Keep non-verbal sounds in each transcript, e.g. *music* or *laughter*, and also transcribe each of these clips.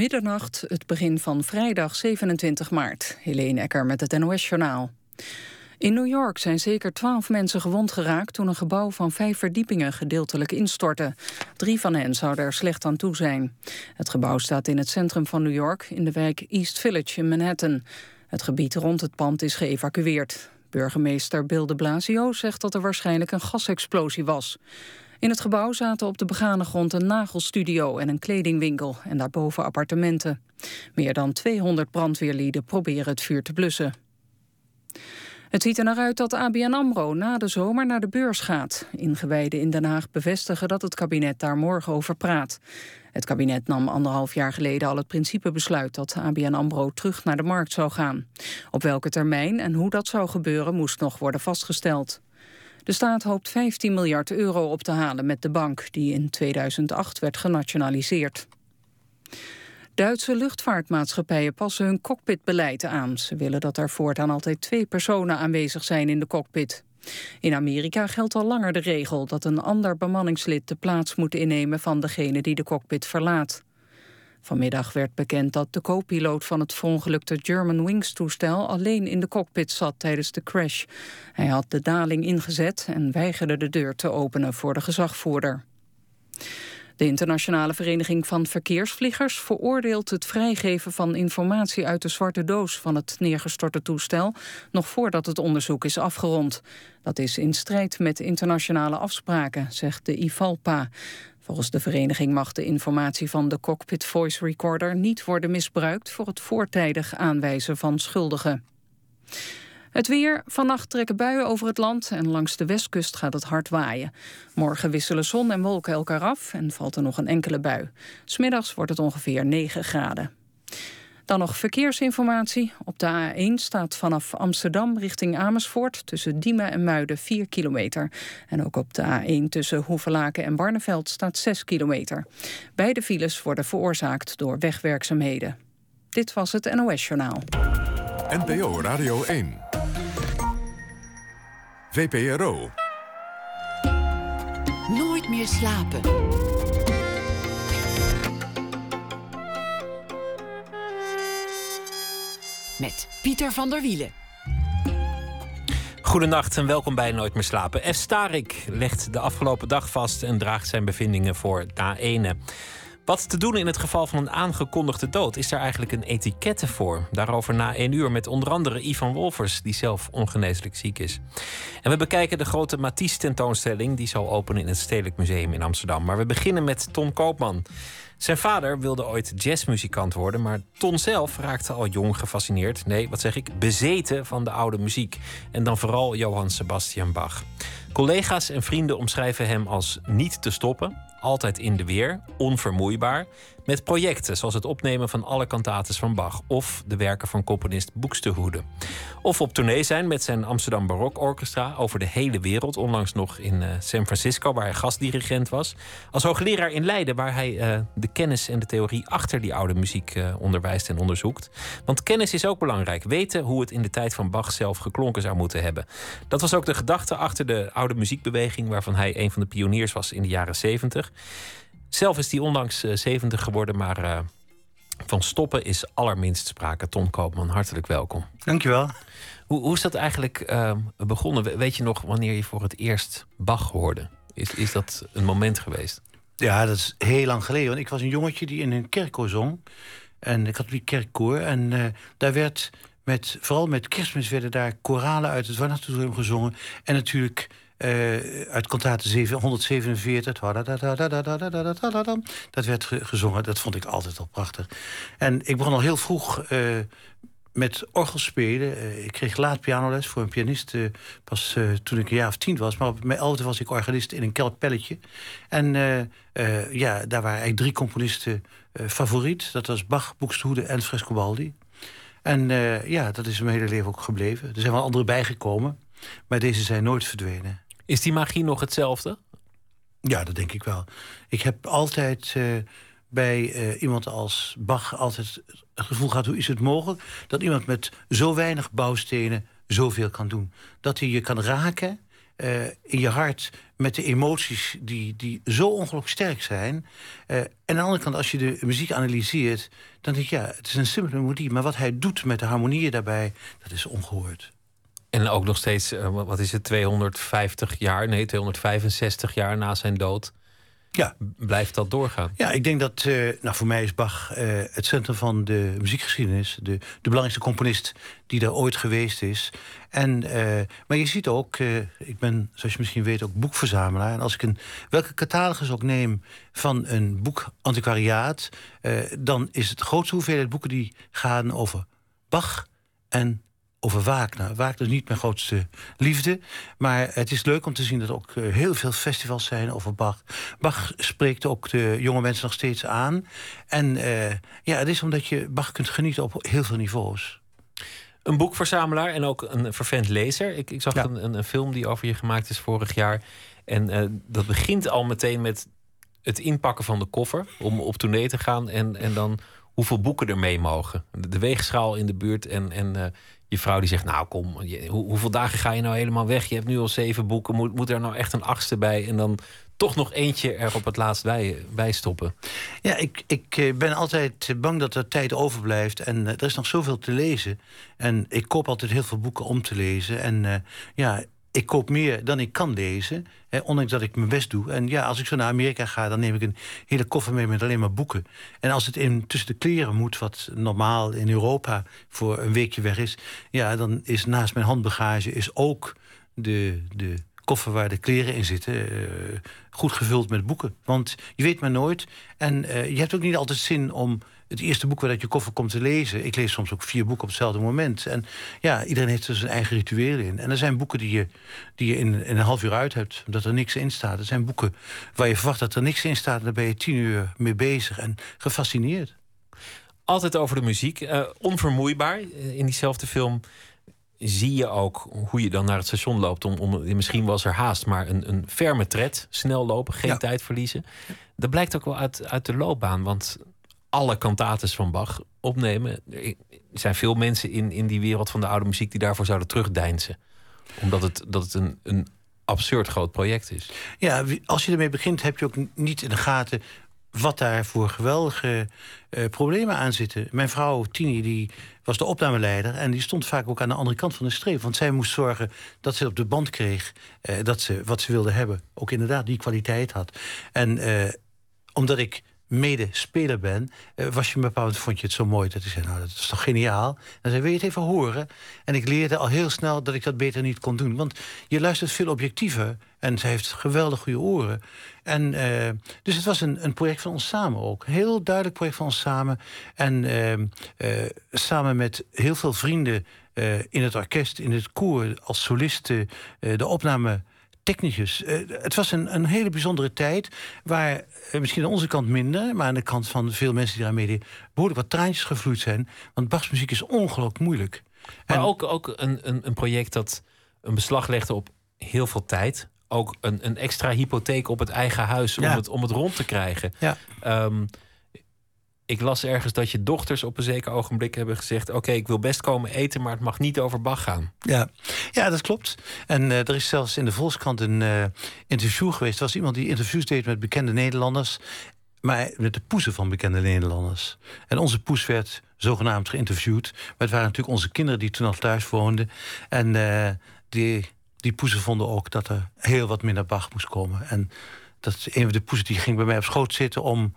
Middernacht, het begin van vrijdag 27 maart. Helene Ecker met het NOS-journaal. In New York zijn zeker twaalf mensen gewond geraakt... toen een gebouw van vijf verdiepingen gedeeltelijk instortte. Drie van hen zouden er slecht aan toe zijn. Het gebouw staat in het centrum van New York... in de wijk East Village in Manhattan. Het gebied rond het pand is geëvacueerd. Burgemeester Bill de Blasio zegt dat er waarschijnlijk een gasexplosie was. In het gebouw zaten op de begane grond een nagelstudio en een kledingwinkel en daarboven appartementen. Meer dan 200 brandweerlieden proberen het vuur te blussen. Het ziet er naar uit dat ABN AMRO na de zomer naar de beurs gaat. Ingewijden in Den Haag bevestigen dat het kabinet daar morgen over praat. Het kabinet nam anderhalf jaar geleden al het principebesluit... dat ABN AMRO terug naar de markt zou gaan. Op welke termijn en hoe dat zou gebeuren moest nog worden vastgesteld. De staat hoopt 15 miljard euro op te halen met de bank... die in 2008 werd genationaliseerd. Duitse luchtvaartmaatschappijen passen hun cockpitbeleid aan. Ze willen dat er voortaan altijd twee personen aanwezig zijn in de cockpit. In Amerika geldt al langer de regel dat een ander bemanningslid de plaats moet innemen van degene die de cockpit verlaat. Vanmiddag werd bekend dat de co-piloot van het verongelukte Germanwings-toestel alleen in de cockpit zat tijdens de crash. Hij had de daling ingezet en weigerde de deur te openen voor de gezagvoerder. De Internationale Vereniging van Verkeersvliegers veroordeelt het vrijgeven van informatie uit de zwarte doos van het neergestorte toestel nog voordat het onderzoek is afgerond. Dat is in strijd met internationale afspraken, zegt de IVALPA. Volgens de vereniging mag de informatie van de cockpit voice recorder niet worden misbruikt voor het voortijdig aanwijzen van schuldigen. Het weer. Vannacht trekken buien over het land en langs de westkust gaat het hard waaien. Morgen wisselen zon en wolken elkaar af en valt er nog een enkele bui. Smiddags wordt het ongeveer 9 graden. Dan nog verkeersinformatie. Op de A1 staat vanaf Amsterdam richting Amersfoort... tussen Diemen en Muiden 4 kilometer. En ook op de A1 tussen Hoevelaken en Barneveld staat 6 kilometer. Beide files worden veroorzaakt door wegwerkzaamheden. Dit was het NOS Journaal. NPO Radio 1. VPRO. Nooit meer slapen. Met Pieter van der Wielen. Goedenacht en welkom bij Nooit meer slapen. F. Starik legt de afgelopen dag vast en draagt zijn bevindingen voor na ene. Wat te doen in het geval van een aangekondigde dood? Is daar eigenlijk een etikette voor? Daarover na één uur met onder andere Ivan Wolfers, die zelf ongeneeslijk ziek is. En we bekijken de grote Matisse-tentoonstelling, die zal openen in het Stedelijk Museum in Amsterdam. Maar we beginnen met Ton Koopman. Zijn vader wilde ooit jazzmuzikant worden, maar Ton zelf raakte al jong gefascineerd, nee, wat zeg ik, bezeten van de oude muziek. En dan vooral Johann Sebastian Bach. Collega's en vrienden omschrijven hem als niet te stoppen, altijd in de weer, onvermoeibaar. Met projecten zoals het opnemen van alle kantates van Bach of de werken van componist Boekstehoede. Of op tournee zijn met zijn Amsterdam Barok Orchestra over de hele wereld. Onlangs nog in uh, San Francisco, waar hij gastdirigent was. Als hoogleraar in Leiden, waar hij uh, de kennis en de theorie achter die oude muziek uh, onderwijst en onderzoekt. Want kennis is ook belangrijk. Weten hoe het in de tijd van Bach zelf geklonken zou moeten hebben. Dat was ook de gedachte achter de oude muziekbeweging, waarvan hij een van de pioniers was in de jaren 70. Zelf is hij onlangs 70 geworden, maar van stoppen is allerminst sprake. Ton Koopman, hartelijk welkom. Dankjewel. Hoe, hoe is dat eigenlijk uh, begonnen? Weet je nog wanneer je voor het eerst Bach hoorde? Is, is dat een moment geweest? Ja, dat is heel lang geleden. Want ik was een jongetje die in een kerkkoor zong. En ik had die kerkkoor. En uh, daar werd met, vooral met kerstmis werden daar koralen uit het Warnatorium gezongen. En natuurlijk uh, uit kantate 147. Dat werd gezongen. Dat vond ik altijd al prachtig. En ik begon al heel vroeg uh, met orgelspelen. Uh, ik kreeg laat pianoles voor een pianist pas toen ik een jaar of tien was. Maar op mijn elfde was ik organist in een kelkpelletje. En ja, daar waren eigenlijk drie componisten favoriet. Dat was Bach, Buxtehude en Frescobaldi. En ja, dat is mijn hele leven ook gebleven. Er zijn wel andere bijgekomen. Maar deze zijn nooit verdwenen. Is die magie nog hetzelfde? Ja, dat denk ik wel. Ik heb altijd uh, bij uh, iemand als Bach altijd het gevoel gehad... hoe is het mogelijk dat iemand met zo weinig bouwstenen zoveel kan doen? Dat hij je kan raken in je hart met de emoties die, die zo ongelooflijk sterk zijn. en aan de andere kant, als je de muziek analyseert, dan denk je, ja, het is een simpele melodie. Maar wat hij doet met de harmonieën daarbij, dat is ongehoord. En ook nog steeds, wat is het, 250 jaar, nee, 265 jaar na zijn dood ja. Blijft dat doorgaan? Ja, ik denk dat, uh, nou voor mij is Bach uh, het centrum van de muziekgeschiedenis. De, de belangrijkste componist die er ooit geweest is. En, uh, maar je ziet ook, ik ben zoals je misschien weet ook boekverzamelaar. En als ik een, welke catalogus ook neem van een boek antiquariaat... dan is het grootste hoeveelheid boeken die gaan over Bach en over Wagner. Wagner is niet mijn grootste liefde. Maar het is leuk om te zien dat er ook eh, heel veel festivals zijn over Bach. Bach spreekt ook de jonge mensen nog steeds aan. En uh, ja, het is omdat je Bach kunt genieten op heel veel niveaus. Een boekverzamelaar en ook een vervent lezer. Ik, ik zag een, een, een, film die over je gemaakt is vorig jaar. En uh, dat begint al meteen met het inpakken van de koffer om op tournee te gaan. En, en dan hoeveel boeken er mee mogen. De, weegschaal in de buurt en, en je vrouw die zegt, nou kom, hoeveel dagen ga je nou helemaal weg? Je hebt nu al zeven boeken, moet, moet er nou echt een achtste bij? En dan toch nog eentje er op het laatst bij, bij stoppen. Ja, ik, ik eh, ben altijd bang dat er tijd overblijft. En uh, er is nog zoveel te lezen. En ik koop altijd heel veel boeken om te lezen. En ja, ik koop meer dan ik kan lezen. Hè, ondanks dat ik mijn best doe. En ja, als ik zo naar Amerika ga, dan neem ik een hele koffer mee met alleen maar boeken. En als het in, tussen de kleren moet, wat normaal in Europa voor een weekje weg is. Ja, dan is naast mijn handbagage is ook de, de koffer waar de kleren in zitten uh, goed gevuld met boeken. Want je weet maar nooit. En uh, je hebt ook niet altijd zin om het eerste boek waar dat je koffer komt te lezen. Ik lees soms ook vier boeken op hetzelfde moment. En ja, iedereen heeft er zijn eigen ritueel in. En er zijn boeken die je, die je in, in een half uur uit hebt, omdat er niks in staat. Er zijn boeken waar je verwacht dat er niks in staat. En daar ben je tien uur mee bezig en gefascineerd. Altijd over de muziek. Uh, onvermoeibaar. Eh, in diezelfde film zie je ook hoe je dan naar het station loopt. Om, om, misschien was er haast, maar een, een ferme tred. Snel lopen, geen tijd verliezen. Dat blijkt ook wel uit, uit de loopbaan. Want alle kantates van Bach opnemen. Er zijn veel mensen in, in die wereld van de oude muziek die daarvoor zouden terugdeinzen. Omdat het, dat het een, een absurd groot project is. Ja, als je ermee begint, heb je ook niet in de gaten wat daar voor geweldige uh, problemen aan zitten. Mijn vrouw Tini die was de opnameleider en die stond vaak ook aan de andere kant van de streep. Want zij moest zorgen dat ze op de band kreeg uh, dat ze wat ze wilde hebben. Ook inderdaad die kwaliteit had. En uh, omdat ik medespeler ben, uh, was je een bepaald vond je het zo mooi dat ik zei, nou dat is toch geniaal. En zei, wil je het even horen? En ik leerde al heel snel dat ik dat beter niet kon doen. Want je luistert veel objectiever en ze heeft geweldig goede oren. En uh, dus het was een, een project van ons samen ook. Heel duidelijk project van ons samen. En uh, samen met heel veel vrienden in het orkest, in het koor, als solisten, de opname technicus. Uh, het was een, een hele bijzondere tijd waar uh, misschien aan onze kant minder, maar aan de kant van veel mensen die daar meededen, behoorlijk wat traantjes gevloeid zijn. Want Bachs muziek is ongelooflijk moeilijk. Maar en, ook, ook een, een, een project dat een beslag legde op heel veel tijd. Ook een, een extra hypotheek op het eigen huis om, het, om het rond te krijgen. Ja. Um, ik las ergens dat je dochters op een zeker ogenblik hebben gezegd: Oké, ik wil best komen eten, maar het mag niet over Bach gaan. Ja, ja dat klopt. En uh, er is zelfs in de Volkskrant een uh, interview geweest. Er was iemand die interviews deed met bekende Nederlanders. Maar met de poezen van bekende Nederlanders. En onze poes werd zogenaamd geïnterviewd. Maar het waren natuurlijk onze kinderen die toen al thuis woonden. En uh, die, die poezen vonden ook dat er heel wat minder Bach moest komen. En dat een van de poezen die ging bij mij op schoot zitten om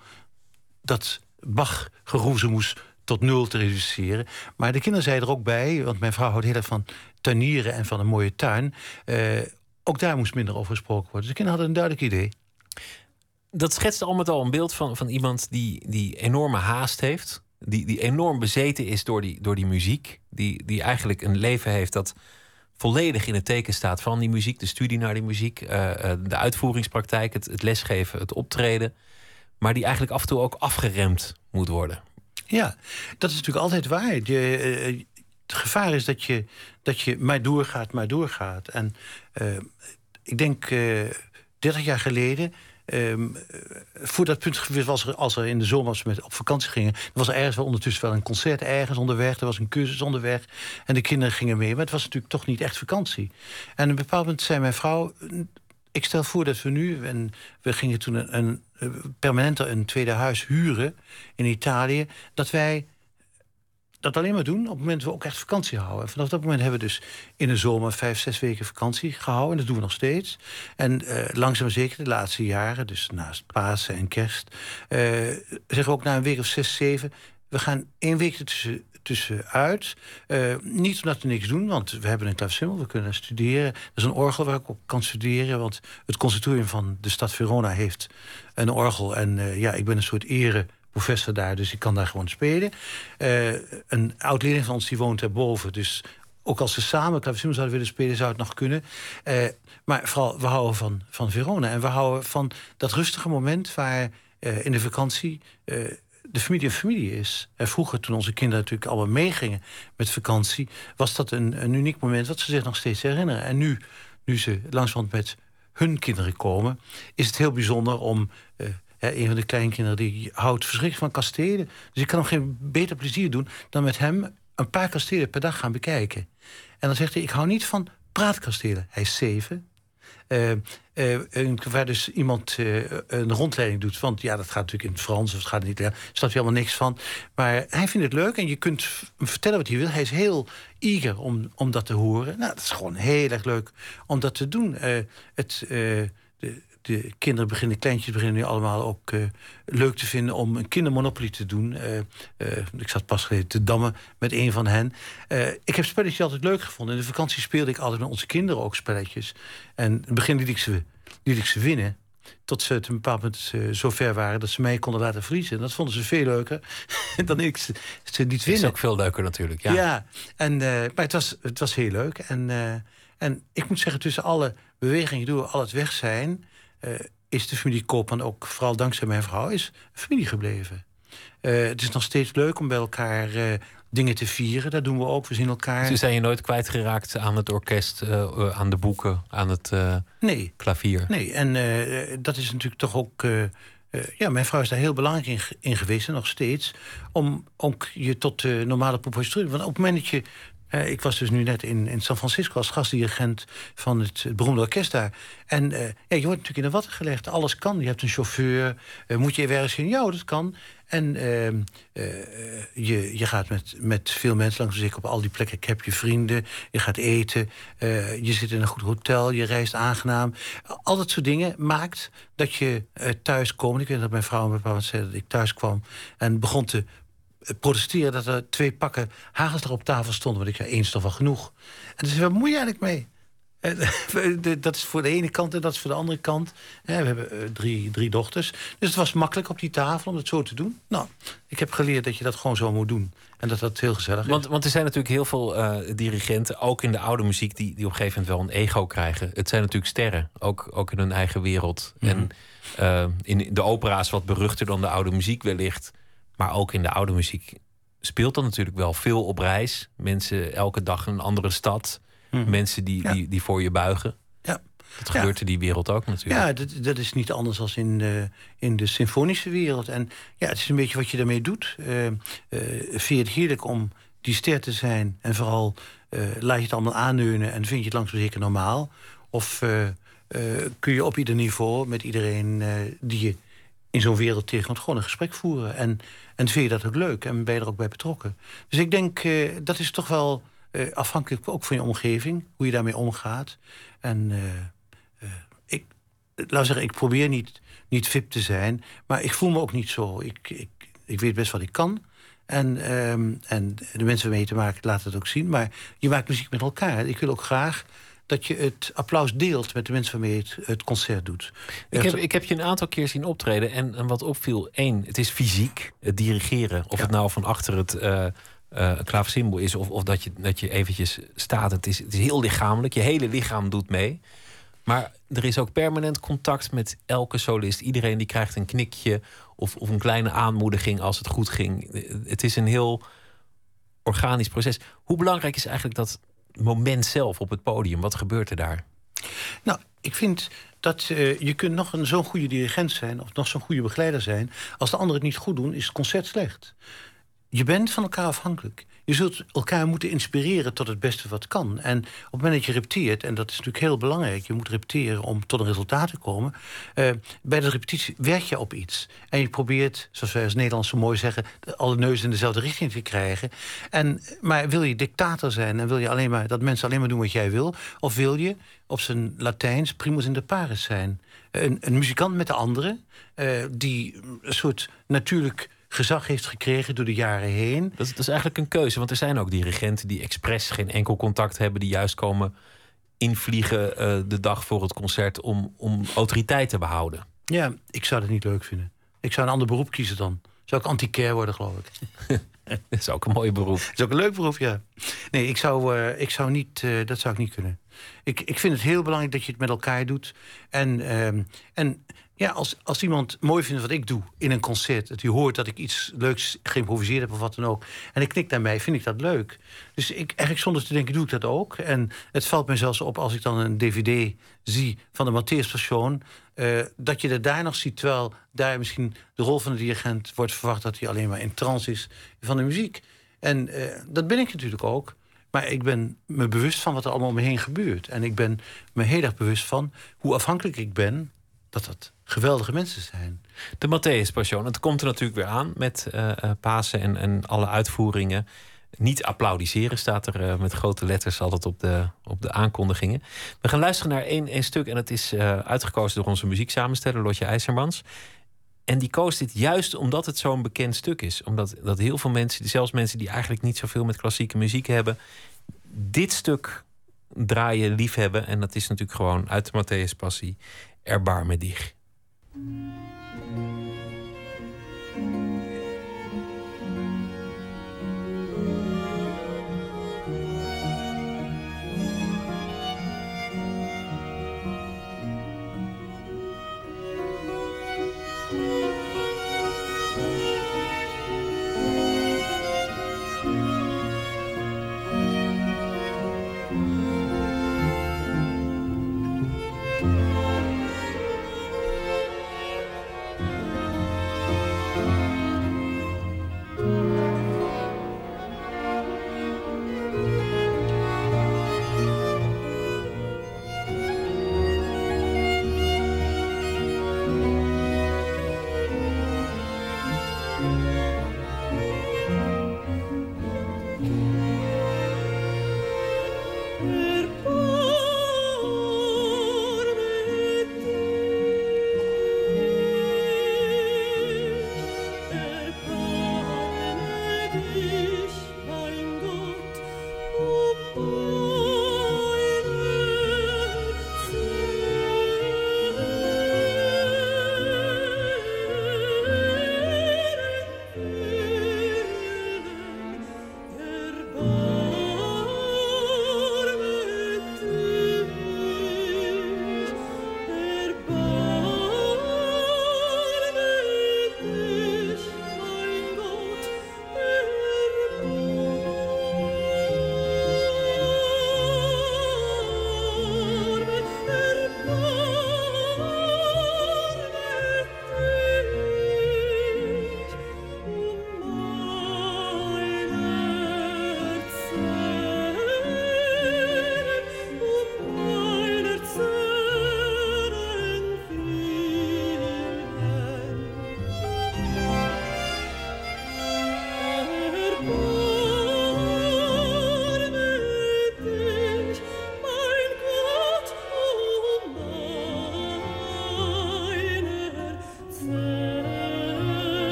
dat Bach geroezen moest tot nul te reduceren. Maar de kinderen zeiden er ook bij, want mijn vrouw houdt heel erg van tuinieren en van een mooie tuin. Uh, ook daar moest minder over gesproken worden. Dus de kinderen hadden een duidelijk idee. Dat schetst al met al een beeld van, van iemand die, die enorme haast heeft. Die, die enorm bezeten is door die, door die muziek. Die, die eigenlijk een leven heeft dat volledig in het teken staat van die muziek. De studie naar die muziek, uh, de uitvoeringspraktijk, het, het lesgeven, het optreden maar die eigenlijk af en toe ook afgeremd moet worden. Ja, dat is natuurlijk altijd waar. Je, uh, het gevaar is dat je, dat je maar doorgaat, maar doorgaat. En uh, ik denk, uh, 30 jaar geleden ehm, voor dat punt was als er in de zomer met op vakantie gingen, was er ergens wel ondertussen wel een concert ergens onderweg, er was een cursus onderweg en de kinderen gingen mee, maar het was natuurlijk toch niet echt vakantie. En op een bepaald moment zei mijn vrouw, ik stel voor dat we nu, en we gingen toen een, een, een tweede huis huren in Italië, dat wij dat alleen maar doen op het moment dat we ook echt vakantie houden. vanaf dat moment hebben we dus in de zomer vijf, zes weken vakantie gehouden. En dat doen we nog steeds. En uh, langzaam zeker de laatste jaren, dus naast Pasen en Kerst... Uh, zeggen we ook na een week of zes, zeven... we gaan één week ertussen tussenuit. Uh, niet omdat we niks doen, want we hebben een klavecimbal, we kunnen studeren. Er is een orgel waar ik op kan studeren, want het conservatorium van de stad Verona heeft een orgel. En uh, ja, ik ben een soort ere professor daar, dus ik kan daar gewoon spelen. Uh, een oud-leerling van ons die woont daarboven, dus ook als ze samen klavecimbal zouden willen spelen, zou het nog kunnen. Maar vooral, we houden van, van Verona. En we houden van dat rustige moment waar in de vakantie de familie een familie is. En vroeger, toen onze kinderen natuurlijk allemaal meegingen met vakantie... was dat een, een uniek moment dat ze zich nog steeds herinneren. En nu, nu ze langzamerhand met hun kinderen komen... is het heel bijzonder om... Uh, een van de kleinkinderen die houdt verschrikkelijk van kastelen. Dus ik kan hem geen beter plezier doen... dan met hem een paar kastelen per dag gaan bekijken. En dan zegt hij, ik hou niet van praatkastelen. Hij is zeven, uh, uh, waar dus iemand een rondleiding doet. Want ja, dat gaat natuurlijk in het Frans of het gaat niet. Daar staat helemaal niks van. Maar hij vindt het leuk en je kunt vertellen wat hij wil. Hij is heel eager om, om dat te horen. Nou, dat is gewoon heel erg leuk om dat te doen. het, de kinderen beginnen, kleintjes beginnen nu allemaal ook uh, leuk te vinden om een kindermonopoly te doen. Uh, uh, ik zat pas geleden te dammen met een van hen. ik heb spelletjes altijd leuk gevonden. In de vakantie speelde ik altijd met onze kinderen ook spelletjes. En in het begin liet ik ze, liet ik ze winnen. Tot ze op een bepaald moment zo ver waren dat ze mij konden laten vriezen. Dat vonden ze veel leuker *laughs* dan ik ze, ze niet winnen. is ook veel leuker natuurlijk. Ja, ja en, maar het was, het was heel leuk. En, en ik moet zeggen, tussen alle bewegingen door al het weg zijn uh, is de familie Koopman ook, vooral dankzij mijn vrouw, is familie gebleven. Uh, het is nog steeds leuk om bij elkaar uh, dingen te vieren. Dat doen we ook. We zien elkaar. Ze zijn je nooit kwijtgeraakt aan het orkest, aan de boeken, aan het nee. klavier? Nee, en dat is natuurlijk toch ook. ja, mijn vrouw is daar heel belangrijk in, in geweest en nog steeds. Om ook je tot de normale propositie. Want op het moment dat je uh, ik was dus nu net in, in San Francisco als gastdirigent van het, beroemde orkest daar. En uh, ja, je wordt natuurlijk in de watten gelegd. Alles kan. Je hebt een chauffeur. Uh, moet je ergens in? Ja, dat kan. En ehm, je, je gaat met, met veel mensen langs ik op al die plekken. Ik heb je vrienden. Je gaat eten. je zit in een goed hotel. Je reist aangenaam. Al dat soort dingen maakt dat je thuis komt. Ik weet dat mijn vrouw me bepaald zei dat ik thuis kwam. En begon te protesteren dat er twee pakken hagelsdag op tafel stonden. Want ik zei, één is toch wel genoeg. En zei, wat moet je eigenlijk mee? *laughs* dat is voor de ene kant en dat is voor de andere kant. We hebben eh, drie, drie dochters. Dus het was makkelijk op die tafel om het zo te doen. Nou, ik heb geleerd dat je dat gewoon zo moet doen. En dat dat heel gezellig want, is. Want er zijn natuurlijk heel veel uh, dirigenten, ook in de oude muziek, die, die op een gegeven moment wel een ego krijgen. Het zijn natuurlijk sterren, ook, ook in hun eigen wereld. Mm -hmm. En uh, in de opera's wat beruchter dan de oude muziek wellicht. Maar ook in de oude muziek speelt dat natuurlijk wel veel op reis. Mensen elke dag in een andere stad. Hmm. Mensen die, die, die voor je buigen. Ja. Dat gebeurt in die wereld ook natuurlijk. Ja, dat, dat is niet anders dan in de, in de symfonische wereld. En ja, het is een beetje wat je daarmee doet. Uh, uh, vind je het heerlijk om die ster te zijn... en vooral uh, laat je het allemaal aanleunen en vind je het langzaam zeker normaal? Of kun je op ieder niveau met iedereen die je in zo'n wereld tegenkomt, gewoon een gesprek voeren. En, en vind je dat ook leuk en ben je er ook bij betrokken. Dus ik denk, uh, dat is toch wel uh, afhankelijk ook van je omgeving, hoe je daarmee omgaat. En uh, ik, laat zeggen, ik probeer niet, niet VIP te zijn, maar ik voel me ook niet zo. Ik, ik, ik weet best wat ik kan. En, um, en de mensen waarmee je te maken laten het ook zien. Maar je maakt muziek met elkaar. Ik wil ook graag dat je het applaus deelt met de mensen waarmee je het, het concert doet. Ik heb, ik heb je een aantal keer zien optreden en, en wat opviel, één, het is fysiek, het dirigeren. Of het nou van achter het uh, uh, is of, of dat, je, dat je eventjes staat. Het is, het is heel lichamelijk, je hele lichaam doet mee. Maar er is ook permanent contact met elke solist. Iedereen die krijgt een knikje of, of een kleine aanmoediging als het goed ging. Het is een heel organisch proces. Hoe belangrijk is eigenlijk dat moment zelf op het podium? Wat gebeurt er daar? Nou, ik vind dat uh, je kunt nog een zo'n goede dirigent zijn... of nog zo'n goede begeleider zijn... als de anderen het niet goed doen, is het concert slecht. Je bent van elkaar afhankelijk. Je zult elkaar moeten inspireren tot het beste wat kan. En op het moment dat je repeteert, en dat is natuurlijk heel belangrijk... je moet repeteren om tot een resultaat te komen... Uh, bij de repetitie werk je op iets. En je probeert, zoals wij als Nederlands zo mooi zeggen... alle neus in dezelfde richting te krijgen. En, maar wil je dictator zijn en wil je alleen maar dat mensen alleen maar doen wat jij wil... of wil je op zijn Latijns primus inter pares zijn... Een, een muzikant met de anderen, uh, die een soort natuurlijk gezag heeft gekregen door de jaren heen. Dat, is eigenlijk een keuze, want er zijn ook dirigenten die expres geen enkel contact hebben, die juist komen invliegen uh, de dag voor het concert om, om autoriteit te behouden. Ja, ik zou dat niet leuk vinden. Ik zou een ander beroep kiezen dan. Zou ik antiquair worden, geloof ik. *laughs* dat is ook een mooi beroep. Dat is ook een leuk beroep, ja. Nee, ik zou, uh, ik zou niet, uh, dat zou ik niet kunnen. Ik, ik vind het heel belangrijk dat je het met elkaar doet. En, uh, en ja, als, als iemand mooi vindt wat ik doe in een concert... dat hij hoort dat ik iets leuks geïmproviseerd heb of wat dan ook... en ik knik naar mij, vind ik dat leuk. Dus ik, eigenlijk zonder te denken doe ik dat ook. En het valt mij zelfs op als ik dan een dvd zie van de Matthäus Passion... Uh, dat je dat daar nog ziet, terwijl daar misschien de rol van de dirigent... wordt verwacht dat hij alleen maar in trance is van de muziek. En uh, dat ben ik natuurlijk ook... Maar ik ben me bewust van wat er allemaal om me heen gebeurt. En ik ben me heel erg bewust van hoe afhankelijk ik ben... dat dat geweldige mensen zijn. De Matthäus Passion, het komt er natuurlijk weer aan met uh, Pasen en, en alle uitvoeringen. Niet applaudisseren staat er uh, met grote letters altijd op de, op de aankondigingen. We gaan luisteren naar één, één stuk en het is uitgekozen door onze muzieksamensteller Lotje IJzermans. En die koos dit juist omdat het zo'n bekend stuk is. Omdat dat heel veel mensen, zelfs mensen die eigenlijk niet zoveel met klassieke muziek hebben, dit stuk draaien, liefhebben. En dat is natuurlijk gewoon uit de Matthäus Passie, Erbaar me dich.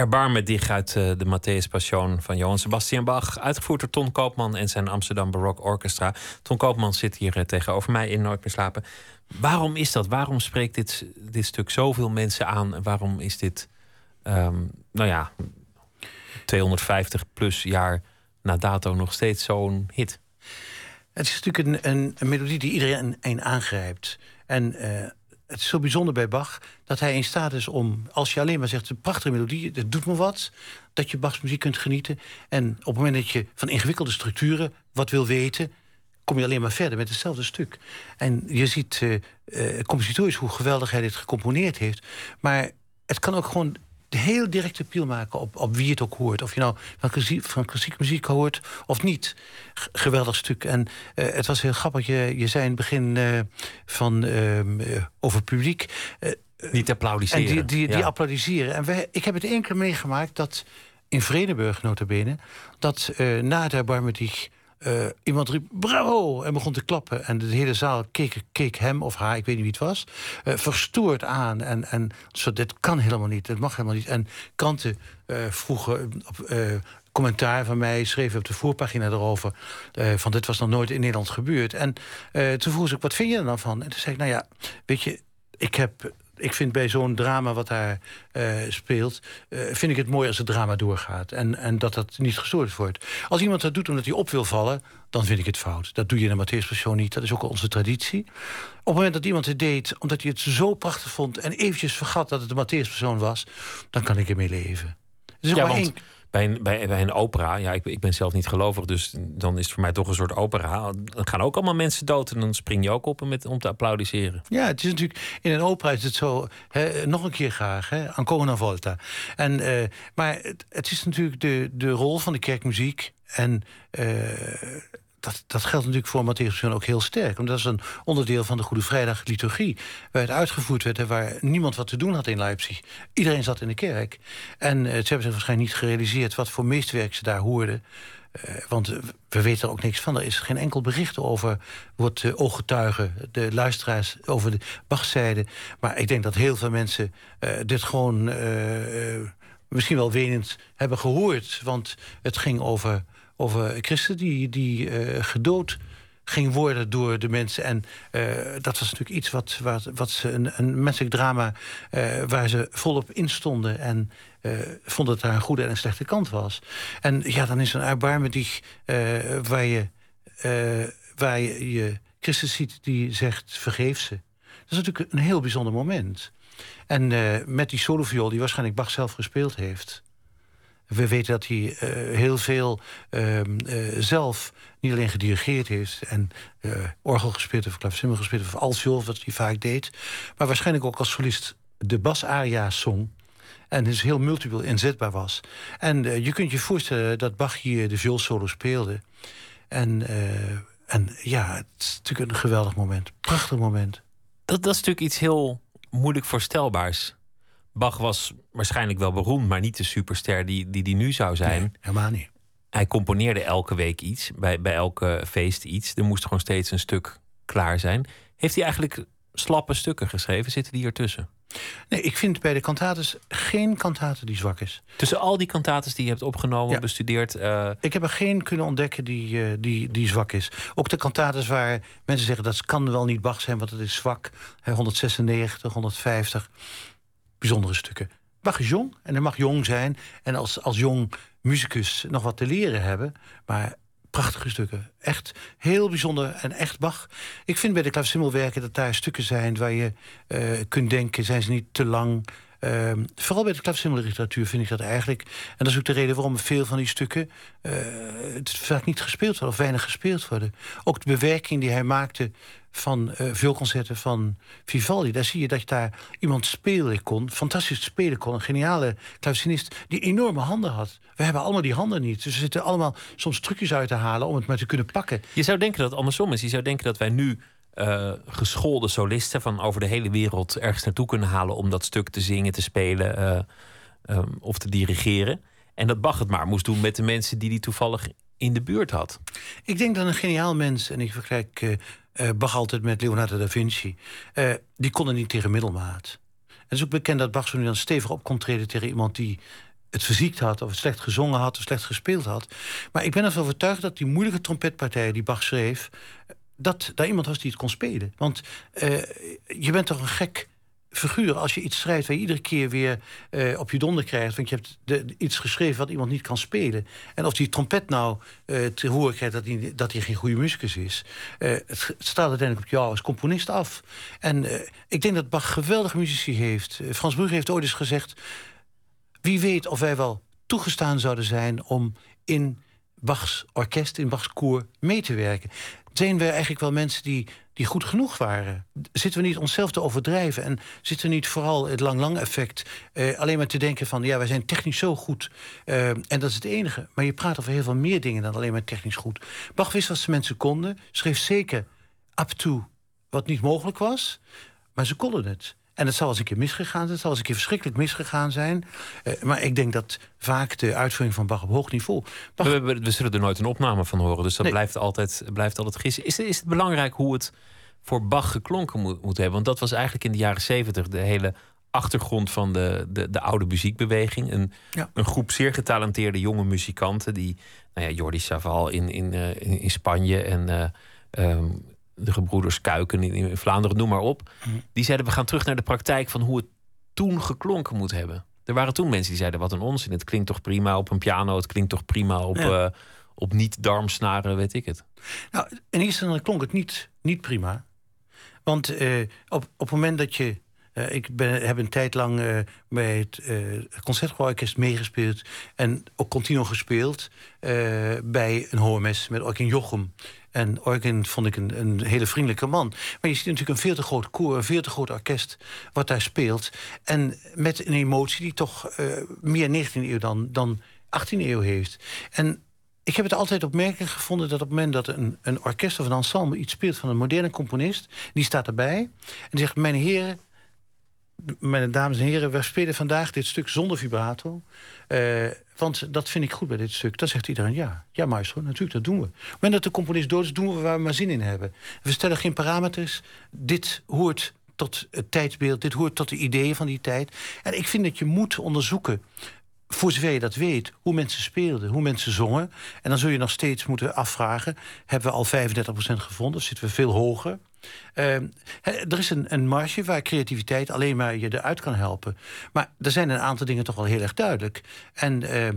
Erbarme dich uit uh, de Matthäus Passion van Johann Sebastian Bach. Uitgevoerd door Ton Koopman en zijn Amsterdam Baroque Orchestra. Ton Koopman zit hier uh, tegenover mij in Nooit meer slapen. Waarom is dat? Waarom spreekt dit, dit stuk zoveel mensen aan? Waarom is dit, um, nou ja, 250 plus jaar na dato nog steeds zo'n hit? Het is natuurlijk een, een, melodie die iedereen een aangrijpt. En uh, het is zo bijzonder bij Bach dat hij in staat is om, als je alleen maar zegt, een prachtige melodie, het doet me wat, dat je Bachs muziek kunt genieten. En op het moment dat je van ingewikkelde structuren wat wil weten, kom je alleen maar verder met hetzelfde stuk. En je ziet uh, uh, compositorisch hoe geweldig hij dit gecomponeerd heeft. Maar het kan ook gewoon heel directe piel maken op, op wie het ook hoort. Of je nou van, klassiek, van klassieke muziek hoort of niet. geweldig stuk. En uh, het was heel grappig. Je, je zei in het begin uh, van, uh, over publiek. niet applaudisseren. En die, die, die ja. applaudisseren. En wij, ik heb het één keer meegemaakt dat in Vredenburg, notabene... dat na het erbarmen die uh, iemand riep bravo en begon te klappen. En de hele zaal keek, keek hem of haar, ik weet niet wie het was, uh, verstoord aan. En, en zo, dit kan helemaal niet, dit mag helemaal niet. En kranten uh, vroegen op commentaar van mij, schreven op de voorpagina erover... van dit was nog nooit in Nederland gebeurd. En toen vroeg ze, wat vind je er dan van? En toen zei ik, nou ja, weet je, ik heb ik vind bij zo'n drama wat daar uh, speelt... Uh, vind ik het mooi als het drama doorgaat. En, en dat dat niet gestoord wordt. Als iemand dat doet omdat hij op wil vallen... dan vind ik het fout. Dat doe je in de Matthäus niet. Dat is ook onze traditie. Op het moment dat iemand het deed omdat hij het zo prachtig vond... en eventjes vergat dat het de Matthäus was... dan kan ik ermee leven. Het is ja, maar want... één bij een, bij, bij een opera, ja, ik, ik ben zelf niet gelovig, dus dan is het voor mij toch een soort opera. Dan gaan ook allemaal mensen dood en dan spring je ook op met, om te applaudisseren. Ja, het is natuurlijk, in een opera is het zo, nog een keer graag, hè, ancora una volta. En, uh, maar het, het, is natuurlijk de, de rol van de kerkmuziek en... Uh, dat, dat geldt natuurlijk voor Matthäus ook heel sterk. Omdat dat is een onderdeel van de Goede Vrijdag liturgie. Waar het uitgevoerd werd en waar niemand wat te doen had in Leipzig. Iedereen zat in de kerk. En uh, ze hebben zich waarschijnlijk niet gerealiseerd... wat voor meesterwerk ze daar hoorden. Uh, want we weten er ook niks van. Er is geen enkel bericht over. Wordt uh, ooggetuigen, de luisteraars over de Bachzijde. Maar ik denk dat heel veel mensen dit gewoon... misschien wel wenend hebben gehoord. Want het ging over over Christen die, die uh, gedood ging worden door de mensen. En uh, dat was natuurlijk iets wat, wat, ze een, een menselijk drama... Uh, waar ze volop instonden en vonden dat daar een goede en een slechte kant was. En ja, dan is een erbarmen die, waar, je, waar je, je Christus ziet die zegt vergeef ze. Dat is natuurlijk een heel bijzonder moment. En met die soloviool die waarschijnlijk Bach zelf gespeeld heeft... We weten dat hij uh, heel veel uh, uh, zelf niet alleen gedirigeerd heeft... en orgel gespeeld heeft, klavecimbal gespeeld of altviool, wat hij vaak deed... maar waarschijnlijk ook als solist de basaria's zong... En dus heel multiple inzetbaar was. En je kunt je voorstellen dat Bach hier de vioolsolo speelde. En, en ja, het is natuurlijk een geweldig moment. Prachtig moment. Dat, dat is natuurlijk iets heel moeilijk voorstelbaars. Bach was waarschijnlijk wel beroemd, maar niet de superster die die, die nu zou zijn. Nee, helemaal niet. Hij componeerde elke week iets, bij, bij elke feest iets. Er moest gewoon steeds een stuk klaar zijn. Heeft hij eigenlijk slappe stukken geschreven? Zitten die ertussen? Nee, ik vind bij de kantates geen kantate die zwak is. Tussen al die kantates die je hebt opgenomen, ja. bestudeerd... Uh... Ik heb er geen kunnen ontdekken die, uh, die, die zwak is. Ook de kantates waar mensen zeggen dat kan wel niet Bach zijn... want het is zwak, 196, 150 bijzondere stukken. Bach is jong en hij mag jong zijn. En als, als jong muzikus nog wat te leren hebben. Maar prachtige stukken. Echt heel bijzonder en echt Bach. Ik vind bij de klaversymbolwerken dat daar stukken zijn... waar je uh, kunt denken, zijn ze niet te lang... Uh, vooral bij de klaversymbolliteratuur vind ik dat eigenlijk. En dat is ook de reden waarom veel van die stukken... Uh, het vaak niet gespeeld worden of weinig gespeeld worden. Ook de bewerking die hij maakte van uh, veel concerten van Vivaldi. Daar zie je dat je daar iemand spelen kon, fantastisch spelen kon. Een geniale klavecinist die enorme handen had. We hebben allemaal die handen niet. Dus we zitten allemaal soms trucjes uit te halen om het maar te kunnen pakken. Je zou denken dat het andersom is. Je zou denken dat wij nu uh, geschoolde solisten van over de hele wereld ergens naartoe kunnen halen om dat stuk te zingen, te spelen uh, um, of te dirigeren. En dat Bach het maar moest doen met de mensen die hij toevallig in de buurt had. Ik denk dat een geniaal mens, en ik vergelijk uh, Bach altijd met Leonardo da Vinci, die konden niet tegen middelmaat. Het is ook bekend dat Bach zo nu dan stevig op kon treden tegen iemand die het verziekt had, of het slecht gezongen had, of slecht gespeeld had. Maar ik ben ervan overtuigd dat die moeilijke trompetpartijen die Bach schreef, dat daar iemand was die het kon spelen. Want uh, je bent toch een gek figuur als je iets schrijft waar je iedere keer weer uh, op je donder krijgt. Want je hebt iets geschreven wat iemand niet kan spelen. En of die trompet nou uh, te horen krijgt dat hij, dat geen goede muzikus is. Het, het, staat uiteindelijk op jou als componist af. En ik denk dat Bach geweldige muzici heeft. Frans Brugge heeft ooit eens gezegd... wie weet of wij wel toegestaan zouden zijn om in Bachs orkest, in Bachs koor mee te werken zijn we eigenlijk wel mensen die, die goed genoeg waren? Zitten we niet onszelf te overdrijven? En zitten we niet vooral het lang-lang effect... Uh, alleen maar te denken van, ja, wij zijn technisch zo goed. Uh, en dat is het enige. Maar je praat over heel veel meer dingen dan alleen maar technisch goed. Bach wist wat ze mensen konden. Schreef zeker up to wat niet mogelijk was. Maar ze konden het. En het zal eens een keer misgegaan zijn. Het zal eens een keer verschrikkelijk misgegaan zijn. Uh, maar ik denk dat vaak de uitvoering van Bach op hoog niveau... Bach... We, we, we, zullen er nooit een opname van horen. Dus dat nee. blijft, altijd, blijft altijd gissen. Is, is het belangrijk hoe het voor Bach geklonken moet, moet hebben? Want dat was eigenlijk in de jaren zeventig de hele achtergrond van de, de, de oude muziekbeweging. Een, ja. een groep zeer getalenteerde jonge muzikanten... die, nou ja, Jordi Saval in, in, uh, in, in, Spanje en... Uh, um, de gebroeders Kuiken in Vlaanderen, noem maar op. Die zeiden we gaan terug naar de praktijk van hoe het toen geklonken moet hebben. Er waren toen mensen die zeiden wat een onzin. Het klinkt toch prima op een piano, het klinkt toch prima op, ja. uh, op niet-darmsnaren, weet ik het. Nou, in eerste instantie klonk het niet, niet prima. Want uh, op, op het moment dat je uh, ik ben, heb een tijd lang uh, bij het uh, Concertgebouworkest meegespeeld... en ook continu gespeeld bij een hoormes met ook in Jochem. En Eugen vond ik een, hele vriendelijke man. Maar je ziet natuurlijk een veel te groot koor, een veel te groot orkest... wat daar speelt. En met een emotie die toch uh, meer 19e eeuw dan, dan 18e eeuw heeft. En ik heb het altijd opmerkelijk gevonden dat op het moment dat een, een orkest of een ensemble iets speelt van een moderne componist, die staat erbij en zegt: Mijn heren, mijn dames en heren, we spelen vandaag dit stuk zonder vibrato. Uh, want dat vind ik goed bij dit stuk. Dan zegt iedereen ja. Ja, maestro, natuurlijk, dat doen we. Moment dat de componist dood is, doen we waar we maar zin in hebben. We stellen geen parameters. Dit hoort tot het tijdsbeeld. Dit hoort tot de ideeën van die tijd. En ik vind dat je moet onderzoeken voor zover je dat weet, hoe mensen speelden, hoe mensen zongen. En dan zul je nog steeds moeten afvragen... hebben we al 35% gevonden of zitten we veel hoger? Uh, er is een, een marge waar creativiteit alleen maar je eruit kan helpen. Maar er zijn een aantal dingen toch wel heel erg duidelijk. En uh, uh,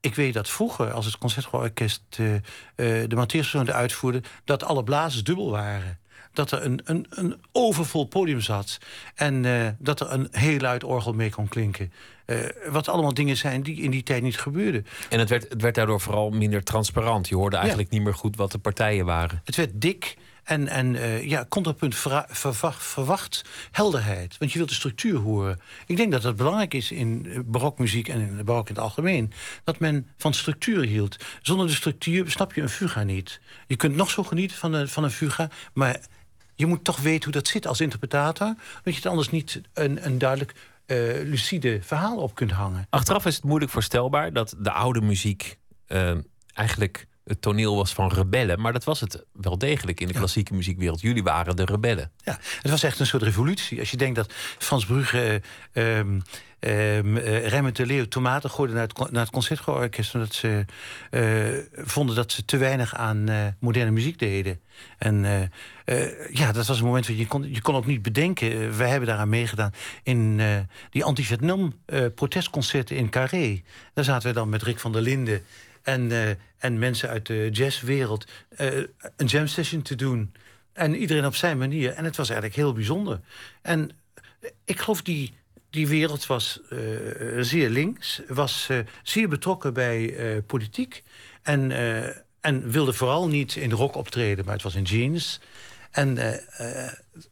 ik weet dat vroeger, als het Concertgebouworkest uh, de Matthäus uitvoerde... dat alle blazers dubbel waren dat er een, een, een overvol podium zat. En uh, dat er een heel luid orgel mee kon klinken. Uh, wat allemaal dingen zijn die in die tijd niet gebeurden. En het werd, het werd daardoor vooral minder transparant. Je hoorde eigenlijk ja. niet meer goed wat de partijen waren. Het werd dik. En, en uh, ja, contrapunt verwacht, verwacht helderheid. Want je wilt de structuur horen. Ik denk dat het belangrijk is in barokmuziek en in de barok in het algemeen... dat men van structuur hield. Zonder de structuur snap je een fuga niet. Je kunt nog zo genieten van een, van een fuga... maar je moet toch weten hoe dat zit als interpretator... dat je het anders niet een, een duidelijk uh, lucide verhaal op kunt hangen. Achteraf is het moeilijk voorstelbaar dat de oude muziek... Eigenlijk het toneel was van rebellen. Maar dat was het wel degelijk in de klassieke muziekwereld. Jullie waren de rebellen. Ja, het was echt een soort revolutie. Als je denkt dat Frans Brugge... Um, um, de Leeuw tomaten gooiden naar het, naar het Concertgebouworkest... omdat ze uh, vonden dat ze te weinig aan uh, moderne muziek deden. En ja, dat was een moment waar je kon, je kon ook niet bedenken... wij hebben daaraan meegedaan in die anti-Vietnam-protestconcerten in Carré. Daar zaten we dan met Rick van der Linden... En, uh, en mensen uit de jazzwereld uh, een jam session te doen. En iedereen op zijn manier. En het was eigenlijk heel bijzonder. En ik geloof die, die wereld was uh, zeer links. Was zeer betrokken bij politiek. En, en wilde vooral niet in rok optreden, maar het was in jeans. En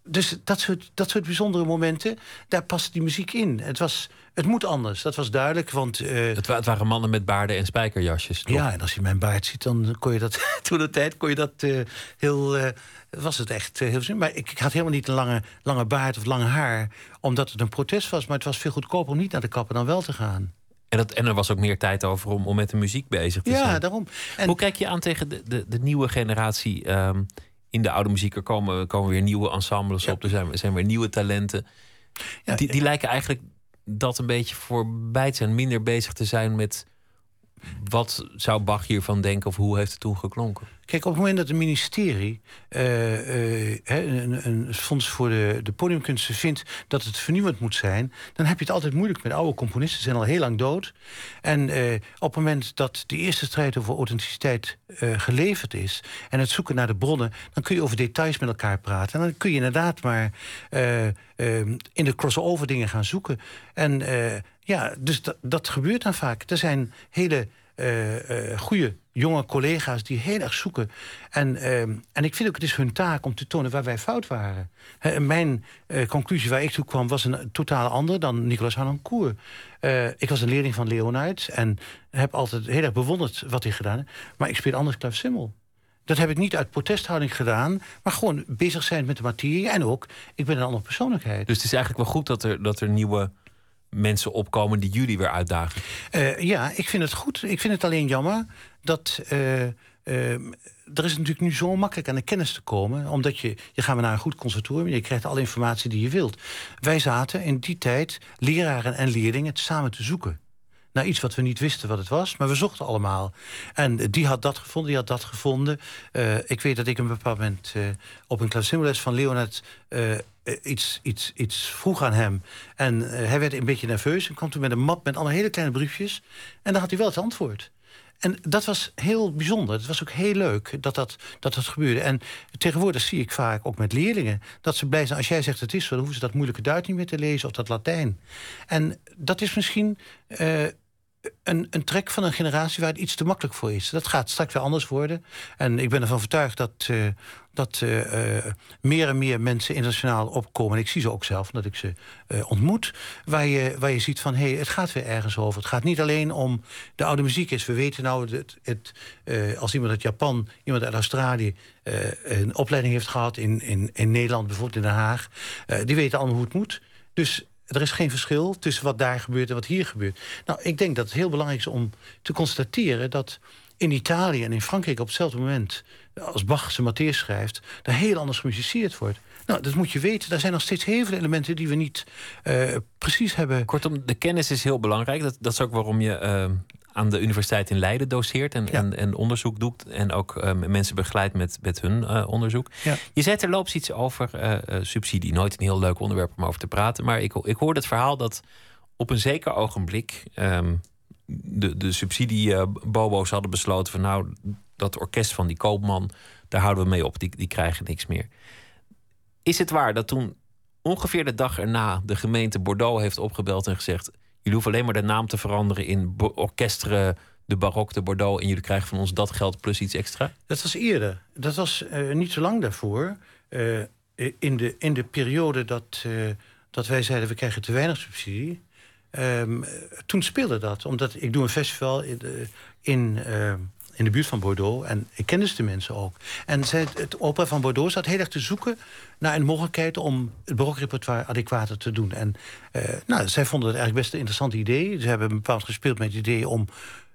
dus dat soort, dat soort bijzondere momenten, daar past die muziek in. Het, was, het moet anders, dat was duidelijk. Want, uh, het, het, waren mannen met baarden en spijkerjasjes. Toch? Ja, en als je mijn baard ziet, dan kon je dat *laughs* toen de tijd kon je dat uh, heel. Uh, was het echt heel zin. Maar ik, ik, had helemaal niet een lange, lange baard of lange haar, omdat het een protest was. Maar het was veel goedkoper om niet naar de kapper dan wel te gaan. En, dat, en er was ook meer tijd over om, om met de muziek bezig te ja, zijn. Ja, daarom. En, Hoe kijk je aan tegen de, de, de nieuwe generatie? Um, in de oude muziek er komen, komen weer nieuwe ensembles ja. op. Er zijn, zijn weer nieuwe talenten. Ja, die, die lijken eigenlijk dat een beetje voorbij zijn, minder bezig te zijn met wat zou Bach hiervan denken of hoe heeft het toen geklonken? Kijk, op het moment dat het ministerie uh, een, een, fonds voor de, de podiumkunsten vindt dat het vernieuwend moet zijn, dan heb je het altijd moeilijk met oude componisten, zijn al heel lang dood. En uh, op het moment dat de eerste strijd over authenticiteit geleverd is en het zoeken naar de bronnen, dan kun je over details met elkaar praten. En dan kun je inderdaad maar in de crossover dingen gaan zoeken. En ja, dus dat, dat gebeurt dan vaak. Er zijn hele goede jonge collega's die heel erg zoeken. En, uh, en ik vind ook het is hun taak om te tonen waar wij fout waren. mijn uh, conclusie waar ik toe kwam was een totaal andere dan Nicolas Hanancourt. ik was een leerling van Leonard en heb altijd heel erg bewonderd wat hij gedaan heeft. Maar ik speel anders klavsimmel. Dat heb ik niet uit protesthouding gedaan, maar gewoon bezig zijn met de materie. En ook, ik ben een andere persoonlijkheid. Dus het is eigenlijk wel goed dat er, dat er nieuwe mensen opkomen die jullie weer uitdagen? Uh, ja, ik vind het goed. Ik vind het alleen jammer dat. Uh, uh, er is natuurlijk nu zo makkelijk aan de kennis te komen. Omdat je, je gaat naar een goed conservatorium. Je krijgt alle informatie die je wilt. Wij zaten in die tijd, leraren en leerlingen, samen te zoeken naar iets wat we niet wisten wat het was. Maar we zochten allemaal. En die had dat gevonden, die had dat gevonden. Ik weet dat ik een bepaald moment op een klavsimles van Leonard... Uh, iets, iets, iets vroeg aan hem. En hij werd een beetje nerveus en kwam toen met een map met allemaal hele kleine briefjes. En dan had hij wel het antwoord. En dat was heel bijzonder. Het was ook heel leuk dat dat, dat, dat gebeurde. En tegenwoordig zie ik vaak ook met leerlingen... dat ze blij zijn, als jij zegt het is zo... dan hoeven ze dat moeilijke Duits niet meer te lezen of dat Latijn. En dat is misschien een, een trek van een generatie waar het iets te makkelijk voor is. Dat gaat straks weer anders worden. En ik ben ervan overtuigd dat, uh, dat uh, meer en meer mensen internationaal opkomen. En ik zie ze ook zelf, omdat ik ze ontmoet. Waar je, waar je ziet van, hé, hey, het gaat weer ergens over. Het gaat niet alleen om de oude muziek is. We weten nou, het, als iemand uit Japan, iemand uit Australië... een opleiding heeft gehad in, in, in Nederland, bijvoorbeeld in Den Haag... die weten allemaal hoe het moet. Dus er is geen verschil tussen wat daar gebeurt en wat hier gebeurt. Nou, ik denk dat het heel belangrijk is om te constateren dat in Italië en in Frankrijk op hetzelfde moment als Bach zijn Matthäus schrijft, daar heel anders gemusiceerd wordt. Nou, dat moet je weten. Er zijn nog steeds heel veel elementen die we niet uh, precies hebben. Kortom, de kennis is heel belangrijk. Dat, dat is ook waarom je uh, aan de Universiteit in Leiden doseert en, en, en, onderzoek doet. En ook uh, mensen begeleidt met, met hun uh, onderzoek. Ja. Je zei terloops iets over uh, subsidie. Nooit een heel leuk onderwerp om over te praten. Maar ik, ik hoorde het verhaal dat op een zeker ogenblik um, de, de subsidie-bobo's hadden besloten van nou, dat orkest van die koopman, daar houden we mee op. Die, die krijgen niks meer. Is het waar dat toen ongeveer de dag erna de gemeente Bordeaux heeft opgebeld en gezegd Jullie hoeven alleen maar de naam te veranderen in orkestre de Barok de Bordeaux... en jullie krijgen van ons dat geld plus iets extra? Dat was eerder. Dat was uh, niet zo lang daarvoor. Uh, in, de, in de periode dat, uh, dat wij zeiden... we krijgen te weinig subsidie... Um, toen speelde dat. Omdat ik doe een festival in... in in de buurt van Bordeaux. En ik kende de mensen ook. En zij, het opera van Bordeaux zat heel erg te zoeken naar een mogelijkheid om het barokrepertoire adequater te doen. En uh, nou, zij vonden het eigenlijk best een interessant idee. Ze hebben bepaald gespeeld met het idee om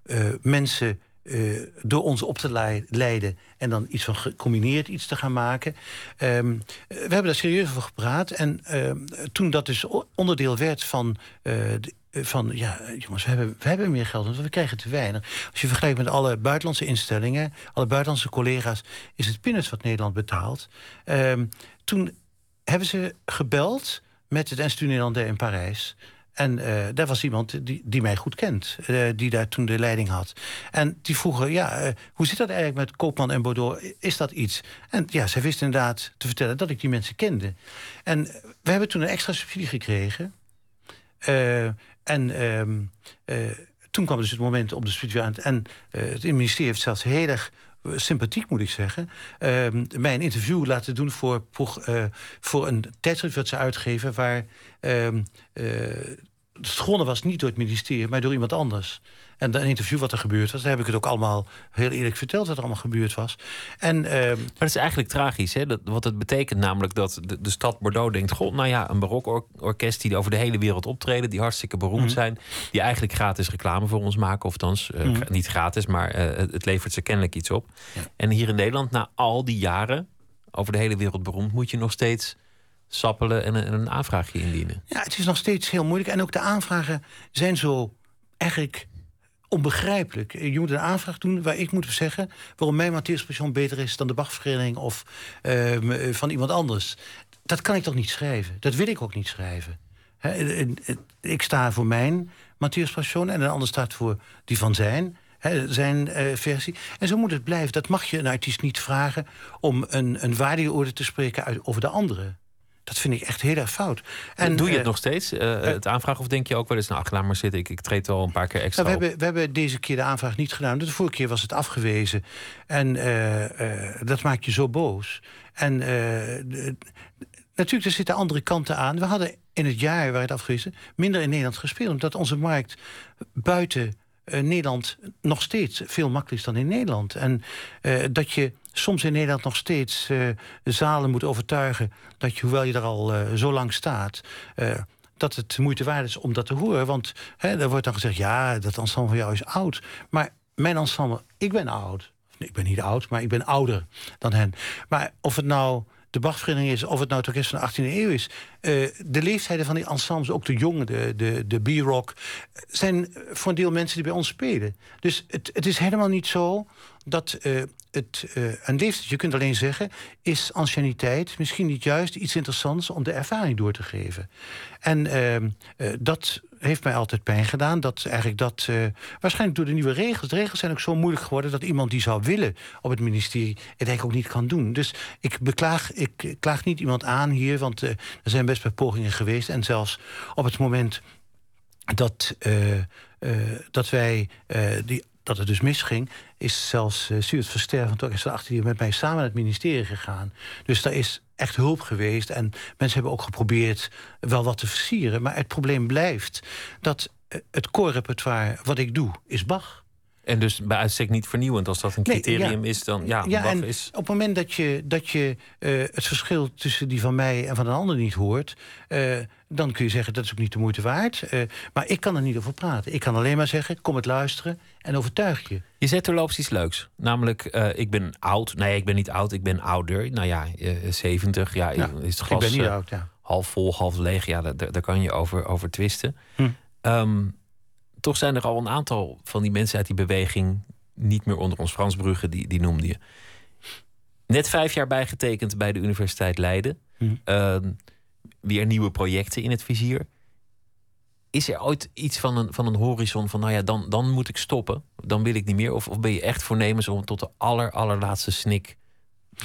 uh, mensen uh, door ons op te leiden en dan iets van gecombineerd iets te gaan maken. Um, we hebben daar serieus over gepraat. En uh, toen dat dus onderdeel werd van de van ja, jongens, we hebben, we hebben meer geld, want we krijgen te weinig. Als je vergelijkt met alle buitenlandse instellingen, alle buitenlandse collega's, is het peanuts wat Nederland betaalt. Um, toen hebben ze gebeld met het Instituut Nederlandais in Parijs. En uh, daar was iemand die, die mij goed kent, uh, die daar toen de leiding had. En die vroegen, ja, hoe zit dat eigenlijk met Koopman en Bordeaux? Is dat iets? En ja, zij wist inderdaad te vertellen dat ik die mensen kende. En we hebben toen een extra subsidie gekregen. En um, uh, toen kwam dus het moment op de studie aan. En uh, het ministerie heeft zelfs heel erg eh, sympathiek, moet ik zeggen... Uh, mij een interview laten doen voor, een tijdschrift dat ze uitgeven... waar ehm, schonnen was niet door het ministerie, maar door iemand anders. En een interview wat er gebeurd was, daar heb ik het ook allemaal heel eerlijk verteld wat er allemaal gebeurd was. En, uh, maar dat is eigenlijk tragisch, hè? Dat, wat het betekent namelijk dat de, de stad Bordeaux denkt: God, nou ja, een barokorkest die over de hele wereld optreden, die hartstikke beroemd mm zijn, die eigenlijk gratis reclame voor ons maken, of althans uh, mm niet gratis, maar uh, het levert ze kennelijk iets op. Ja. En hier in Nederland, na al die jaren over de hele wereld beroemd, moet je nog steeds sappelen en een, en een aanvraagje indienen. Ja, het is nog steeds heel moeilijk. En ook de aanvragen zijn zo eigenlijk onbegrijpelijk. Je moet een aanvraag doen waar ik moet zeggen... waarom mijn Matthäuspersoon beter is dan de Bachvereniging... of uh, van iemand anders. Dat kan ik toch niet schrijven? Dat wil ik ook niet schrijven. Ik sta voor mijn Matthäuspersoon... en een ander staat voor die van zijn zijn uh, versie. En zo moet het blijven. Dat mag je een artiest niet vragen om een, een waardeoordeel te spreken uit, over de andere. Dat vind ik echt heel erg fout. En, Doe je het uh, nog steeds, uh, het aanvragen? Of denk je ook wel eens, nou, laat maar zitten, ik, ik treed al een paar keer extra nou, we, hebben, we hebben deze keer de aanvraag niet gedaan. De vorige keer was het afgewezen. En dat maakt je zo boos. En natuurlijk, er zitten andere kanten aan. We hadden in het jaar waar het afgewezen minder in Nederland gespeeld. Omdat onze markt buiten uh, Nederland nog steeds veel makkelijker is dan in Nederland. En uh, dat je soms in Nederland nog steeds uh, zalen moet overtuigen... dat je, hoewel je er al zo lang staat... dat het moeite waard is om dat te horen. Want hè, er wordt dan gezegd, ja, dat ensemble van jou is oud. Maar mijn ensemble, ik ben oud. Ik ben niet oud, maar ik ben ouder dan hen. Maar of het nou de Bachvereniging is, of het nou het orkest van de 18e eeuw is. Uh, de leeftijden van die ensembles, ook de jonge, de, de, de B-rock... zijn voor een deel mensen die bij ons spelen. Dus het, het is helemaal niet zo dat uh, het, uh, een leeftijd, je kunt alleen zeggen... is anciëniteit misschien niet juist iets interessants om de ervaring door te geven. En ehm, dat heeft mij altijd pijn gedaan. Dat eigenlijk dat, uh, waarschijnlijk door de nieuwe regels. De regels zijn ook zo moeilijk geworden dat iemand die zou willen op het ministerie het eigenlijk ook niet kan doen. Dus ik beklaag, ik klaag niet iemand aan hier, want uh, er zijn best wel pogingen geweest. En zelfs op het moment dat, uh, dat wij die dat het dus misging, is zelfs uh, Stuart Verster van het achter die met mij samen naar het ministerie gegaan. Dus daar is echt hulp geweest. En mensen hebben ook geprobeerd wel wat te versieren. Maar het probleem blijft dat eh, het koorrepertoire wat ik doe, is Bach. En dus bij uitstek niet vernieuwend. Als dat een criterium is, dan ja, ja en is... Op het moment dat je, dat je uh, het verschil tussen die van mij en van een ander niet hoort... Uh, dan kun je zeggen, dat is ook niet de moeite waard. Uh, maar ik kan er niet over praten. Ik kan alleen maar zeggen, kom het luisteren en overtuig je. Je zet er loopt iets leuks. Namelijk, ik ben oud. Nee, ik ben niet oud, ik ben ouder. Nou ja, 70. Ja, is het glas, ik ben niet oud, ja. Half vol, half leeg. Ja, daar, daar kan je over, over twisten. Hm. Um, toch zijn er al een aantal van die mensen uit die beweging niet meer onder ons. Frans Brugge, die, die noemde je. Net vijf jaar bijgetekend bij de Universiteit Leiden. Hm. Ehm, weer nieuwe projecten in het vizier. Is er ooit iets van een, van een horizon van, nou ja, dan, dan moet ik stoppen, dan wil ik niet meer? Of, of ben je echt voornemens om tot de aller, allerlaatste snik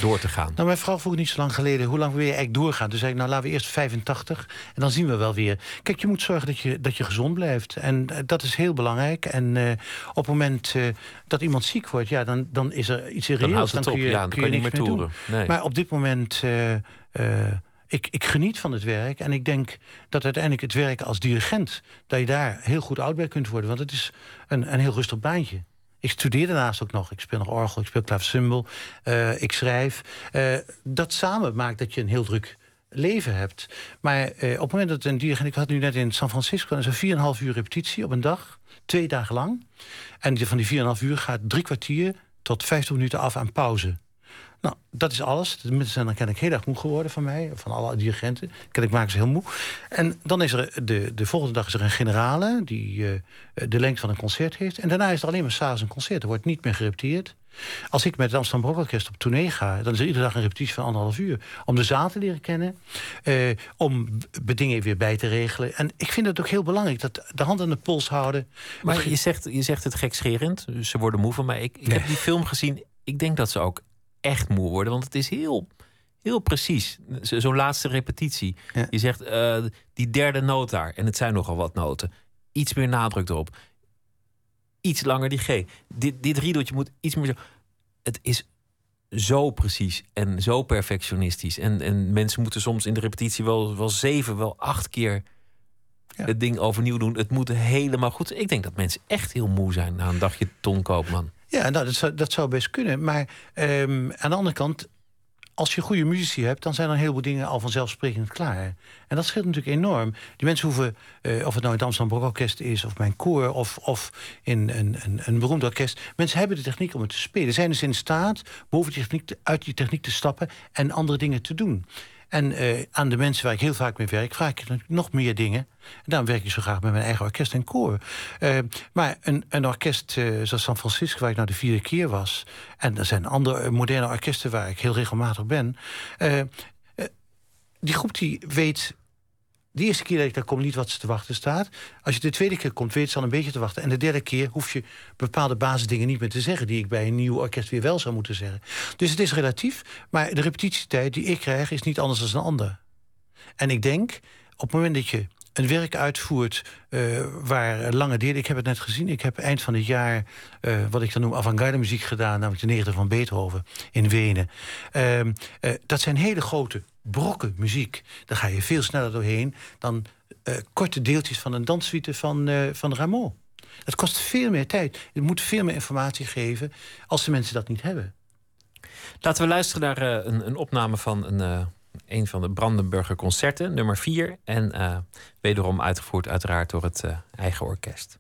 door te gaan? Nou, mijn vrouw vroeg niet zo lang geleden... hoe lang wil je eigenlijk doorgaan? Dus zei ik, nou, laten we eerst 85 en dan zien we wel weer. Kijk, je moet zorgen dat je, dat je gezond blijft. En uh, dat is heel belangrijk. En uh, op het moment uh, dat iemand ziek wordt... ja, dan, dan is er iets irreëels. Dan, dan, kun je, ja, dan kun je, niet meer toeren. Nee. Maar op dit moment... ik, ik geniet van het werk en ik denk dat uiteindelijk het werken als dirigent... dat je daar heel goed oud bij kunt worden. Want het is een, een heel rustig baantje. Ik studeer daarnaast ook nog. Ik speel nog orgel, ik speel klaversymbol, uh, ik schrijf. Uh, dat samen maakt dat je een heel druk leven hebt. Maar uh, op het moment dat een dirigent... Ik had nu net in San Francisco... een zo'n 4,5 uur repetitie op een dag. Twee dagen lang. En van die 4,5 uur gaat drie kwartier tot 50 minuten af aan pauze. Nou, dat is alles. De mensen zijn dan ken ik heel erg moe geworden van mij. Van alle dirigenten. Ken ik maken ze heel moe. En dan is er de, de volgende dag is er een generale... die uh, de lengte van een concert heeft. En daarna is er alleen maar s'avonds een concert. Er wordt niet meer gerepeteerd. Als ik met het Amsterdam Orkest op tournee ga... dan is er iedere dag een repetitie van anderhalf uur. Om de zaal te leren kennen. Uh, om dingen weer bij te regelen. En ik vind het ook heel belangrijk dat de hand aan de pols houden. Maar je zegt, je zegt het gekscherend. Ze worden moe van mij. Ik, ik nee. heb die film gezien. Ik denk dat ze ook echt moe worden. Want het is heel, heel precies. Zo'n laatste repetitie. Je zegt uh, die derde noot daar. En het zijn nogal wat noten. Iets meer nadruk erop. Iets langer die G. Dit, dit riedeltje moet iets meer zo. Het is zo precies en zo perfectionistisch. En, en mensen moeten soms in de repetitie wel, wel zeven, wel acht keer ja. het ding overnieuw doen. Het moet helemaal goed. Ik denk dat mensen echt heel moe zijn na een dagje Ton Koopman. Ja, nou, dat, zou, dat zou best kunnen. Maar um, aan de andere kant, als je goede muzici hebt, dan zijn er een heleboel dingen al vanzelfsprekend klaar. En dat scheelt natuurlijk enorm. Die mensen hoeven, uh, of het nou het Amsterdam Brokorkest is, of mijn koor, of, of in een, een, een beroemd orkest. Mensen hebben de techniek om het te spelen. Zijn dus in staat boven die techniek, uit die techniek te stappen en andere dingen te doen. En uh, aan de mensen waar ik heel vaak mee werk, vraag ik nog meer dingen. En daarom werk ik zo graag met mijn eigen orkest en koor. Uh, maar een, een orkest uh, zoals San Francisco, waar ik nou de vierde keer was... en er zijn andere moderne orkesten waar ik heel regelmatig ben... die groep die weet de eerste keer dat ik daar kom niet wat ze te wachten staat. Als je de tweede keer komt, weet ze al een beetje te wachten. En de derde keer hoef je bepaalde basisdingen niet meer te zeggen... die ik bij een nieuw orkest weer wel zou moeten zeggen. Dus het is relatief, maar de repetitietijd die ik krijg... is niet anders dan een ander. En ik denk, op het moment dat je een werk uitvoert uh, waar lange delen... Ik heb het net gezien, ik heb eind van het jaar... Uh, wat ik dan noem avant-garde muziek gedaan... namelijk de negende van Beethoven in Wenen. Uh, dat zijn hele grote brokken muziek. Daar ga je veel sneller doorheen dan korte deeltjes van een danssuite van, van Rameau. Het kost veel meer tijd. Je moet veel meer informatie geven als de mensen dat niet hebben. Laten we luisteren naar een, een opname van een een van de Brandenburger concerten, nummer 4. En wederom uitgevoerd uiteraard door het eigen orkest.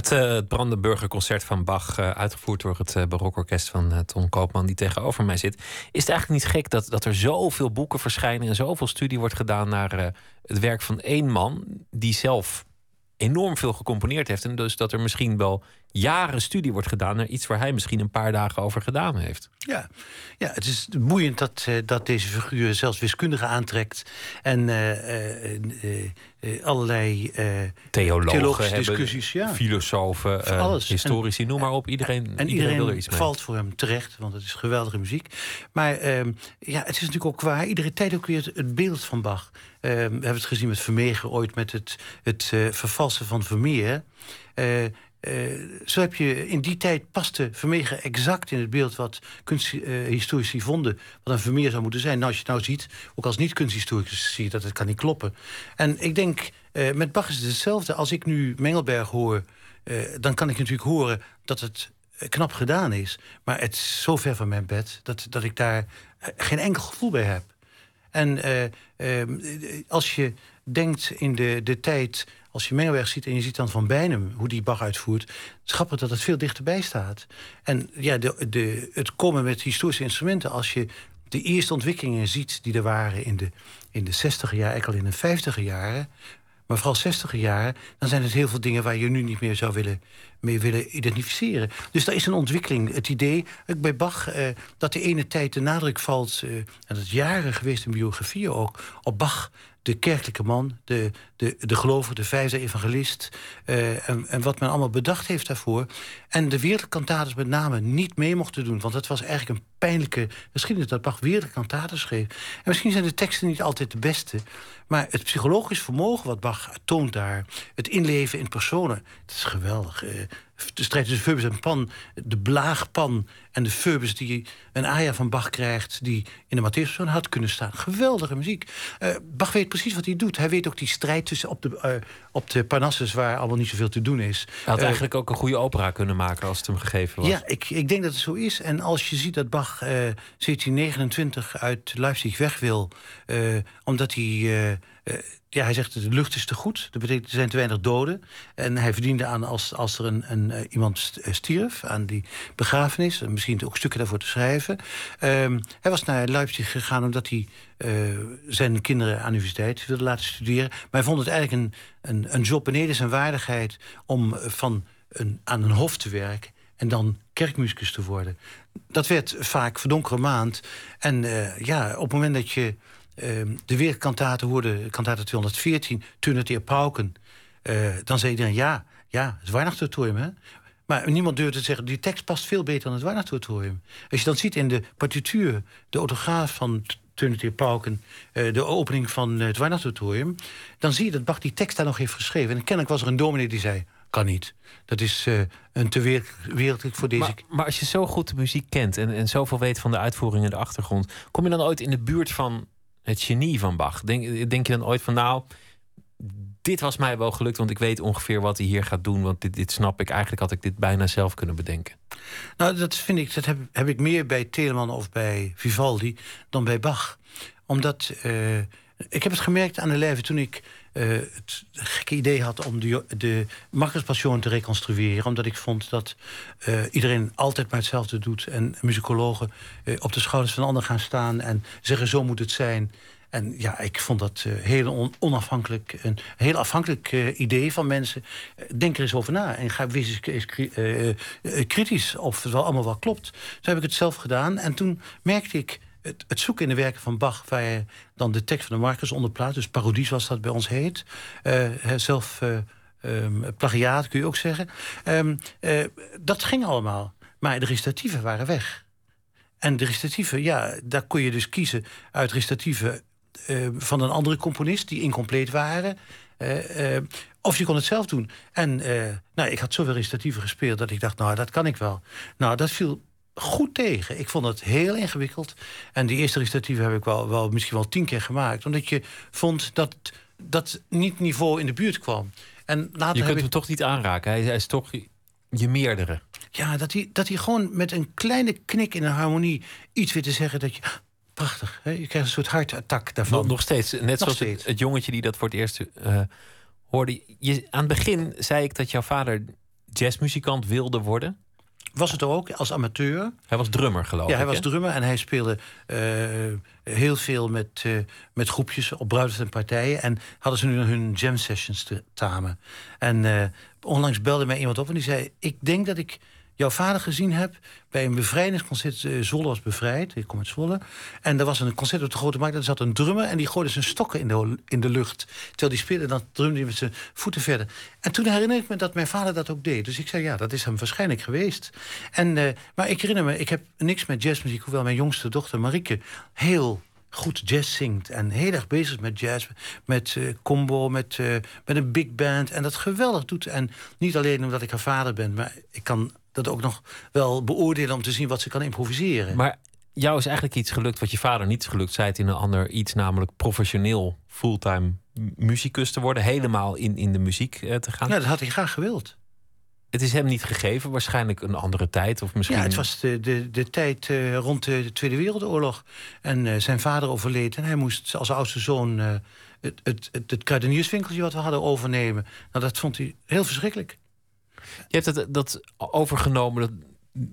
Het, het Brandenburger Concert van Bach, uh, uitgevoerd door het uh, Barokorkest van Ton Koopman, die tegenover mij zit. Is het eigenlijk niet gek dat, dat er zoveel boeken verschijnen en zoveel studie wordt gedaan naar het werk van één man, die zelf enorm veel gecomponeerd heeft. En dus dat er misschien wel jaren studie wordt gedaan naar iets waar hij misschien een paar dagen over gedaan heeft. Ja, ja het is boeiend dat, uh, dat deze figuur zelfs wiskundigen aantrekt en uh, uh, allerlei theologen, discussies, ja. filosofen, alles. historici, noem maar op. Iedereen, en iedereen, iedereen wil er iets mee. valt voor hem terecht, want het is geweldige muziek. Maar ehm, ja, het is natuurlijk ook waar. Iedere tijd ook weer het, beeld van Bach. Ehm, we hebben het gezien met Vermeer ooit met het, het vervalsen van Vermeer. Uh, zo heb je in die tijd paste Vermeer exact in het beeld wat kunsthistorici vonden wat een Vermeer zou moeten zijn. Nou, als je het nou ziet, ook als niet-kunsthistoricus zie je dat het kan niet kloppen. En ik denk, uh, met Bach is het hetzelfde. Als ik nu Mengelberg hoor, dan kan ik natuurlijk horen dat het knap gedaan is. Maar het is zo ver van mijn bed dat, dat ik daar geen enkel gevoel bij heb. En als je denkt in de, de tijd als je Mengelberg ziet en je ziet dan Van Bijnem... hoe die Bach uitvoert, grappig dat het veel dichterbij staat. En ja, de, de, het komen met historische instrumenten... als je de eerste ontwikkelingen ziet die er waren in de, in de 60 jaar... eigenlijk al in de 50 jaren, maar vooral 60 jaren... dan zijn het heel veel dingen waar je nu niet meer zou willen, mee willen identificeren. Dus daar is een ontwikkeling. Het idee, bij Bach, eh, dat de ene tijd de nadruk valt... Eh, en dat jaren geweest in biografieën ook, op Bach de kerkelijke man, de, de, de gelovige, de vijfde evangelist. Uh, en, en, wat men allemaal bedacht heeft daarvoor. En de wereldkantates met name niet mee mochten doen. Want dat was eigenlijk een pijnlijke geschiedenis dat Bach wereldkantates schreef. En misschien zijn de teksten niet altijd de beste. Maar het psychologisch vermogen wat Bach toont daar... het inleven in personen, dat is geweldig. Uh, de strijd tussen Phoebus en Pan, de blaagpan en de Phoebus die een aria van Bach krijgt... die in de Matthäus had kunnen staan. Geweldige muziek. Uh, Bach weet precies wat hij doet. Hij weet ook die strijd tussen op de, uh, op de Parnassus... waar allemaal niet zoveel te doen is. Hij had uh, eigenlijk ook een goede opera kunnen maken als het hem gegeven was. Ja, ik, ik denk dat het zo is. En als je ziet dat Bach 1729 uit Leipzig weg wil... omdat hij ja, hij zegt de lucht is te goed. Dat betekent er zijn te weinig doden. En hij verdiende aan als, als er een, een, uh, iemand stierf aan die begrafenis. En misschien ook stukken daarvoor te schrijven. Um, hij was naar Leipzig gegaan omdat hij zijn kinderen aan de universiteit wilde laten studeren. Maar hij vond het eigenlijk een, een, een job beneden zijn waardigheid... om van een, aan een hof te werken en dan kerkmuzikus te worden. Dat werd vaak verdonkere maand. En ja, op het moment dat je Ehm, de weerkantaten hoorde, kantate 214, Trinity Pauken. Uh, dan zei iedereen, ja, ja, het is Weihnachtstutorium, hè? Maar niemand durfde te zeggen, die tekst past veel beter dan het Weihnachtstutorium. Als je dan ziet in de partituur, de autograaf van Trinity Pauken... Uh, de opening van het Weihnachtstutorium... dan zie je dat Bach die tekst daar nog heeft geschreven. En kennelijk was er een dominee die zei, kan niet. Dat is uh, een te wereldlijk voor deze... Maar, maar, als je zo goed de muziek kent en, en zoveel weet van de uitvoering en de achtergrond... kom je dan ooit in de buurt van het genie van Bach? Denk, denk je dan ooit van nou, dit was mij wel gelukt, want ik weet ongeveer wat hij hier gaat doen, want dit, dit snap ik. Eigenlijk had ik dit bijna zelf kunnen bedenken. Nou, dat vind ik, dat heb, heb ik meer bij Telemann of bij Vivaldi dan bij Bach. Omdat uh, ik heb het gemerkt aan de lijve toen ik uh, het gekke idee had om de, de te reconstrueren. Omdat ik vond dat uh, iedereen altijd maar hetzelfde doet. En muzikologen uh, op de schouders van anderen gaan staan en zeggen zo moet het zijn. En ja, ik vond dat heel on onafhankelijk, een heel afhankelijk idee van mensen. Denk er eens over na en ga wees eens kritisch of het allemaal wel klopt. Zo heb ik het zelf gedaan en toen merkte ik het, het, zoeken in de werken van Bach... waar je dan de tekst van de Marcus onderplaatst... dus parodies was dat bij ons heet. Uh, zelf uh, um, plagiaat kun je ook zeggen. Um, uh, dat ging allemaal. Maar de restatieven waren weg. En de restatieven, ja, daar kon je dus kiezen uit restatieven... van een andere componist die incompleet waren... of je kon het zelf doen. En nou, ik had zoveel restatieven gespeeld dat ik dacht, nou, dat kan ik wel. Nou, dat viel goed tegen. Ik vond het heel ingewikkeld. En die eerste recitatieve heb ik wel, wel misschien wel tien keer gemaakt. Omdat je vond dat dat niet niveau in de buurt kwam. En later je kunt hem toch niet aanraken. Hij, hij, is toch je meerdere. Ja, dat hij, dat hij gewoon met een kleine knik in een harmonie iets weer te zeggen dat je... Prachtig, hè? je krijgt een soort hartattack daarvan. Nog, nog steeds, net zoals Het, het, jongetje die dat voor het eerst uh, hoorde. Je, aan het begin zei ik dat jouw vader jazzmuzikant wilde worden? Was het ook, als amateur. Hij was drummer, geloof ik. Ja, hij was drummer en hij speelde eh, heel veel met, eh, met groepjes op bruiloften en partijen. En hadden ze nu hun jam sessions te tamen. En eh, onlangs belde mij iemand op en die zei... ik denk dat ik jouw vader gezien heb bij een bevrijdingsconcert. eh, Zwolle was bevrijd, ik kom uit Zwolle. En er was een concert op de Grote Markt. Er zat een drummer en die gooide zijn stokken in de, in de lucht. Terwijl die speelde, dan drumde hij met zijn voeten verder. En toen herinner ik me dat mijn vader dat ook deed. Dus ik zei, ja, dat is hem waarschijnlijk geweest. En, eh, maar ik herinner me, ik heb niks met jazzmuziek... hoewel mijn jongste dochter Marieke heel goed jazz zingt. En heel erg bezig met jazz, met eh, combo, met, met een big band. En dat geweldig doet. En niet alleen omdat ik haar vader ben... maar ik kan dat ook nog wel beoordelen om te zien wat ze kan improviseren. Maar jou is eigenlijk iets gelukt wat je vader niet gelukt. Zei het in een ander iets, namelijk professioneel fulltime muzikus te worden. Helemaal in, in de muziek eh, te gaan. ja, dat had hij graag gewild. Het is hem niet gegeven, waarschijnlijk een andere tijd. Of misschien... Ja, het was de, de, de tijd eh, rond de Tweede Wereldoorlog. En eh, zijn vader overleed. En hij moest als oudste zoon het, het, het, het kruidenierswinkeltje wat we hadden overnemen. Nou, dat vond hij heel verschrikkelijk. Je hebt dat, dat overgenomen,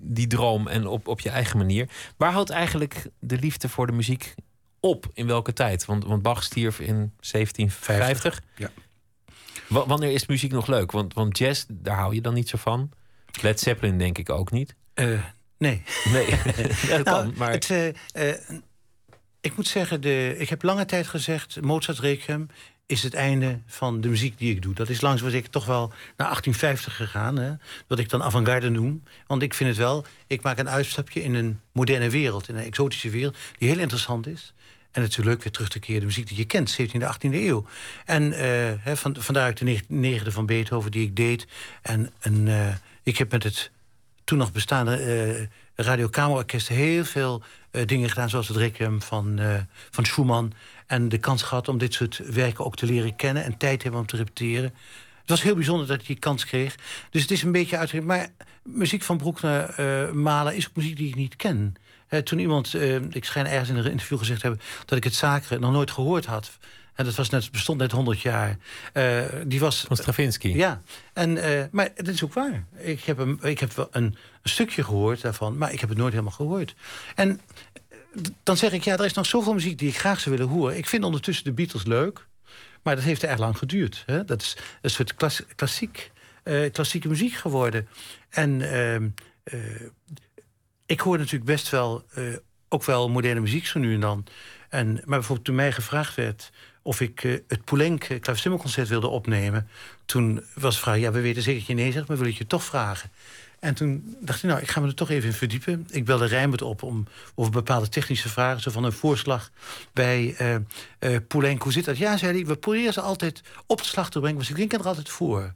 die droom, en op, op je eigen manier. Waar houdt eigenlijk de liefde voor de muziek op? In welke tijd? Want, want Bach stierf in 1750. Ja. Wa- wanneer is muziek nog leuk? Want, want jazz, daar hou je dan niet zo van. Led Zeppelin denk ik ook niet. Eh, nee. Nee, *laughs* dat kan. Nou, Maar het, eh, eh, ik moet zeggen, de, ik heb lange tijd gezegd... Mozart Requiem is het einde van de muziek die ik doe. Dat is langs was ik toch wel naar 1850 gegaan. Hè, wat ik dan avant-garde noem. Want ik vind het wel... Ik maak een uitstapje in een moderne wereld. In een exotische wereld die heel interessant is. En het is leuk weer terug te keren de muziek die je kent, 17e, 18e eeuw. En eh, hè, van, vandaar de neg- negende van Beethoven die ik deed. En, eh, ik heb met het toen nog bestaande eh Radio Kamerorkest heel veel eh, dingen gedaan, zoals het Requiem van, eh, van Schumann. En de kans gehad om dit soort werken ook te leren kennen en tijd hebben om te repeteren. Het was heel bijzonder dat ik die kans kreeg. Dus het is een beetje uit. Maar muziek van Broekner eh Malen is ook muziek die ik niet ken. Eh, toen iemand, eh, ik schijn ergens in een interview gezegd hebben dat ik het Sacre nog nooit gehoord had. En dat was net, bestond net 100 jaar. Die was van Stravinsky. ja, en, maar dat is ook waar. Ik heb, een, ik heb wel een, een stukje gehoord daarvan, maar ik heb het nooit helemaal gehoord. En dan zeg ik, ja, er is nog zoveel muziek die ik graag zou willen horen. Ik vind ondertussen de Beatles leuk, maar dat heeft erg lang geduurd. Hè? Dat is een soort klas, klassiek, eh, klassieke muziek geworden. En ehm, eh, ik hoor natuurlijk best wel, eh, ook wel moderne muziek zo nu en dan. En, maar bijvoorbeeld toen mij gevraagd werd of ik het Poulenc klaverstimmelconcert wilde opnemen... toen was de vraag, ja, we weten zeker dat je nee zegt... maar wil ik je toch vragen? En toen dacht ik, nou, ik ga me er toch even in verdiepen. Ik belde Rijnbert op om over bepaalde technische vragen... zo van een voorslag bij eh, Poulenc. Hoe zit dat? Ja, zei hij, we proberen ze altijd op de slag te brengen... maar ze klinken er altijd voor.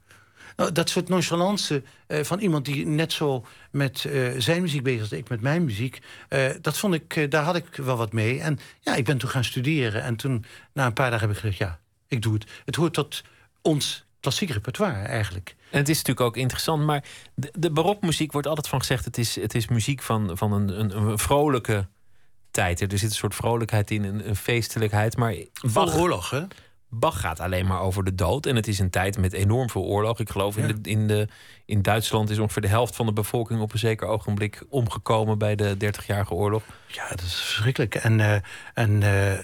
Nou, dat soort nonchalance eh, van iemand die net zo met eh, zijn muziek bezig is... ik met mijn muziek, eh, dat vond ik, daar had ik wel wat mee. En ja, ik ben toen gaan studeren. En toen, na een paar dagen, heb ik gezegd, ja, ik doe het. Het hoort tot ons klassiek repertoire eigenlijk. En het is natuurlijk ook interessant, maar de, de barokmuziek wordt altijd van gezegd: het is, het is muziek van, van een, een, een vrolijke tijd. Er zit een soort vrolijkheid in, een, een feestelijkheid. Maar Bach, oorlog, hè? Bach gaat alleen maar over de dood. En het is een tijd met enorm veel oorlog. Ik geloof in, de, in, de, in Duitsland is ongeveer de helft van de bevolking op een zeker ogenblik omgekomen bij de 30-jarige oorlog. Ja, dat is verschrikkelijk. En, eh, en, eh, eh,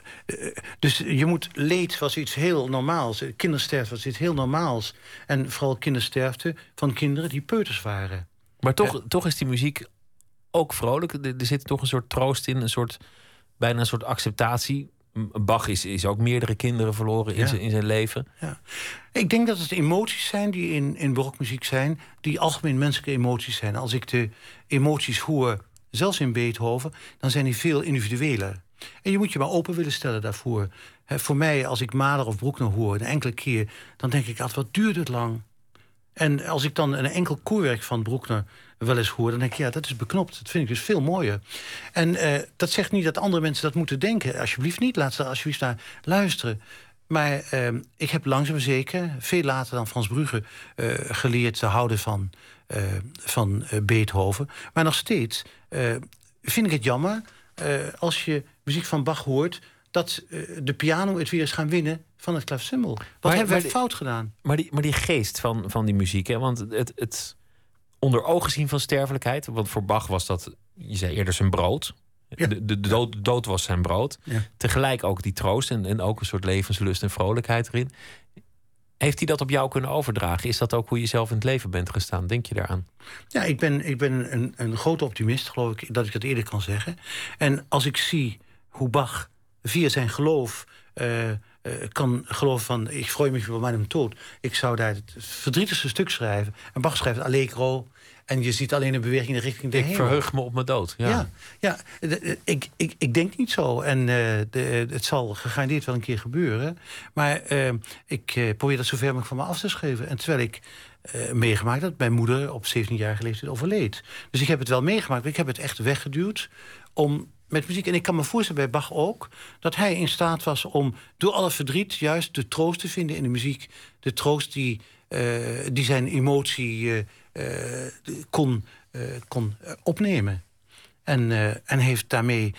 dus je moet leed was iets heel normaals. Kindersterfte was iets heel normaals. En vooral kindersterfte van kinderen die peuters waren. Maar toch, toch is die muziek ook vrolijk. Er, er zit toch een soort troost in, een soort, bijna een soort acceptatie. Bach is, is ook meerdere kinderen verloren in, Ja. zijn, in zijn leven. Ik denk dat het emoties zijn die in, in barokmuziek zijn... die algemeen menselijke emoties zijn. Als ik de emoties hoor, zelfs in Beethoven... dan zijn die veel individueler. En je moet je maar open willen stellen daarvoor. Voor mij, als ik Mahler of Bruckner hoor, een enkele keer... dan denk ik altijd, wat duurt het lang? En als ik dan een enkel koorwerk van Bruckner wel eens hoor... dan denk ik, ja, dat is beknopt. Dat vind ik dus veel mooier. En eh, dat zegt niet dat andere mensen dat moeten denken. Alsjeblieft niet, laat ze alsjeblieft naar luisteren. Maar eh, ik heb langzaam zeker, veel later dan Frans Brugge... eh, geleerd te houden van, eh, van Beethoven. Maar nog steeds vind ik het jammer... als je muziek van Bach hoort... dat de piano het weer is gaan winnen van het klavecimbal. Wat Maar- hebben we fout gedaan? Maar die, maar die geest van, van die muziek, hè? want het, het, onder ogen zien van sterfelijkheid. Want voor Bach was dat, je zei eerder zijn brood. Ja. De, de, de dood, dood was zijn brood. Ja. Tegelijk ook die troost en, en ook een soort levenslust en vrolijkheid erin. Heeft hij dat op jou kunnen overdragen? Is dat ook hoe je zelf in het leven bent gestaan? Denk je daaraan? Ja, ik ben, ik ben een, een grote optimist, geloof ik, dat ik dat eerder kan zeggen. En als ik zie hoe Bach via zijn geloof eh, kan geloven van... ik gooi me voor mijn dood. Ik zou daar het verdrietigste stuk schrijven. En Bach schrijft Allegro. En je ziet alleen een beweging in de richting de Ik hemel. verheug me op mijn dood. Ja. Ja, ik, ik, ik denk niet zo. En eh, de, het zal gegarandeerd wel een keer gebeuren. Maar eh, ik eh, probeer dat zover mogelijk van me af te schrijven. En terwijl ik eh, meegemaakt dat mijn moeder op 17-jarige leeftijd overleed. Dus ik heb het wel meegemaakt, maar ik heb het echt weggeduwd om met muziek. En ik kan me voorstellen bij Bach ook dat hij in staat was om door alle verdriet juist de troost te vinden in de muziek. De troost die, eh, die zijn emotie eh, eh, kon, kon opnemen. En, en heeft daarmee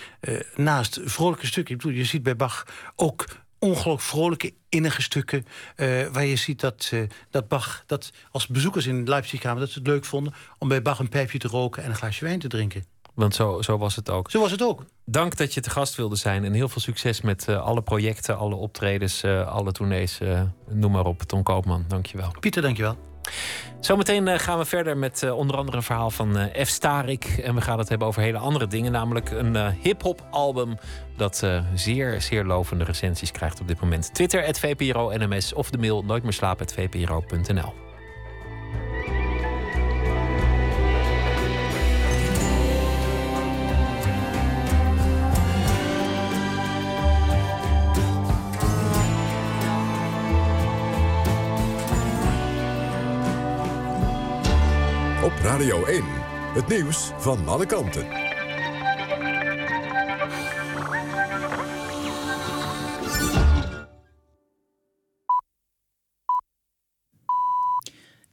naast vrolijke stukken... Je ziet bij Bach ook ongelooflijk vrolijke, innige stukken... waar je ziet dat, dat Bach, dat als bezoekers in de Leipzigkamer... dat ze het leuk vonden om bij Bach een pijpje te roken... en een glaasje wijn te drinken. Want zo, zo was het ook. Zo was het ook. Dank dat je te gast wilde zijn. En heel veel succes met eh, alle projecten, alle optredens, eh, alle tournees. eh, noem maar op. Ton Koopman, dankjewel. Pieter, dankjewel. Zometeen gaan we verder met onder andere een verhaal van F. Starik. En we gaan het hebben over hele andere dingen. Namelijk een hip-hop album dat zeer, zeer lovende recensies krijgt op dit moment. Twitter, het VPRO NMS of de mail nooit Radio 1. Het nieuws van alle kanten.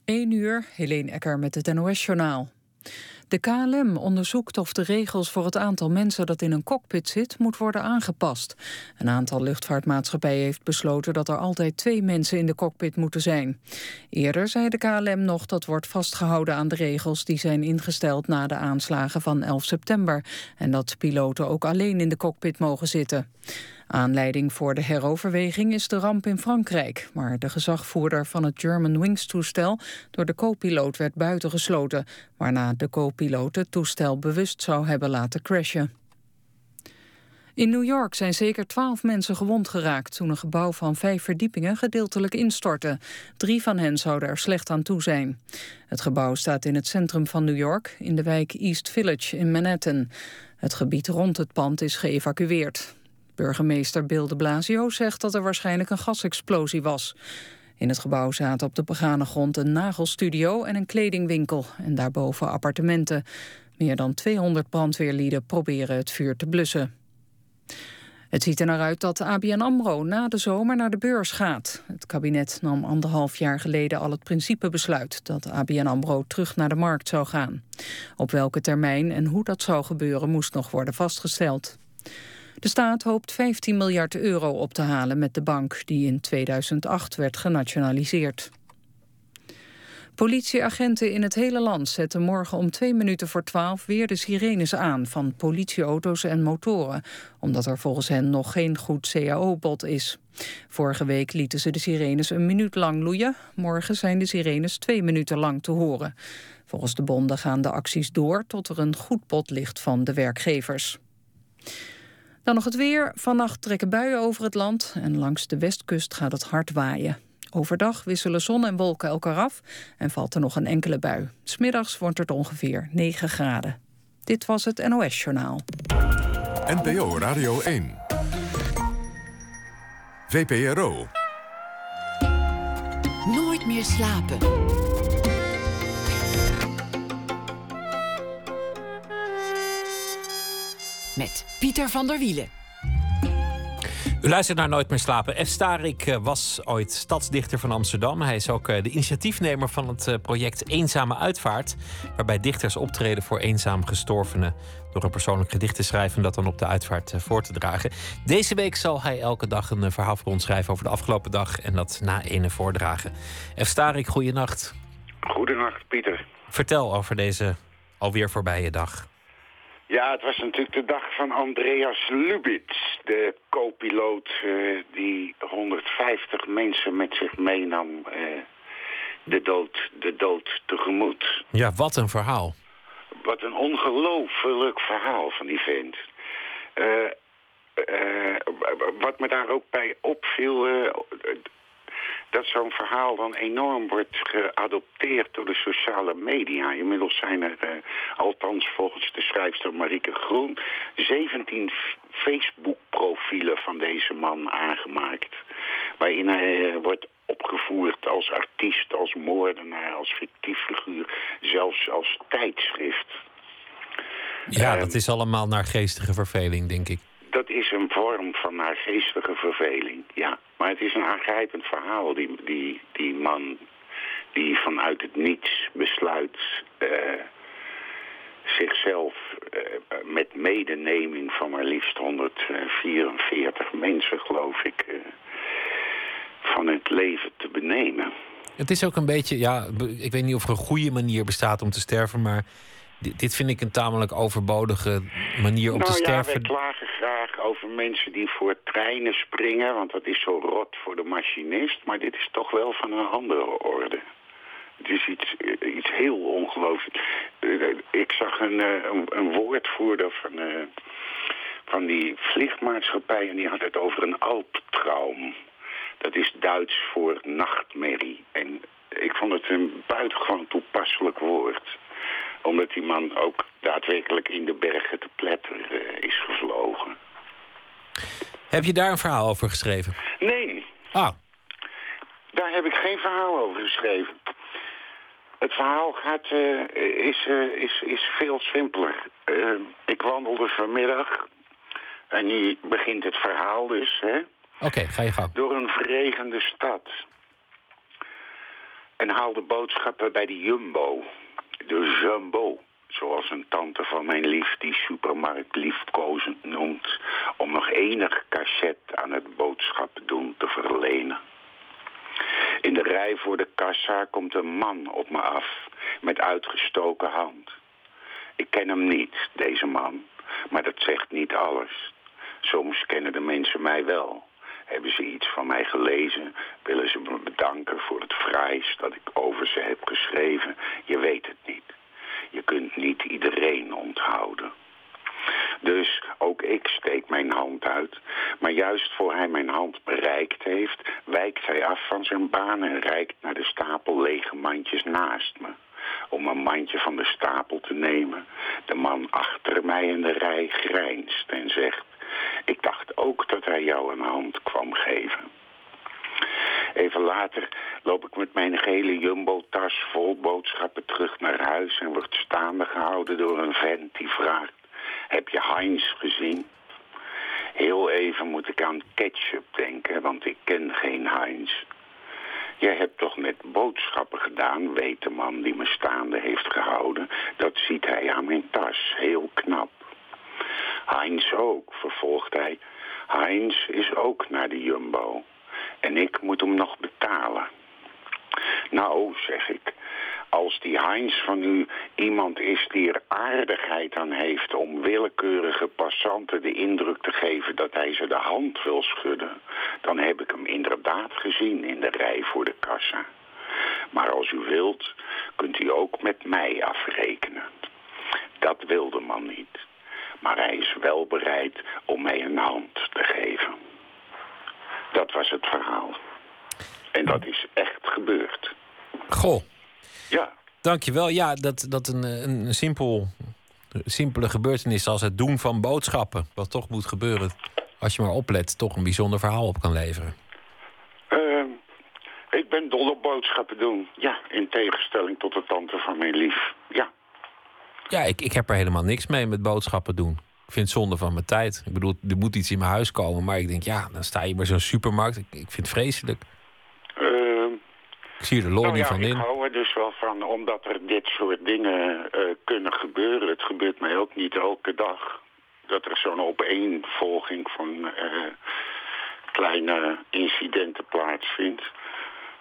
1 uur, Helene Ecker met het NOS-journaal. De KLM onderzoekt of de regels voor het aantal mensen dat in een cockpit zit moet worden aangepast. Een aantal luchtvaartmaatschappijen heeft besloten dat er altijd twee mensen in de cockpit moeten zijn. Eerder zei de KLM nog dat wordt vastgehouden aan de regels die zijn ingesteld na de aanslagen van 11 september en dat piloten ook alleen in de cockpit mogen zitten. Aanleiding voor de heroverweging is de ramp in Frankrijk... waar de gezagvoerder van het Germanwings-toestel... door de co-piloot werd buitengesloten... waarna de co-piloot het toestel bewust zou hebben laten crashen. In New York zijn zeker twaalf mensen gewond geraakt... toen een gebouw van vijf verdiepingen gedeeltelijk instortte. Drie van hen zouden er slecht aan toe zijn. Het gebouw staat in het centrum van New York... in de wijk East Village in Manhattan. Het gebied rond het pand is geëvacueerd. Burgemeester Bill de Blasio zegt dat er waarschijnlijk een gasexplosie was. In het gebouw zaten op de begane grond een nagelstudio en een kledingwinkel... en daarboven appartementen. Meer dan 200 brandweerlieden proberen het vuur te blussen. Het ziet er naar uit dat ABN AMRO na de zomer naar de beurs gaat. Het kabinet nam anderhalf jaar geleden al het principebesluit... dat ABN AMRO terug naar de markt zou gaan. Op welke termijn en hoe dat zou gebeuren moest nog worden vastgesteld. De staat hoopt 15 miljard euro op te halen met de bank... die in 2008 werd genationaliseerd. Politieagenten in het hele land zetten morgen om twee minuten voor twaalf weer de sirenes aan van politieauto's en motoren, omdat er volgens hen nog geen goed CAO-bod is. Vorige week lieten ze de sirenes een minuut lang loeien. Morgen zijn de sirenes twee minuten lang te horen. Volgens de bonden gaan de acties door tot er een goed bod ligt van de werkgevers. Dan nog het weer. Vannacht trekken buien over het land en langs de westkust gaat het hard waaien. Overdag wisselen zon en wolken elkaar af en valt er nog een enkele bui. Smiddags wordt het ongeveer 9 graden. Dit was het NOS Journaal. NPO Radio 1. VPRO. Nooit meer slapen. Met Pieter van der Wielen. U luistert naar Nooit meer slapen. F. Starik eh, was ooit stadsdichter van Amsterdam. Hij is ook eh, de initiatiefnemer van het eh, project Eenzame Uitvaart. Waarbij dichters optreden voor eenzaam gestorvenen. Door een persoonlijk gedicht te schrijven en dat dan op de uitvaart voor te dragen. Deze week zal hij elke dag een verhaal voor ons schrijven over de afgelopen dag. En dat na ene voordragen. F. Starik, goeienacht. Goedenacht, Pieter. Vertel over deze alweer voorbije dag. Ja, het was natuurlijk de dag van Andreas Lubitz, de co-piloot uh, die 150 mensen met zich meenam uh, de, dood, de dood tegemoet. Ja, wat een verhaal. Wat een ongelooflijk verhaal van die vent. Uh, wat me daar ook bij opviel, dat zo'n verhaal dan enorm wordt geadopteerd door de sociale media. Inmiddels zijn er, uh, althans volgens de schrijfster Marieke Groen, 17 Facebook-profielen van deze man aangemaakt. Waarin hij uh, wordt opgevoerd als artiest, als moordenaar, als fictief figuur, zelfs als tijdschrift. Ja, uh, dat is allemaal naar geestige verveling, denk ik dat is een vorm van naargeestige verveling, ja. Maar het is een aangrijpend verhaal, die, die, die man die vanuit het niets besluit uh, zichzelf uh, met medeneming van maar liefst 144 mensen, geloof ik, uh, van het leven te benemen. Het is ook een beetje, ja, ik weet niet of er een goede manier bestaat om te sterven, maar dit vind ik een tamelijk overbodige manier om nou, te sterven. Ja, wij klagen graag over mensen die voor treinen springen, want dat is zo rot voor de machinist. Maar dit is toch wel van een andere orde. Het is iets, iets heel ongelooflijk. Ik zag een, een, een woordvoerder van, uh, van die vliegmaatschappij en die had het over een alptraum. Dat is Duits voor nachtmerrie. En ik vond het een buitengewoon toepasselijk woord omdat die man ook daadwerkelijk in de bergen te pletter uh, is gevlogen. Heb je daar een verhaal over geschreven? Nee. Ah. Daar heb ik geen verhaal over geschreven. Het verhaal gaat, uh, is, uh, is, is veel simpeler. ik wandelde vanmiddag en nu begint het verhaal dus. Oké, okay, ga je gang. Door een verregende stad. En haalde boodschappen bij de Jumbo de Jumbo. Zoals een tante van mijn lief die supermarkt liefkozend noemt... om nog enig cachet aan het boodschappen doen te verlenen. In de rij voor de kassa komt een man op me af met uitgestoken hand. Ik ken hem niet, deze man, maar dat zegt niet alles. Soms kennen de mensen mij wel. Hebben ze iets van mij gelezen? Willen ze me bedanken voor het fraais dat ik over ze heb geschreven? Je weet het niet. Je kunt niet iedereen onthouden. Dus ook ik steek mijn hand uit. Maar juist voor hij mijn hand bereikt heeft... wijkt hij af van zijn baan en reikt naar de stapel lege mandjes naast me. Om een mandje van de stapel te nemen. De man achter mij in de rij grijnst en zegt... Ik dacht ook dat hij jou een hand kwam geven. Even later loop ik met mijn gele jumbo-tas vol boodschappen terug naar huis... en word staande gehouden door een vent die vraagt... Heb je Heinz gezien? Heel even moet ik aan ketchup denken, want ik ken geen Heinz. Jij hebt toch net boodschappen gedaan, weet de man die me staande heeft gehouden. Dat ziet hij aan mijn tas, heel knap. Heinz ook, vervolgt hij. Heinz is ook naar de Jumbo. En ik moet hem nog betalen. Nou, zeg ik, als die Heinz van u iemand is die er aardigheid aan heeft om willekeurige passanten de indruk te geven dat hij ze de hand wil schudden, dan heb ik hem inderdaad gezien in de rij voor de kassa. Maar als u wilt, kunt u ook met mij afrekenen. Dat wil de man niet. Maar hij is wel bereid om mij een hand te geven. Dat was het verhaal. En dat is echt gebeurd. Goh. Ja. Dankjewel. Ja, dat, dat een, een simpel, simpele gebeurtenis als het doen van boodschappen... wat toch moet gebeuren, als je maar oplet... toch een bijzonder verhaal op kan leveren. Uh, ik ben dol op boodschappen doen. Ja, in tegenstelling tot de tante van mijn lief. Ja. Ja, ik, ik heb er helemaal niks mee met boodschappen doen. Ik vind het zonde van mijn tijd. Ik bedoel, er moet iets in mijn huis komen. Maar ik denk, ja, dan sta je bij zo'n supermarkt. Ik, ik vind het vreselijk. Uh, ik zie er lol nou niet ja, van ik in. hou er dus wel van, omdat er dit soort dingen uh, kunnen gebeuren. Het gebeurt mij ook niet elke dag. Dat er zo'n opeenvolging van uh, kleine incidenten plaatsvindt.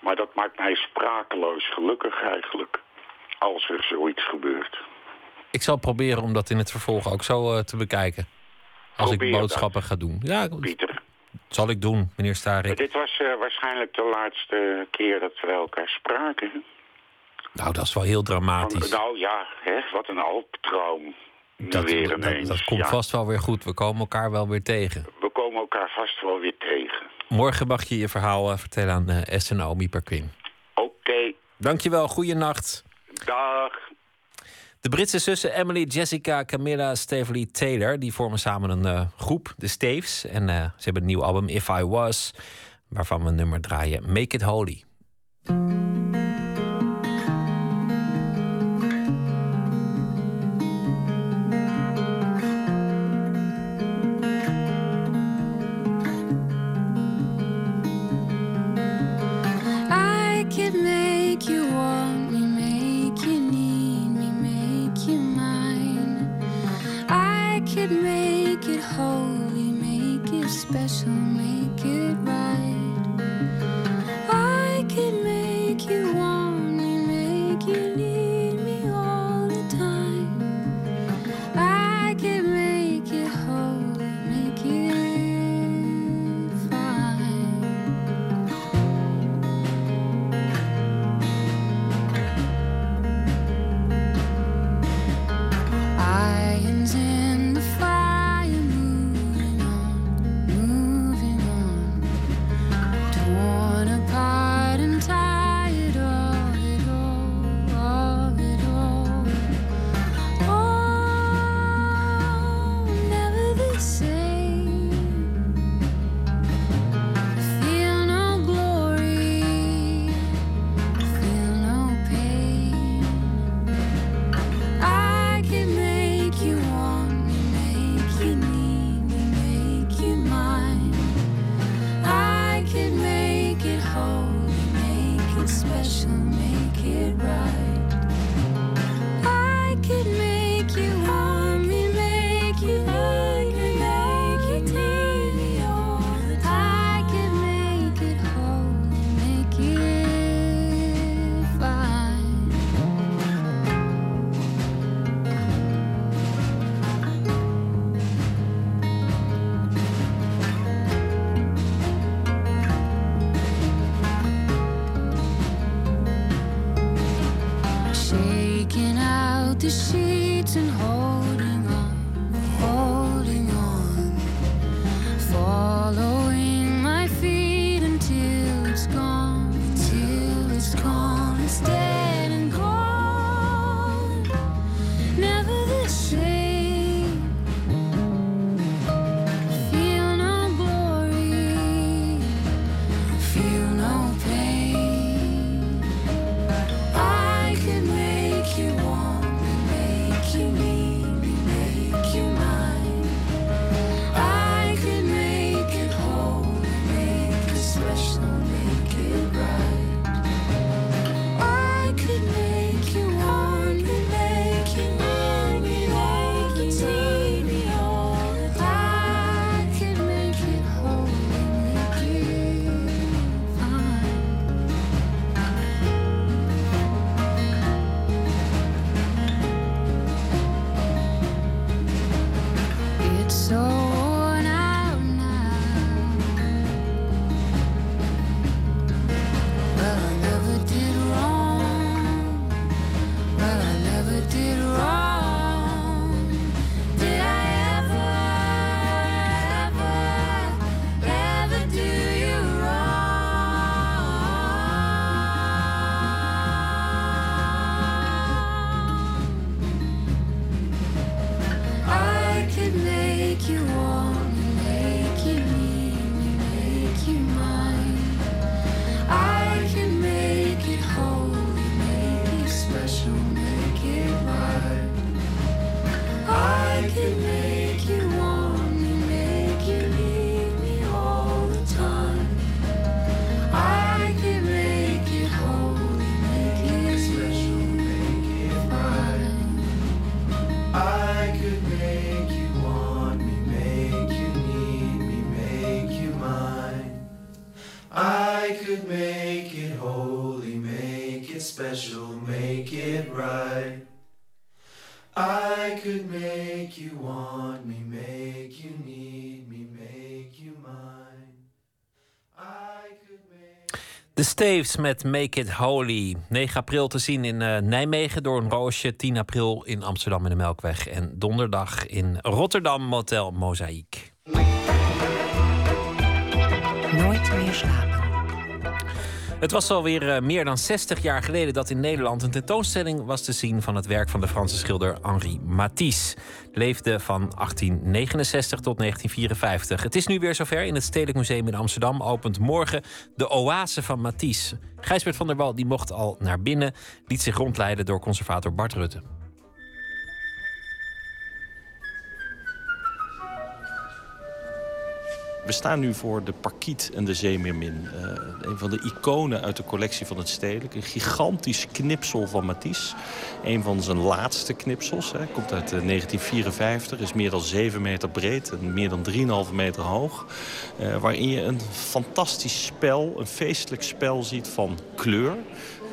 Maar dat maakt mij sprakeloos gelukkig eigenlijk. Als er zoiets gebeurt. Ik zal proberen om dat in het vervolg ook zo uh, te bekijken. Als Probeer ik boodschappen dat. ga doen. Ja, Pieter. zal ik doen, meneer Starik. Dit was uh, waarschijnlijk de laatste keer dat we elkaar spraken. Nou, dat is wel heel dramatisch. Van- nou ja, hè, wat een alptraum. Nu Dat, weer dat, dat komt Ja, vast wel weer goed. We komen elkaar wel weer tegen. We komen elkaar vast wel weer tegen. Morgen mag je je verhaal eh, vertellen aan uh, S en Naomi Perquin. Oké, Dankjewel, goeienacht. dag. De Britse zussen Emily, Jessica, Camilla, Staveley Taylor... die vormen samen een eh, groep, de Staves. En eh, ze hebben een nieuw album, If I Was... waarvan we een nummer draaien, Make It Holy. Holy, make it special, make Staves met Make It Holy. 9 april te zien in uh, Nijmegen door een roosje. 10 april in Amsterdam in de Melkweg. En donderdag in Rotterdam Motel Mozaïek. Nooit meer slapen. Het was alweer uh, meer dan 60 jaar geleden dat in Nederland een tentoonstelling was te zien van het werk van de Franse schilder Henri Matisse. Leefde van 1869 tot 1954. Het is nu weer zover. In het Stedelijk Museum in Amsterdam opent morgen de Oase van Matisse. Gijsbert van der Wal die mocht al naar binnen, liet zich rondleiden door conservator Bart Rutte. We staan nu voor de Parkiet en de Zeemeermin. Uh, een van de iconen uit de collectie van het Stedelijk. Een gigantisch knipsel van Matisse. Een van zijn laatste knipsels. Hè. Komt uit uh, 1954. Is meer dan 7 meter breed en meer dan 3,5 meter hoog. Uh, waarin je een fantastisch spel, een feestelijk spel ziet van kleur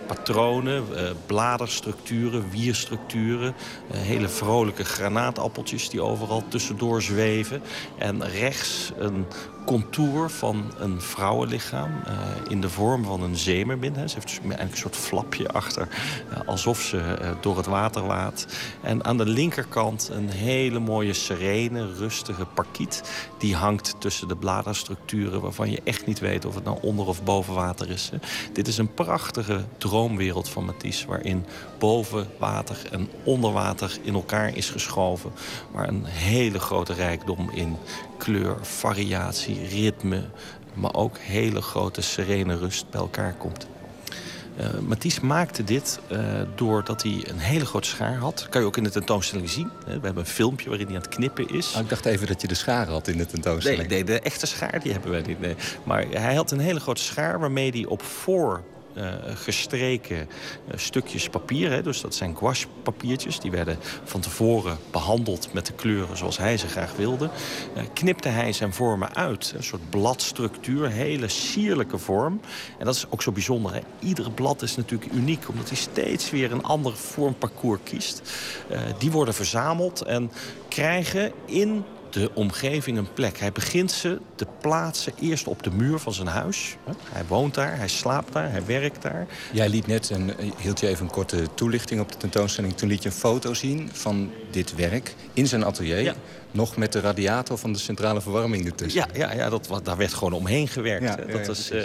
patronen, uh, bladerstructuren, wierstructuren. Uh, hele vrolijke granaatappeltjes die overal tussendoor zweven. En rechts een contour van een vrouwenlichaam uh, in de vorm van een zeemermin. Hè. Ze heeft eigenlijk een soort flapje achter, alsof ze door het water waat. En aan de linkerkant een hele mooie serene, rustige parkiet. Die hangt tussen de bladerstructuren waarvan je echt niet weet of het nou onder of boven water is. Dit is een prachtige droomwereld van Matisse waarin boven water en onder water in elkaar is geschoven. Maar een hele grote rijkdom in kleur, variatie, ritme... maar ook hele grote serene rust bij elkaar komt. Uh, Matisse maakte dit uh, doordat hij een hele grote schaar had. Dat kan je ook in de tentoonstelling zien. We hebben een filmpje waarin hij aan het knippen is. Oh, ik dacht even dat je de schaar had in de tentoonstelling. Nee, nee de echte schaar die hebben wij niet. Nee. Maar hij had een hele grote schaar waarmee hij op voor gestreken uh, stukjes papier. Hè, dus dat zijn gouache papiertjes. Die werden van tevoren behandeld met de kleuren zoals hij ze graag wilde. Uh, knipte hij zijn vormen uit. Een soort bladstructuur, hele sierlijke vorm. En dat is ook zo bijzonder. Hè. Iedere blad is natuurlijk uniek, omdat hij steeds weer een ander vormparcours kiest. die worden verzameld en krijgen in de omgeving een plek. Hij begint ze te plaatsen eerst op de muur van zijn huis. Hij woont daar, hij slaapt daar, hij werkt daar. Jij liet net, een, hield je even een korte toelichting op de tentoonstelling... toen liet je een foto zien van dit werk in zijn atelier... Ja. Nog met de radiator van de centrale verwarming ertussen. Ja, ja, ja dat, daar werd gewoon omheen gewerkt. Ja, dat ja, is, uh,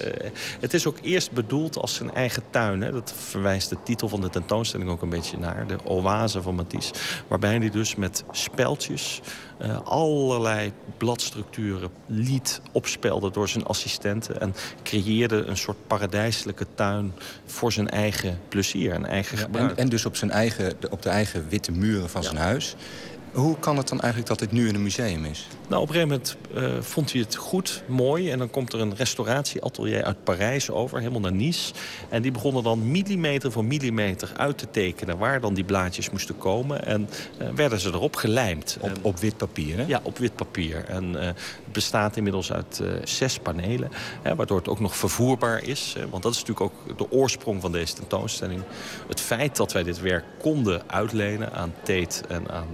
het is ook eerst bedoeld als zijn eigen tuin. Hè. Dat verwijst de titel van de tentoonstelling ook een beetje naar. De oase van Matisse. Waarbij hij dus met speltjes uh, allerlei bladstructuren liet opspelden door zijn assistenten. En creëerde een soort paradijselijke tuin voor zijn eigen plezier en eigen gebruik. En, en, dus op, zijn eigen, op de eigen witte muren van zijn huis. Hoe kan het dan eigenlijk dat dit nu in een museum is? Nou, op een gegeven moment uh, vond hij het goed, mooi. En dan komt er een restauratieatelier uit Parijs over, helemaal naar Nice. En die begonnen dan millimeter voor millimeter uit te tekenen... waar dan die blaadjes moesten komen. En uh, werden ze erop gelijmd. Op, wit papier, hè? Ja, op wit papier. En uh, het bestaat inmiddels uit zes panelen. Hè, waardoor het ook nog vervoerbaar is. want dat is natuurlijk ook de oorsprong van deze tentoonstelling. Het feit dat wij dit werk konden uitlenen aan Tate en aan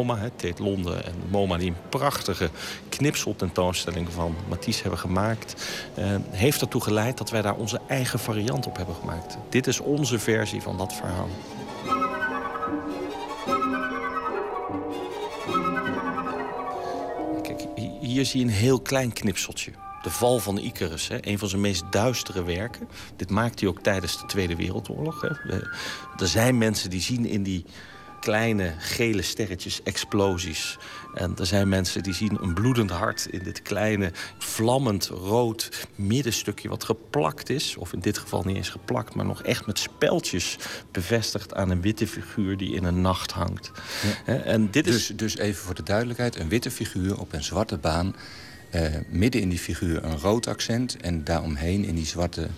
MoMA... Hè, Tate Londen en MoMA die een prachtige knipseltentoonstelling van Matisse hebben gemaakt... Uh, heeft ertoe geleid dat wij daar onze eigen variant op hebben gemaakt. Dit is onze versie van dat verhaal. Kijk, hier zie je een heel klein knipseltje. De val van Icarus, hè, een van zijn meest duistere werken. Dit maakte hij ook tijdens de Tweede Wereldoorlog. Hè. Er zijn mensen die zien in die kleine gele sterretjes explosies. En er zijn mensen die zien een bloedend hart in dit kleine, vlammend rood middenstukje wat geplakt is. Of in dit geval niet eens geplakt, maar nog echt met speltjes bevestigd aan een witte figuur die in een nacht hangt. Ja. En dit dus, is... dus even voor de duidelijkheid, een witte figuur op een zwarte baan. Uh, midden in die figuur een rood accent en daaromheen in die zwarte,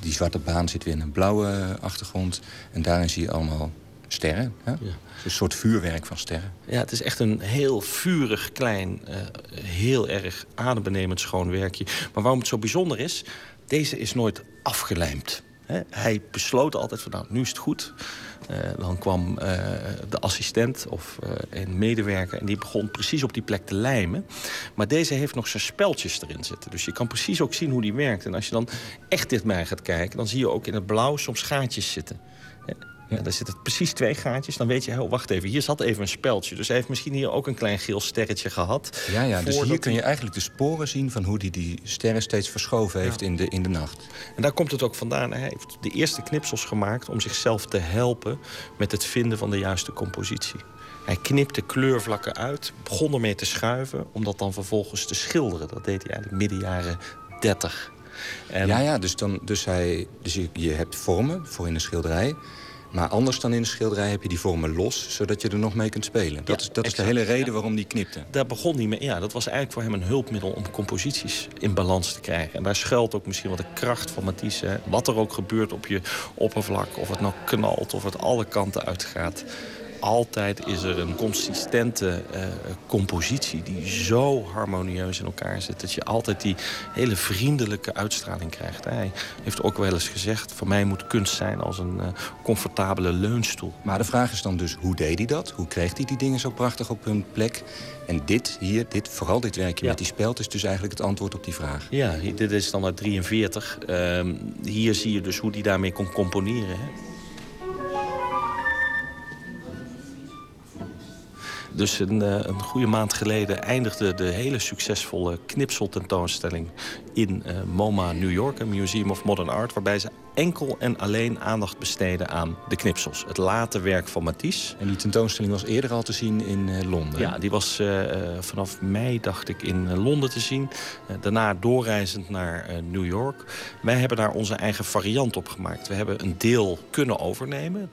die zwarte baan zit weer een blauwe achtergrond. En daarin zie je allemaal sterren. Hè? Ja. Een soort vuurwerk van sterren. Ja, het is echt een heel vurig, klein, uh, heel erg adembenemend schoon werkje. Maar waarom het zo bijzonder is, deze is nooit afgelijmd. Hij besloot altijd van nou, nu is het goed. Uh, dan kwam uh, de assistent of een medewerker en die begon precies op die plek te lijmen. Maar deze heeft nog zijn speltjes erin zitten. Dus je kan precies ook zien hoe die werkt. En als je dan echt dichtbij gaat kijken, dan zie je ook in het blauw soms gaatjes zitten. Ja, daar zitten precies twee gaatjes. Dan weet je, oh, wacht even, hier zat even een speldje. Dus hij heeft misschien hier ook een klein geel sterretje gehad. Ja, ja dus hier kun je eigenlijk de sporen zien... van hoe hij die, die sterren steeds verschoven heeft in, de, in de nacht. En daar komt het ook vandaan. Hij heeft de eerste knipsels gemaakt om zichzelf te helpen... met het vinden van de juiste compositie. Hij knipte kleurvlakken uit, begon ermee te schuiven... om dat dan vervolgens te schilderen. Dat deed hij eigenlijk midden jaren 30. En... Ja, ja, dus, dan, dus, hij, dus je, je hebt vormen voor in de schilderij... Maar anders dan in de schilderij heb je die vormen los... zodat je er nog mee kunt spelen. Dat, is, dat is de hele reden waarom die knipte. Daar begon hij mee. Ja, dat was eigenlijk voor hem een hulpmiddel... om composities in balans te krijgen. En daar schuilt ook misschien wel de kracht van Matisse. Wat er ook gebeurt op je oppervlak. Of het nou knalt, of het alle kanten uitgaat altijd is er een consistente uh, compositie die zo harmonieus in elkaar zit... dat je altijd die hele vriendelijke uitstraling krijgt. Hij heeft ook wel eens gezegd... voor mij moet kunst zijn als een uh, comfortabele leunstoel. Maar de vraag is dan dus, hoe deed hij dat? Hoe kreeg hij die dingen zo prachtig op hun plek? En dit hier, dit, vooral dit werkje met die speld... is dus eigenlijk het antwoord op die vraag. Ja, dit is dan uit 43. Uh, hier zie je dus hoe hij daarmee kon componeren. Hè? Dus een, eh, een goede maand geleden eindigde de hele succesvolle knipseltentoonstelling in uh, MoMA New York, een Museum of Modern Art, waarbij ze enkel en alleen aandacht besteden aan de knipsels. Het late werk van Matisse. En die tentoonstelling was eerder al te zien in uh, Londen? Ja, die was uh, vanaf mei, dacht ik, in Londen te zien. daarna doorreizend naar New York. Wij hebben daar onze eigen variant op gemaakt. We hebben een deel kunnen overnemen.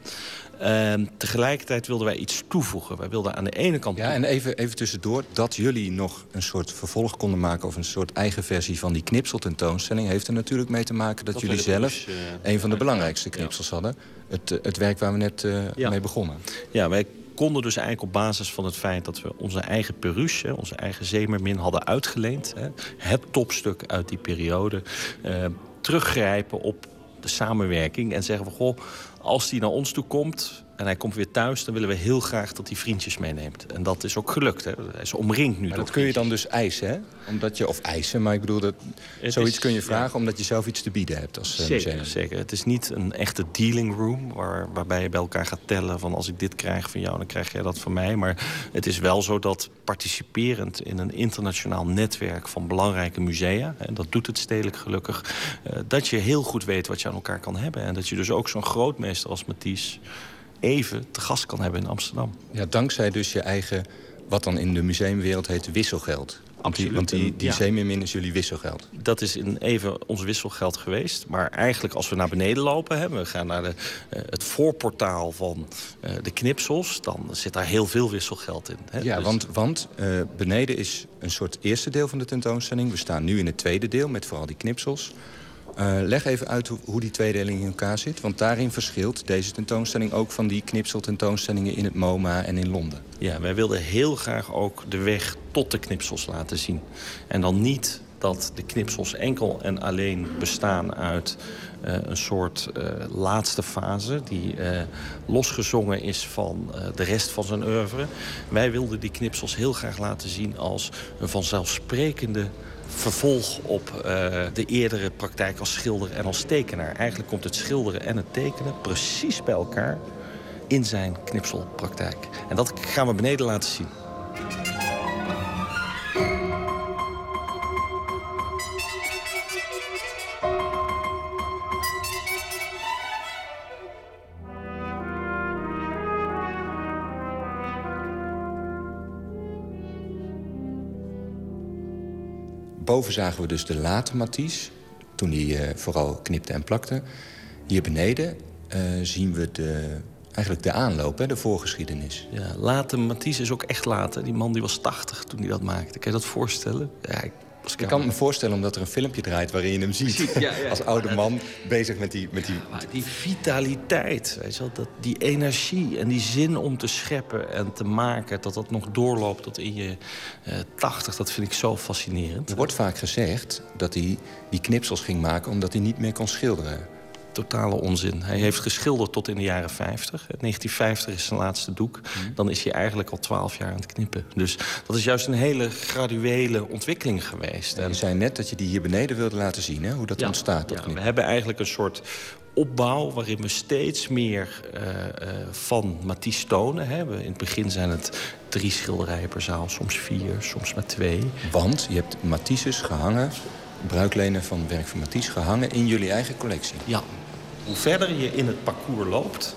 Uh, tegelijkertijd wilden wij iets toevoegen. Wij wilden aan de ene kant... Ja, en even, even tussendoor, dat jullie nog een soort vervolg konden maken... of een soort eigen versie van die knipseltentoonstelling... heeft er natuurlijk mee te maken dat, jullie zelf... Uh, een van de belangrijkste knipsels hadden. Het, eh, het werk waar we net uh, ja. mee begonnen. Ja, wij konden dus eigenlijk op basis van het feit dat we onze eigen Peruche, onze eigen Zeemermin hadden uitgeleend. Hè, het topstuk uit die periode. Uh, teruggrijpen op de samenwerking en zeggen van... goh, als die naar ons toe komt en hij komt weer thuis... dan willen we heel graag dat hij vriendjes meeneemt. En dat is ook gelukt. Hè? Hij is omringd nu. Maar dat kun je dan dus eisen, hè? Omdat je, of eisen, maar ik bedoel, dat, zoiets kun je vragen... omdat je zelf iets te bieden hebt als uh, zeker, Zeker, Het is niet een echte dealing room... Waar, waarbij je bij elkaar gaat tellen van... als ik dit krijg van jou, dan krijg jij dat van mij. Maar het is wel zo dat participerend in een internationaal netwerk... van belangrijke musea, en dat doet het stedelijk gelukkig... Uh, dat je heel goed weet wat je aan elkaar kan hebben. En dat je dus ook zo'n grootmeester als Matisse even te gast kan hebben in Amsterdam. Ja, dankzij dus je eigen, wat dan in de museumwereld heet, wisselgeld. Absoluut. Want die, die ja. is jullie wisselgeld. Dat is in even ons wisselgeld geweest. Maar eigenlijk als we naar beneden lopen... Hè, we gaan naar de, uh, het voorportaal van uh, de knipsels... dan zit daar heel veel wisselgeld in. Hè. Ja, dus... want, want uh, beneden is een soort eerste deel van de tentoonstelling. We staan nu in het tweede deel met vooral die knipsels. Uh, leg even uit hoe, hoe, die tweedeling in elkaar zit. Want daarin verschilt deze tentoonstelling ook van die knipseltentoonstellingen in het MoMA en in Londen. Ja, wij wilden heel graag ook de weg tot de knipsels laten zien. En dan niet dat de knipsels enkel en alleen bestaan uit uh, een soort uh, laatste fase... die losgezongen is van de rest van zijn oeuvre. Wij wilden die knipsels heel graag laten zien als een vanzelfsprekende vervolg op uh, de eerdere praktijk als schilder en als tekenaar. Eigenlijk komt het schilderen en het tekenen precies bij elkaar in zijn knipselpraktijk. En dat gaan we beneden laten zien. Boven zagen we dus de late Matisse, toen hij uh, vooral knipte en plakte. Hier beneden uh, zien we de, eigenlijk de aanloop, hè, de voorgeschiedenis. Ja, late Matisse is ook echt later. Die man die was 80 toen hij dat maakte. Kan je dat voorstellen? Ja, ik kan me voorstellen omdat er een filmpje draait waarin je hem ziet. Ja, ja. *laughs* Als oude man bezig met die... Met die... Die vitaliteit, weet je wel, dat, die energie en die zin om te scheppen en te maken... dat dat nog doorloopt tot in je uh, tachtig, dat vind ik zo fascinerend. Er wordt vaak gezegd dat hij die knipsels ging maken omdat hij niet meer kon schilderen. Totale onzin. Hij heeft geschilderd tot in de jaren 50. 1950 is zijn laatste doek. Mhm. Dan is hij eigenlijk al twaalf jaar aan het knippen. Dus dat is juist een hele graduele ontwikkeling geweest. En je zei net dat je die hier beneden wilde laten zien, hè? hoe dat ontstaat. ja, we hebben eigenlijk een soort opbouw waarin we steeds meer uh, uh, van Matisse tonen. Hè. In het begin zijn het drie schilderijen per zaal, soms vier, soms maar twee. Want je hebt Matisses gehangen, bruiklenen van werk van Matisse gehangen in jullie eigen collectie. Ja. Hoe verder je in het parcours loopt,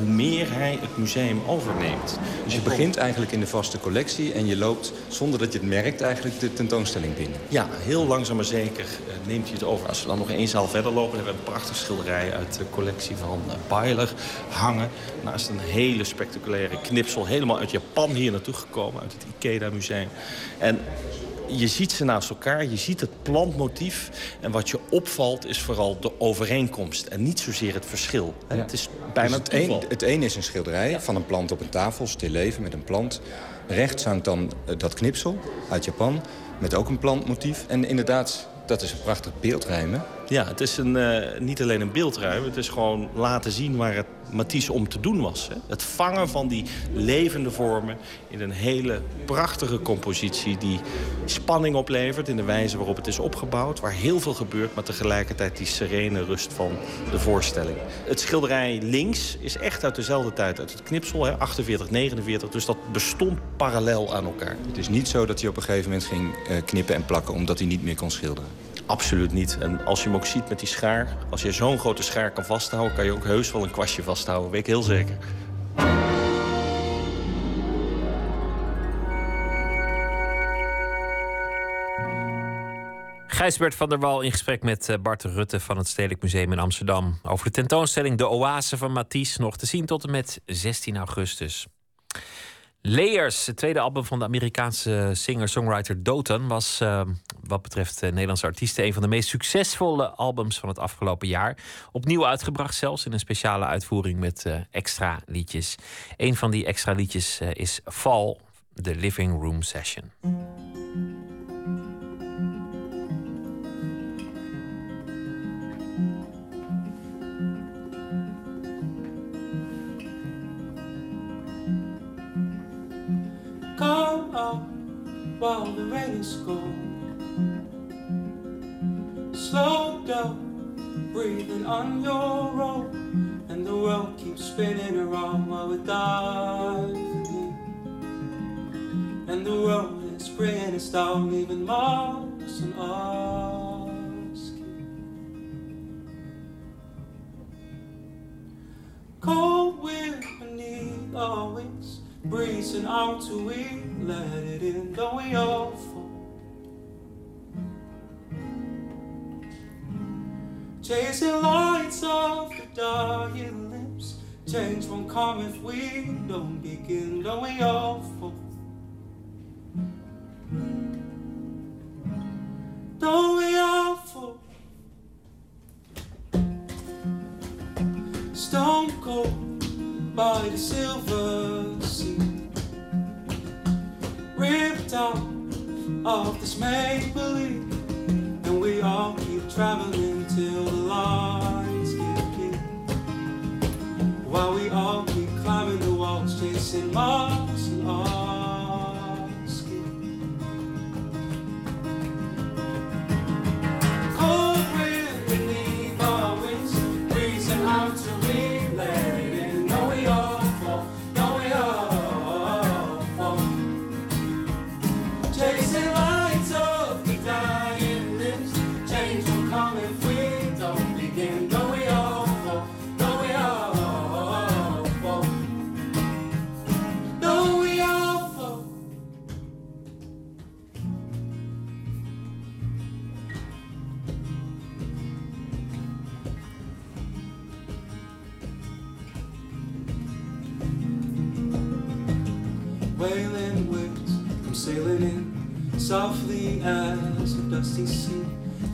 hoe meer hij het museum overneemt. Dus je begint eigenlijk in de vaste collectie... en je loopt, zonder dat je het merkt, eigenlijk de tentoonstelling binnen. Ja, heel langzaam maar zeker eh, neemt hij het over. Als we dan nog één zaal verder lopen... hebben we een prachtig schilderij uit de collectie van uh, Byler hangen. Naast een hele spectaculaire knipsel, helemaal uit Japan hier naartoe gekomen... uit het Ikeda Museum. En je ziet ze naast elkaar, je ziet het plantmotief. En wat je opvalt is vooral de overeenkomst en niet zozeer het verschil. Het is bijna dus het, een, het een is een schilderij van een plant op een tafel, stil leven met een plant. Rechts hangt dan eh, dat knipsel uit Japan met ook een plantmotief. En inderdaad, dat is een prachtig beeldrijmen. Ja, het is een, uh, niet alleen een beeldruim. Het is gewoon laten zien waar het Matisse om te doen was. Hè. Het vangen van die levende vormen in een hele prachtige compositie... die spanning oplevert in de wijze waarop het is opgebouwd... waar heel veel gebeurt, maar tegelijkertijd die serene rust van de voorstelling. Het schilderij links is echt uit dezelfde tijd, uit het knipsel, hè, 48, 49. Dus dat bestond parallel aan elkaar. Het is niet zo dat hij op een gegeven moment ging uh, knippen en plakken... omdat hij niet meer kon schilderen? Absoluut niet. En als je hem ook ziet met die schaar... als je zo'n grote schaar kan vasthouden... kan je ook heus wel een kwastje vasthouden. Weet ik heel zeker. Gijsbert van der Wal in gesprek met eh, Bart Rutte van het Stedelijk Museum in Amsterdam. Over de tentoonstelling De Oase van Matisse. Nog te zien tot en met 16 augustus. Layers, het tweede album van de Amerikaanse singer-songwriter Dotan, was uh, wat betreft uh, Nederlandse artiesten een van de meest succesvolle albums van het afgelopen jaar. Opnieuw uitgebracht, zelfs in een speciale uitvoering met uh, extra liedjes. Een van die extra liedjes is Fall, de Living Room Session. Come out while the rain is gone. Slow down, breathing on your own, and the world keeps spinning around while we're diving And the world is bringing us down, leaving marks on skin. Cold wind beneath our wings breezing out till we let it in, don't we all fall? Chasing lights off the dying lips, change won't come if we don't begin, don't we all fall? Don't we all fall? Stone cold by the silver sea, ripped out of this make believe, and we all keep traveling till the lights get dim. While we all keep climbing the walls, chasing marks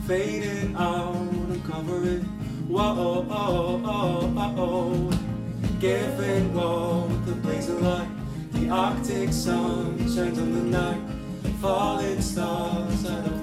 fading out and covering. Whoa, oh, oh, oh, oh, oh. oh. giving way with the blazing light. The Arctic sun shines on the night, falling stars of the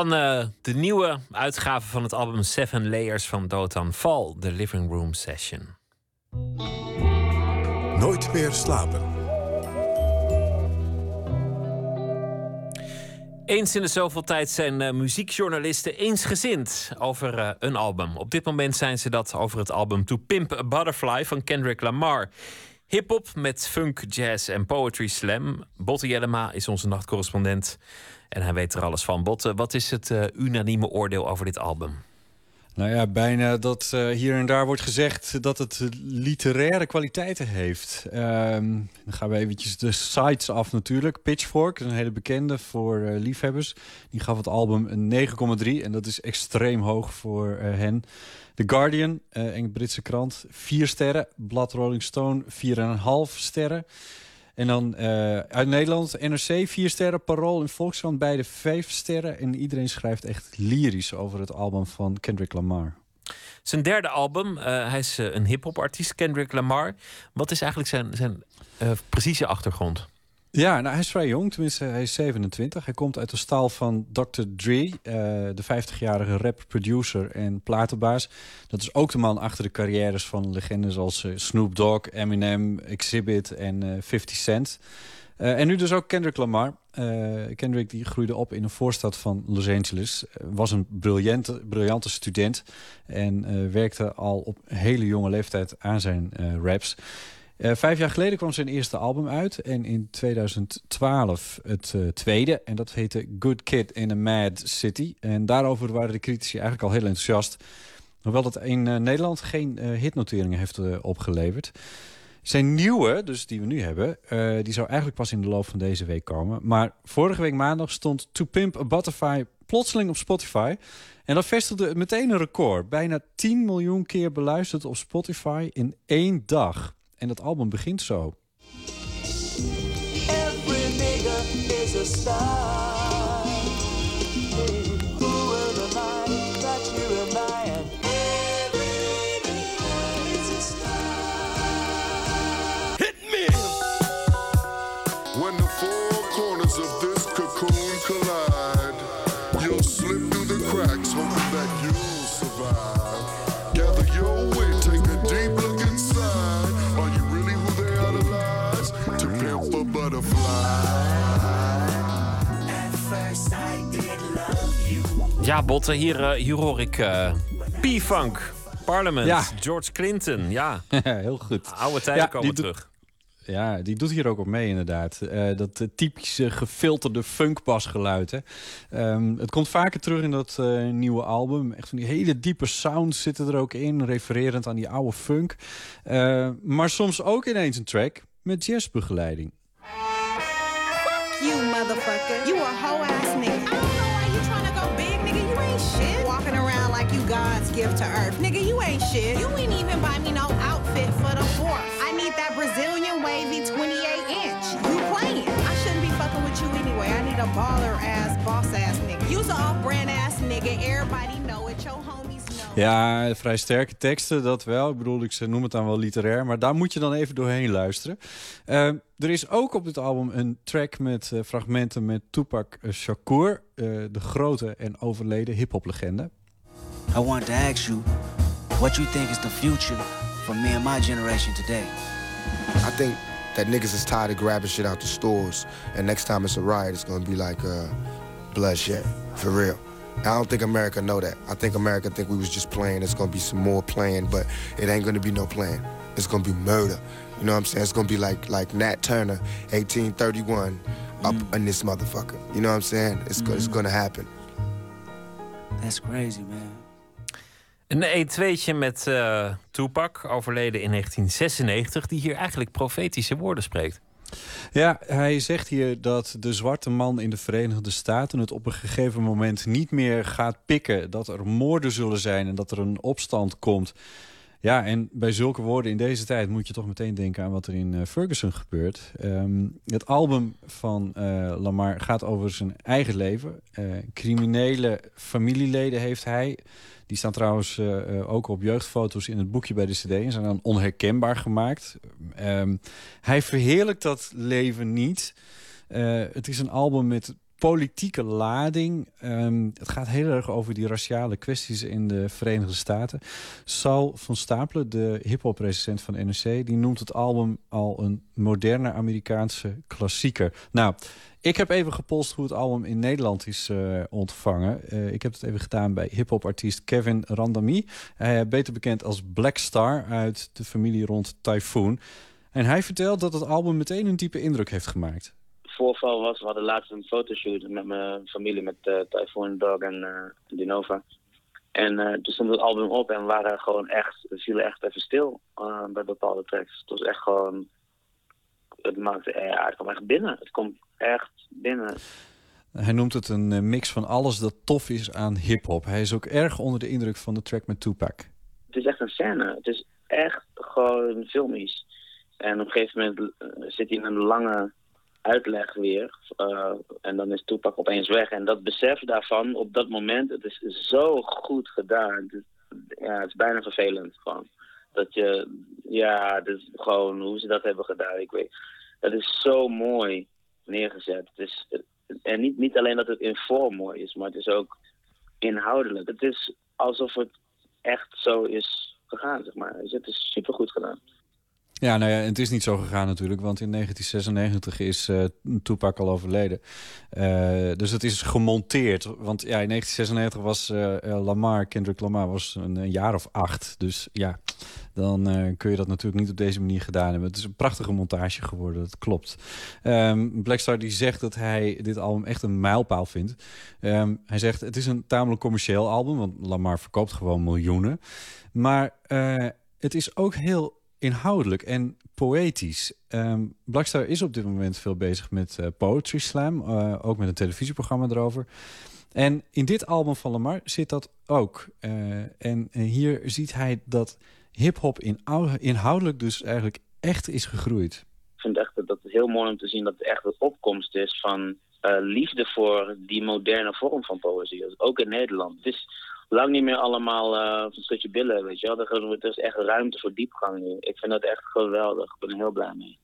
Van uh, de nieuwe uitgave van het album Seven Layers van Dotan Fall, The Living Room Session. Nooit meer slapen. Eens in de zoveel tijd zijn uh, muziekjournalisten eensgezind over uh, een album. Op dit moment zijn ze dat over het album To Pimp a Butterfly van Kendrick Lamar. Hip-hop met funk, jazz en poetry slam. Botte Jellema is onze nachtcorrespondent en hij weet er alles van. Botte, wat is het uh, unanieme oordeel over dit album? Nou ja, bijna dat uh, hier en daar wordt gezegd dat het literaire kwaliteiten heeft. Um, dan gaan we eventjes de sites af natuurlijk. Pitchfork, een hele bekende voor uh, liefhebbers. Die gaf het album een 9,3 en dat is extreem hoog voor hen. The Guardian, een Britse krant, 4 sterren. Blad Rolling Stone, 4,5 sterren. En dan uh, uit Nederland, NRC, vier sterren. Parool en Volkskrant, beide vijf sterren. En iedereen schrijft echt lyrisch over het album van Kendrick Lamar. Zijn derde album, uh, hij is uh, een hip-hop artiest, Kendrick Lamar. Wat is eigenlijk zijn, zijn precieze achtergrond? Ja, nou, hij is vrij jong, tenminste hij is 27. Hij komt uit de staal van Dr. Dre, uh, de 50-jarige rap-producer en platenbaas. Dat is ook de man achter de carrières van legendes als uh, Snoop Dogg, Eminem, Exhibit en uh, 50 Cent. en nu dus ook Kendrick Lamar. Kendrick die groeide op in een voorstad van Los Angeles. was een briljante, briljante student en werkte al op hele jonge leeftijd aan zijn raps. Uh, vijf jaar geleden kwam zijn eerste album uit. En in 2012 het uh, tweede. En dat heette Good Kid in a Mad City. En daarover waren de critici eigenlijk al heel enthousiast. Hoewel dat in uh, Nederland geen hitnoteringen heeft opgeleverd. Zijn nieuwe, dus die we nu hebben, die zou eigenlijk pas in de loop van deze week komen. Maar vorige week maandag stond To Pimp a Butterfly plotseling op Spotify. En dat vestigde meteen een record. Bijna 10 miljoen keer beluisterd op Spotify in één dag. En dat album begint zo. Every nigga is a star. Ja, Botte, hier, uh, hier hoor ik uh, P-Funk, Parliament, Ja. George Clinton. *laughs* Ja, Heel goed. oude tijden Ja, komen terug. Ja, die doet hier ook op mee inderdaad. Eh, dat eh, typische gefilterde funkbasgeluid. hè. Ehm, het komt vaker terug in dat eh, nieuwe album. Echt van die hele diepe sounds zitten er ook in, refererend aan die oude funk. Eh, maar soms ook ineens een track met jazzbegeleiding. You motherfucker. You a hoe ass nigga. Gift to earth. Nigga, you ain't shit. You ain't even buy me no outfit for the fourth. I need that Brazilian wavy 28 inch. You playing. I shouldn't be fucking with you anyway. I need a baller ass, boss ass nigga. You's a off-brand ass nigga. Everybody know it. Your homies know. Ja, vrij sterke teksten, dat wel. Ik bedoel, ik noem het dan wel literair, maar daar moet je dan even doorheen luisteren. Eh, er is ook op dit album een track met eh, fragmenten met Tupac Shakur, eh, de grote en overleden hip-hop-legende. I wanted to ask you what you think is the future for me and my generation today. I think that niggas is tired of grabbing shit out the stores, and next time it's a riot, it's gonna be like uh, bloodshed, for real. I don't think America know that. I think America think we was just playing. It's gonna be some more playing, but it ain't gonna be no playing. It's gonna be murder. You know what I'm saying? It's gonna be like like Nat Turner, 1831, up in this motherfucker. You know what I'm saying? It's go- it's gonna happen. That's crazy, man. Een E2'tje met eh Tupac, overleden in 1996, die hier eigenlijk profetische woorden spreekt. Ja, hij zegt hier dat de zwarte man in de Verenigde Staten het op een gegeven moment niet meer gaat pikken. Dat er moorden zullen zijn en dat er een opstand komt. Ja, en bij zulke woorden in deze tijd moet je toch meteen denken aan wat er in eh, Ferguson gebeurt. Ehm, het album van eh, Lamar gaat over zijn eigen leven. Eh, criminele familieleden heeft hij. Die staan trouwens eh, eh, ook op jeugdfoto's in het boekje bij de CD en zijn dan onherkenbaar gemaakt. Ehm, hij verheerlijkt dat leven niet. Eh, het is een album met politieke lading. Ehm, het gaat heel erg over die raciale kwesties in de Verenigde Staten. Sal van Stapelen, de hip-hop-president van NRC... die noemt het album al een moderne Amerikaanse klassieker. Nou, ik heb even gepolst hoe het album in Nederland is eh, ontvangen. Eh, ik heb het even gedaan bij hip-hop-artiest Kevin Randami. Hij beter bekend als Black Star uit de familie rond Typhoon. En hij vertelt dat het album meteen een diepe indruk heeft gemaakt voorval was, we hadden laatst een fotoshoot met mijn familie, met uh, Typhoon Dog en uh, Dinova. En uh, toen stond het album op en we waren gewoon echt, we vielen echt even stil bij bepaalde tracks. Het was echt gewoon, het maakte, ja, het kwam echt binnen. Het komt echt binnen. Hij noemt het een mix van alles dat tof is aan hip-hop. Hij is ook erg onder de indruk van de track met Tupac. Het is echt een scène. Het is echt gewoon filmisch. En op een gegeven moment zit hij in een lange uitleg weer. Uh, en dan is Toepak opeens weg. En dat besef daarvan op dat moment, het is zo goed gedaan. Het is, ja, het is bijna vervelend gewoon. Dat je, ja, dus gewoon hoe ze dat hebben gedaan. Ik weet, dat is zo mooi neergezet. Het is, en niet, niet alleen dat het in vorm mooi is, maar het is ook inhoudelijk. Het is alsof het echt zo is gegaan, zeg maar. Het is super goed gedaan. Ja, nou ja, het is niet zo gegaan natuurlijk, want in 1996 is uh, Tupac al overleden. Uh, dus het is gemonteerd, want ja, in 1996 was uh, Lamar, Kendrick Lamar, was een, een, jaar of acht. Dus ja, dan kun je dat natuurlijk niet op deze manier gedaan hebben. Het is een prachtige montage geworden, dat klopt. Um, Blackstar die zegt dat hij dit album echt een mijlpaal vindt. Um, hij zegt, het is een tamelijk commercieel album, want Lamar verkoopt gewoon miljoenen. Maar het is ook heel inhoudelijk en poëtisch. Um, Blackstar is op dit moment veel bezig met uh, Poetry Slam. Uh, ook met een televisieprogramma erover. En in dit album van Lamar zit dat ook. Uh, en hier ziet hij dat hip-hop in, inhoudelijk dus eigenlijk echt is gegroeid. Ik vind echt dat het heel mooi om te zien dat het echt een opkomst is van liefde voor die moderne vorm van poëzie. Ook in Nederland. Het is lang niet meer allemaal uh, een stukje billen, weet je wel. Er is echt ruimte voor diepgang nu. Ik vind dat echt geweldig. Ik ben er heel blij mee.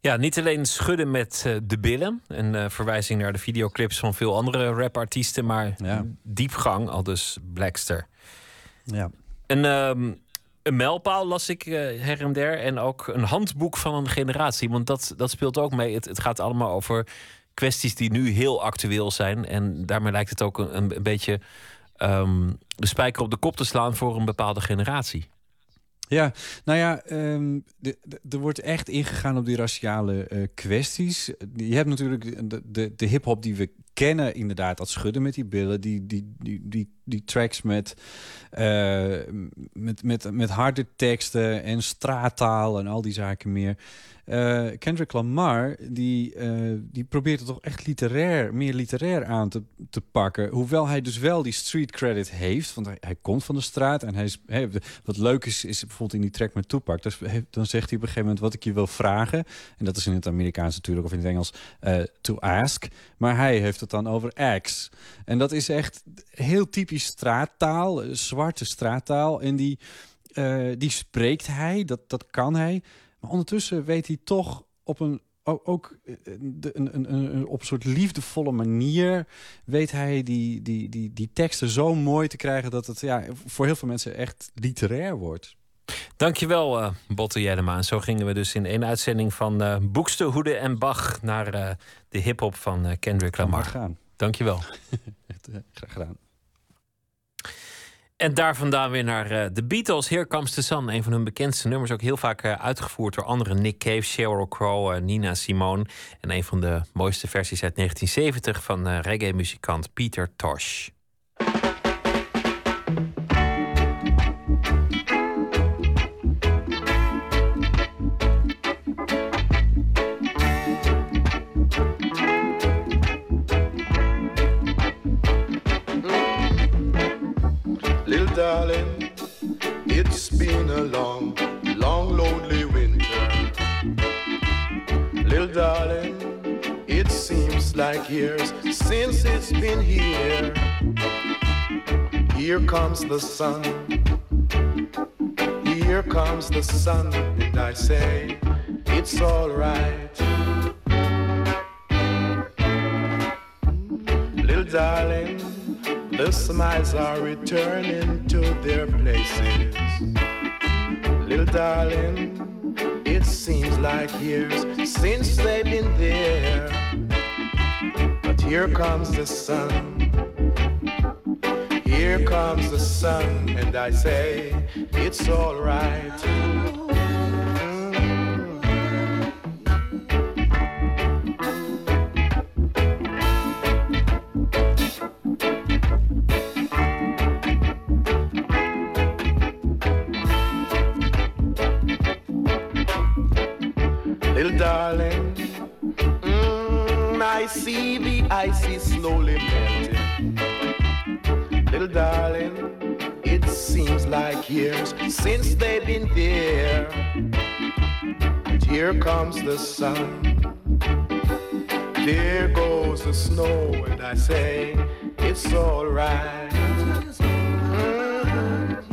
Ja, niet alleen schudden met uh, de billen. Een uh, verwijzing naar de videoclips van veel andere rapartiesten. Maar ja. diepgang, al dus Blackster. Ja. Een, um, een mijlpaal las ik uh, her en der. En ook een handboek van een generatie. Want dat, dat speelt ook mee. Het, het gaat allemaal over kwesties die nu heel actueel zijn. En daarmee lijkt het ook een, een beetje um, de spijker op de kop te slaan voor een bepaalde generatie. Ja, nou ja, um, er wordt echt ingegaan op die raciale uh, kwesties. Je hebt natuurlijk de, de, de hip-hop die we kennen, inderdaad, dat schudden met die billen, die, die, die, die, tracks met, uh, met, met, met harde teksten en straattaal en al die zaken meer. Uh, Kendrick Lamar, die, uh, die probeert het toch echt literair, meer literair aan te, te pakken. Hoewel hij dus wel die street credit heeft, want hij, komt van de straat. En hij is, wat leuk is, is bijvoorbeeld in die track met Tupac. Dus, dan zegt hij op een gegeven moment wat ik je wil vragen. En dat is in het Amerikaans natuurlijk, of in het Engels, to ask. Maar hij heeft het dan over X. En dat is echt heel typisch straattaal, zwarte straattaal. En die, die spreekt hij, dat, dat kan hij. Maar ondertussen weet hij toch op een ook eh, een, een, een, op een soort liefdevolle manier weet hij die, die, die, die teksten zo mooi te krijgen dat het ja, voor heel veel mensen echt literair wordt. Dankjewel, uh, Botte Jellema. En zo gingen we dus in één uitzending van uh, Boekste, Hoede en Bach naar uh, de hip-hop van uh, Kendrick Lamar. Gaan. Dankjewel. *laughs* Graag gedaan. En daar vandaan weer naar uh, de Beatles. Here Comes the Sun, een van hun bekendste nummers. Ook heel vaak uh, uitgevoerd door anderen. Nick Cave, Sheryl Crow, uh, Nina Simone. En een van de mooiste versies uit 1970 van reggae-muzikant Peter Tosh. Long, long, lonely winter. Little darling, it seems like years since it's been here. Here comes the sun, here comes the sun, and I say, it's alright. Little darling, the smiles are returning to their places. Little darling, it seems like years since they've been there. But here comes the sun. Here comes the sun, and I say it's alright. Ice is slowly melting. Little darling, it seems like years since they've been there. And here comes the sun. There goes the snow, and I say, it's alright. Mm,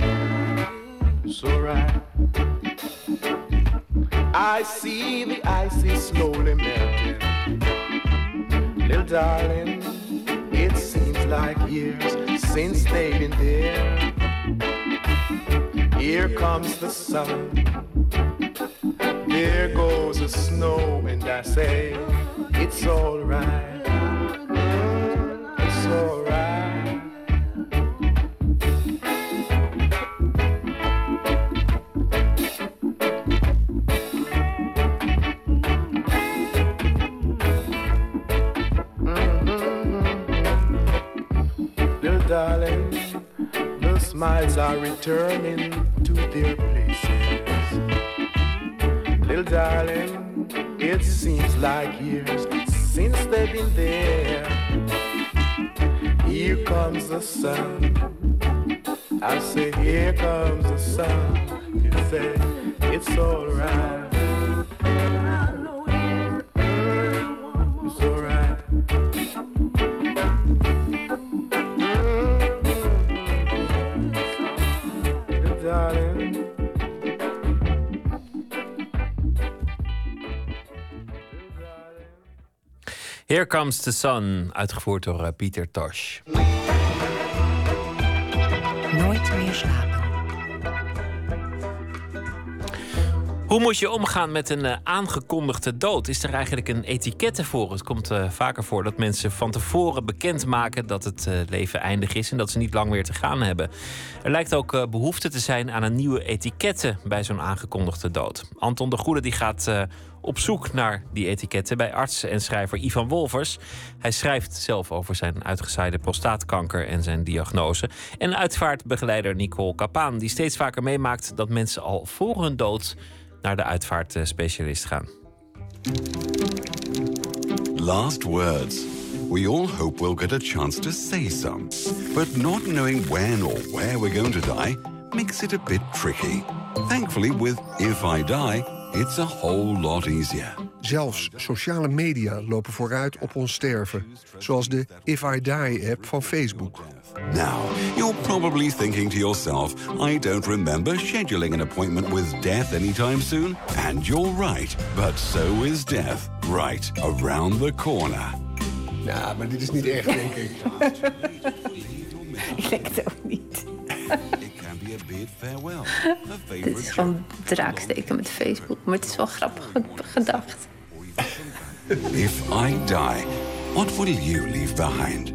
It's alright. I see the ice is slowly melting. Little darling, it seems like years since they've been there. Here comes the sun. There goes the snow, and I say, it's alright. Are returning to their places. Little darling, it seems like years since they've been there. Here comes the sun. I say, here comes the sun. You say, it's alright. Here Comes the Sun, uitgevoerd door eh, Pieter Tosh. Nooit meer slapen. Hoe moet je omgaan met een eh, aangekondigde dood? Is er eigenlijk een etikette voor? Het komt eh, vaker voor dat mensen van tevoren bekendmaken dat het eh, leven eindig is en dat ze niet lang meer te gaan hebben. Er lijkt ook eh, behoefte te zijn aan een nieuwe etikette bij zo'n aangekondigde dood. Anton de Goede die gaat op zoek naar die etiketten bij arts en schrijver Ivan Wolvers. Hij schrijft zelf over zijn uitgezaaide prostaatkanker en zijn diagnose. En uitvaartbegeleider Nicole Kapaan, die steeds vaker meemaakt dat mensen al voor hun dood naar de uitvaartspecialist gaan. Last words. We all hope we'll get a chance to say some. But not knowing when or where we're going to die makes it a bit tricky. Thankfully, with If I Die, it's a whole lot easier. Zelfs sociale media lopen vooruit op ons sterven. Zoals de If I Die-app van Facebook. Now, you're probably thinking to yourself, I don't remember scheduling an appointment with death anytime soon. And you're right. But so is death, right around the corner. Ja, maar dit is niet echt, denk ik. *laughs* Ik denk het ook niet. It can be a bid farewell. *laughs* A Dit is gewoon draaksteken met Facebook. Maar het is wel grappig gedacht. If I die, what will you leave behind?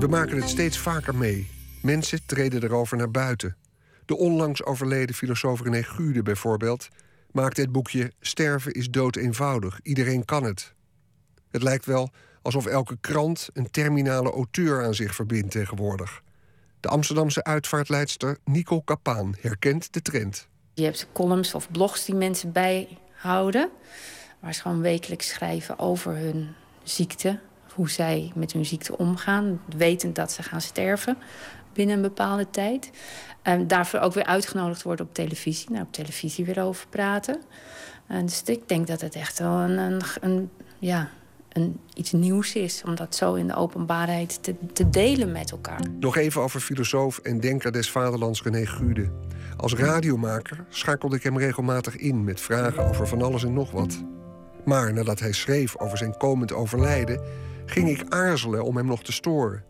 We maken het steeds vaker mee. Mensen treden erover naar buiten. De onlangs overleden filosoof René Gude bijvoorbeeld... maakte het boekje Sterven is dood eenvoudig. Iedereen kan het. Het lijkt wel alsof elke krant een terminale auteur aan zich verbindt tegenwoordig. De Amsterdamse uitvaartleidster Nicole Kapaan herkent de trend. Je hebt columns of blogs die mensen bijhouden. Waar ze gewoon wekelijks schrijven over hun ziekte. Hoe zij met hun ziekte omgaan. Wetend dat ze gaan sterven binnen een bepaalde tijd. En daarvoor ook weer uitgenodigd worden op televisie. Nou, op televisie weer over praten. En dus ik denk dat het echt wel een, een, een ja, een, iets nieuws is. Om dat zo in de openbaarheid te, te delen met elkaar. Nog even over filosoof en denker des vaderlands René Gude. Als radiomaker schakelde ik hem regelmatig in met vragen over van alles en nog wat. Maar nadat hij schreef over zijn komend overlijden, ging ik aarzelen om hem nog te storen.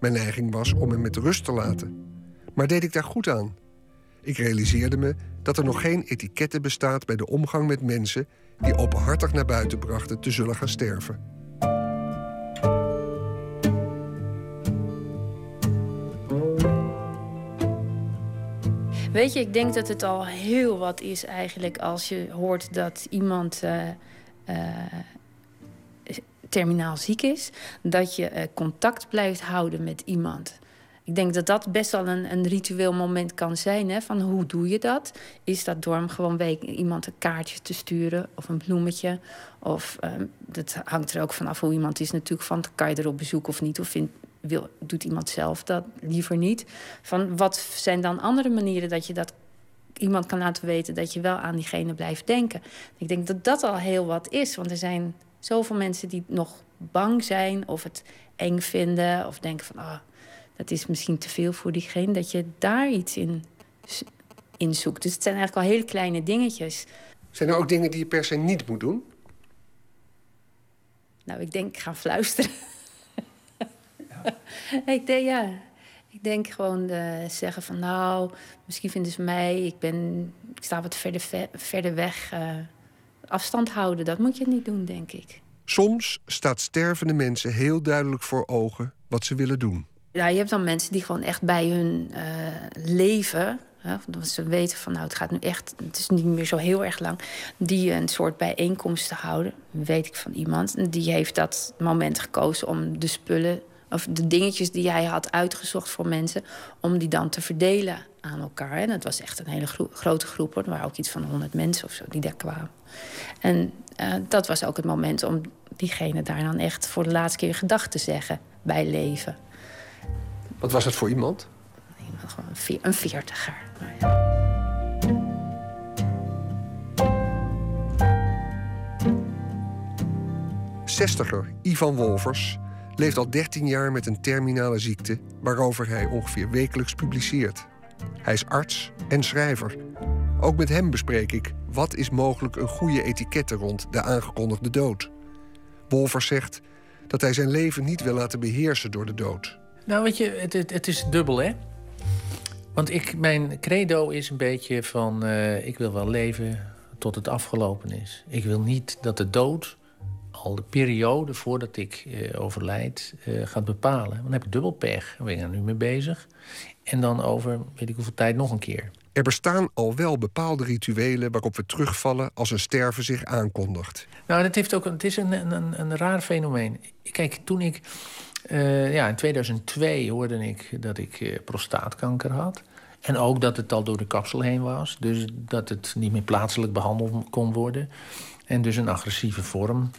Mijn neiging was om hem met rust te laten. Maar deed ik daar goed aan? Ik realiseerde me dat er nog geen etikette bestaat bij de omgang met mensen die openhartig naar buiten brachten te zullen gaan sterven. Weet je, ik denk dat het al heel wat is eigenlijk als je hoort dat iemand uh, terminaal ziek is. Dat je uh, contact blijft houden met iemand. Ik denk dat dat best wel een, een ritueel moment kan zijn. Hè? Van hoe doe je dat? Is dat door gewoon iemand een kaartje te sturen of een bloemetje? Of um, dat hangt er ook vanaf hoe iemand is natuurlijk. Van kan je er op bezoek of niet? Of vindt, wil, doet iemand zelf dat liever niet? Van wat zijn dan andere manieren dat je dat iemand kan laten weten dat je wel aan diegene blijft denken? Ik denk dat dat al heel wat is. Want er zijn zoveel mensen die nog bang zijn of het eng vinden of denken van. Oh, dat is misschien te veel voor diegene, dat je daar iets in, in zoekt. Dus het zijn eigenlijk al hele kleine dingetjes. Zijn er ook dingen die je per se niet moet doen? Nou, ik denk, ga fluisteren. Ja. *laughs* ik denk, ja. Ik denk gewoon uh, zeggen van, nou, misschien vinden ze mij, ik ben, ik sta wat verder, verder weg. Uh, afstand houden, dat moet je niet doen, denk ik. Soms staat stervende mensen heel duidelijk voor ogen wat ze willen doen. Ja, je hebt dan mensen die gewoon echt bij hun uh, leven. Hè, dat ze weten van nou, het gaat nu echt, het is niet meer zo heel erg lang. Die een soort bijeenkomsten houden. Weet ik van iemand. Die heeft dat moment gekozen om de spullen. Of de dingetjes die hij had uitgezocht voor mensen. Om die dan te verdelen aan elkaar. En dat was echt een hele gro grote groep. Hoor. Er waren ook iets van honderd mensen of zo die daar kwamen. En uh, dat was ook het moment om diegene daar dan echt voor de laatste keer gedag te zeggen bij leven. Wat was het voor iemand? Iemand gewoon een veertiger. Zestiger Ivan Wolvers leeft al 13 jaar met een terminale ziekte... waarover hij ongeveer wekelijks publiceert. Hij is arts en schrijver. Ook met hem bespreek ik wat is mogelijk een goede etikette rond de aangekondigde dood. Wolvers zegt dat hij zijn leven niet wil laten beheersen door de dood. Nou, weet je, het, het, is dubbel, hè? Want ik, mijn credo is een beetje van... Uh, ik wil wel leven tot het afgelopen is. Ik wil niet dat de dood al de periode voordat ik uh, overlijd uh, gaat bepalen. Dan heb ik dubbel pech. Daar ben ik er nu mee bezig. En dan over weet ik hoeveel tijd nog een keer. Er bestaan al wel bepaalde rituelen waarop we terugvallen als een sterven zich aankondigt. Nou, dat heeft ook, het is een, een, een raar fenomeen. Kijk, toen ik uh, ja, in 2002 hoorde ik dat ik prostaatkanker had. En ook dat het al door de kapsel heen was. Dus dat het niet meer plaatselijk behandeld kon worden. En dus een agressieve vorm.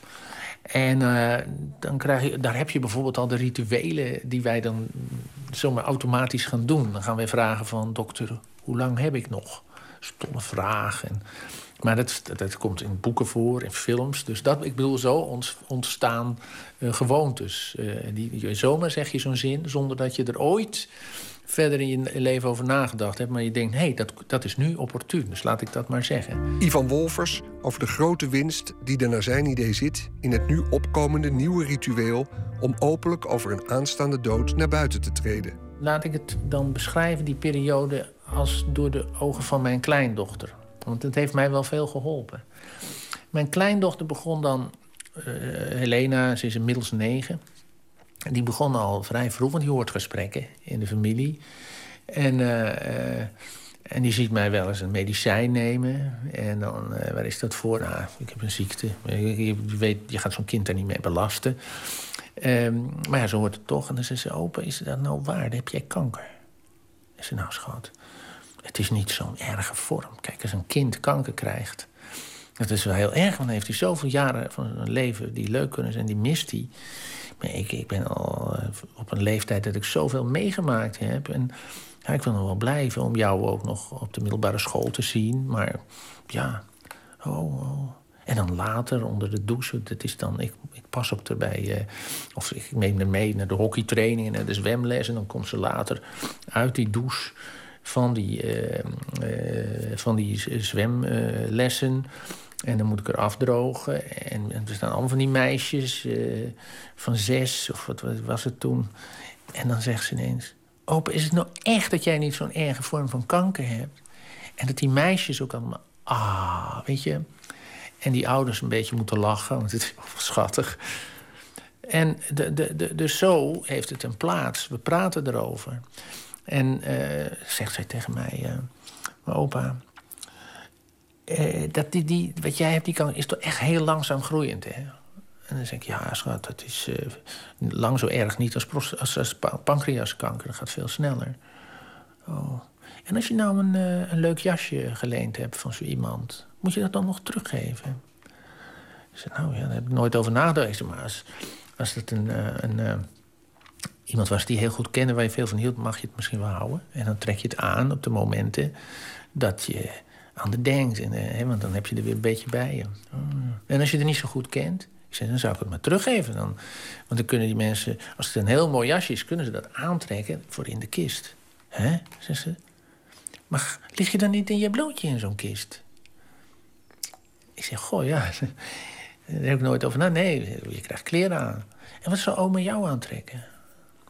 En uh, dan krijg je, daar heb je bijvoorbeeld al de rituelen die wij dan zomaar automatisch gaan doen. Dan gaan wij vragen van dokter, hoe lang heb ik nog? Stomme vraag. En, maar dat, dat, komt in boeken voor, in films. Dus dat, ik bedoel, zo ontstaan uh, gewoontes. Uh, die, zomaar zeg je zo'n zin zonder dat je er ooit verder in je leven over nagedacht hebt. Maar je denkt, hé, hey, dat, dat is nu opportun, dus laat ik dat maar zeggen. Ivan Wolfers over de grote winst die er naar zijn idee zit... in het nu opkomende nieuwe ritueel... om openlijk over een aanstaande dood naar buiten te treden. Laat ik het dan beschrijven, die periode, als door de ogen van mijn kleindochter. Want het heeft mij wel veel geholpen. Mijn kleindochter begon dan, uh, Helena, ze is inmiddels negen... Die begon al vrij vroeg, want die hoort gesprekken in de familie. En, uh, uh, en die ziet mij wel eens een medicijn nemen. En dan, uh, waar is dat voor? Nou, ik heb een ziekte. Je, weet, je gaat zo'n kind er niet mee belasten. Um, maar ja, zo hoort het toch. En dan zegt ze, opa, is dat nou waar? Heb jij kanker. Ik zei, nou schat, het is niet zo'n erge vorm. Kijk, als een kind kanker krijgt... dat is wel heel erg, want dan heeft hij zoveel jaren van zijn leven... die leuk kunnen zijn, die mist hij... Ik, ik ben al eh, op een leeftijd dat ik zoveel meegemaakt heb. En ja, ik wil nog wel blijven om jou ook nog op de middelbare school te zien. Maar ja, oh, oh. En dan later onder de douche, dat is dan, ik, ik pas ook erbij. Uh, of ik neem haar mee naar de hockeytraining en naar de zwemles. En dan komt ze later uit die douche van die, uh, van die zwemlessen. En dan moet ik er afdrogen. En, en er staan allemaal van die meisjes eh, van zes, of wat, was het toen. En dan zegt ze ineens... Opa, is het nou echt dat jij niet zo'n erge vorm van kanker hebt? En dat die meisjes ook allemaal... Ah, weet je... En die ouders een beetje moeten lachen, want het is schattig. En de, de, de, dus zo heeft het een plaats. We praten erover. En eh, zegt zij tegen mij... mijn opa... eh, dat die, die, wat jij hebt, die kan, is toch echt heel langzaam groeiend, hè? En dan zeg ik, ja, schat, dat is eh, lang zo erg niet als, als, als pa- pancreaskanker. Dat gaat veel sneller. Oh. En als je nou een, eh, een leuk jasje geleend hebt van zo iemand... moet je dat dan nog teruggeven? Ik zei, nou ja, daar heb ik nooit over nagedacht. Maar als, als het een, een, iemand was die heel goed kende... waar je veel van hield, mag je het misschien wel houden. En dan trek je het aan op de momenten dat je aan de denkt. En, eh, want dan heb je er weer een beetje bij je. Mm. En als je het niet zo goed kent... Ik dan zou ik het maar teruggeven. Dan. Want dan kunnen die mensen, als het een heel mooi jasje is... kunnen ze dat aantrekken voor in de kist. Hè, zegt ze. Maar lig je dan niet in je blootje in zo'n kist? Ik zeg, goh, ja, *laughs* daar heb ik nooit over. Nee, je krijgt kleren aan. En wat zou oma jou aantrekken?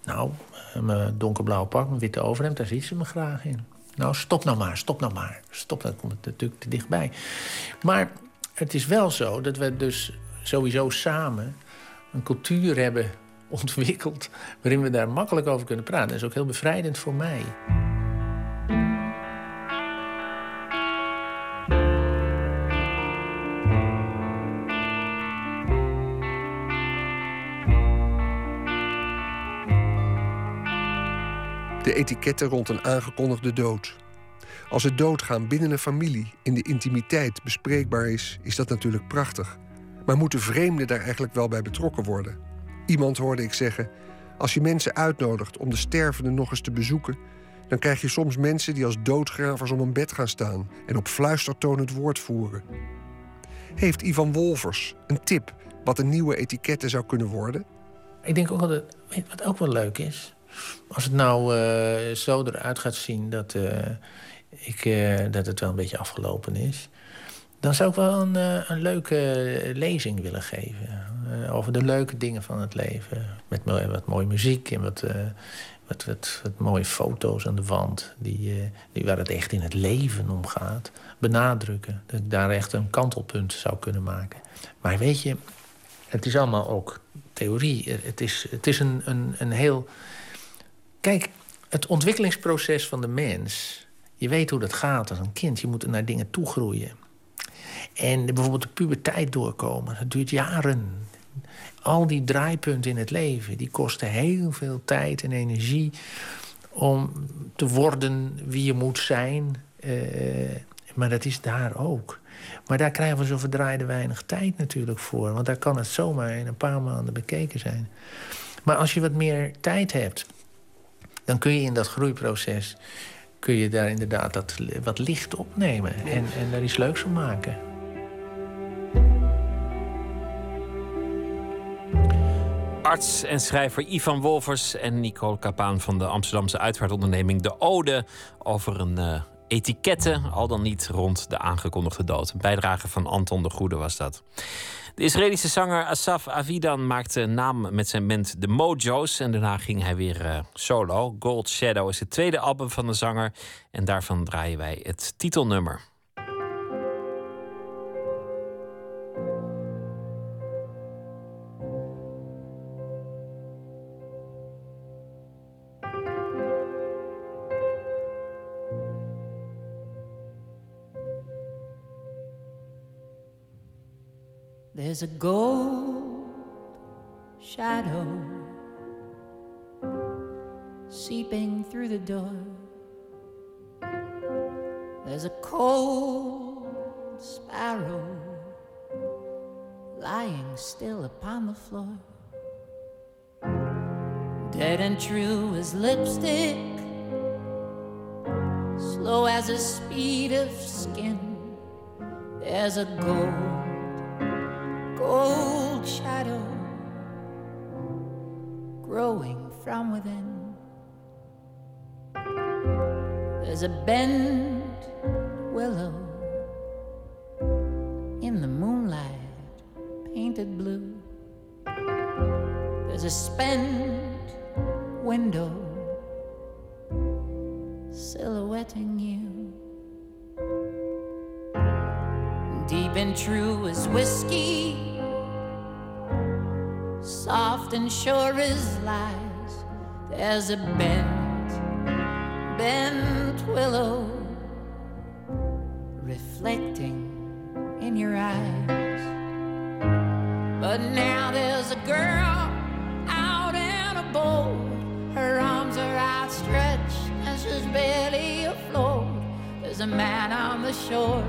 Nou, eh, mijn donkerblauwe pak, mijn witte overhemd, daar ziet ze me graag in. Nou, stop nou maar, stop nou maar. Stop, dan komt het natuurlijk te dichtbij. Maar het is wel zo dat we dus sowieso samen een cultuur hebben ontwikkeld... waarin we daar makkelijk over kunnen praten. Dat is ook heel bevrijdend voor mij. Etiketten rond een aangekondigde dood. Als het doodgaan binnen een familie in de intimiteit bespreekbaar is, is dat natuurlijk prachtig. Maar moeten vreemden daar eigenlijk wel bij betrokken worden? Iemand hoorde ik zeggen: als je mensen uitnodigt om de stervende nog eens te bezoeken, dan krijg je soms mensen die als doodgravers om een bed gaan staan en op fluistertoon het woord voeren. Heeft Ivan Wolvers een tip wat een nieuwe etiketten zou kunnen worden? Ik denk ook dat, je wat ook wel leuk is? Als het nou eh, zo eruit gaat zien dat, eh, ik, eh, dat het wel een beetje afgelopen is... dan zou ik wel een, een leuke lezing willen geven. over de leuke dingen van het leven. Met wat mooie muziek en wat, wat, wat, mooie foto's aan de wand... Die, die waar het echt in het leven om gaat. Benadrukken. Dat ik daar echt een kantelpunt zou kunnen maken. Maar weet je, het is allemaal ook theorie. Het is, het is een, een, een heel... Kijk, het ontwikkelingsproces van de mens... je weet hoe dat gaat als een kind. Je moet naar dingen toe groeien. En bijvoorbeeld de puberteit doorkomen, dat duurt jaren. Al die draaipunten in het leven, die kosten heel veel tijd en energie... om te worden wie je moet zijn. Eh, maar dat is daar ook. Maar daar krijgen we zo verdraaide weinig tijd natuurlijk voor. Want daar kan het zomaar in een paar maanden bekeken zijn. Maar als je wat meer tijd hebt... dan kun je in dat groeiproces... kun je daar inderdaad dat wat licht opnemen. En, en daar iets leuks van maken. Arts en schrijver Ivan Wolvers en Nicole Kapaan van de Amsterdamse uitvaartonderneming De Ode over een eh, etiketten, al dan niet rond de aangekondigde dood. Een bijdrage van Anton de Goede was dat. De Israëlische zanger Asaf Avidan maakte naam met zijn band The Mojo's en daarna ging hij weer eh, solo. Gold Shadow is het tweede album van de zanger en daarvan draaien wij het titelnummer. There's a gold shadow seeping through the door. There's a cold sparrow lying still upon the floor. Dead and true as lipstick, slow as the speed of skin. There's a gold gold shadow growing from within. There's a bent willow in the moonlight, painted blue. There's a spent window silhouetting you. Deep and true as whiskey, and sure as lies. There's a bent, bent willow reflecting in your eyes. But now there's a girl out in a boat. Her arms are outstretched and she's barely afloat. There's a man on the shore,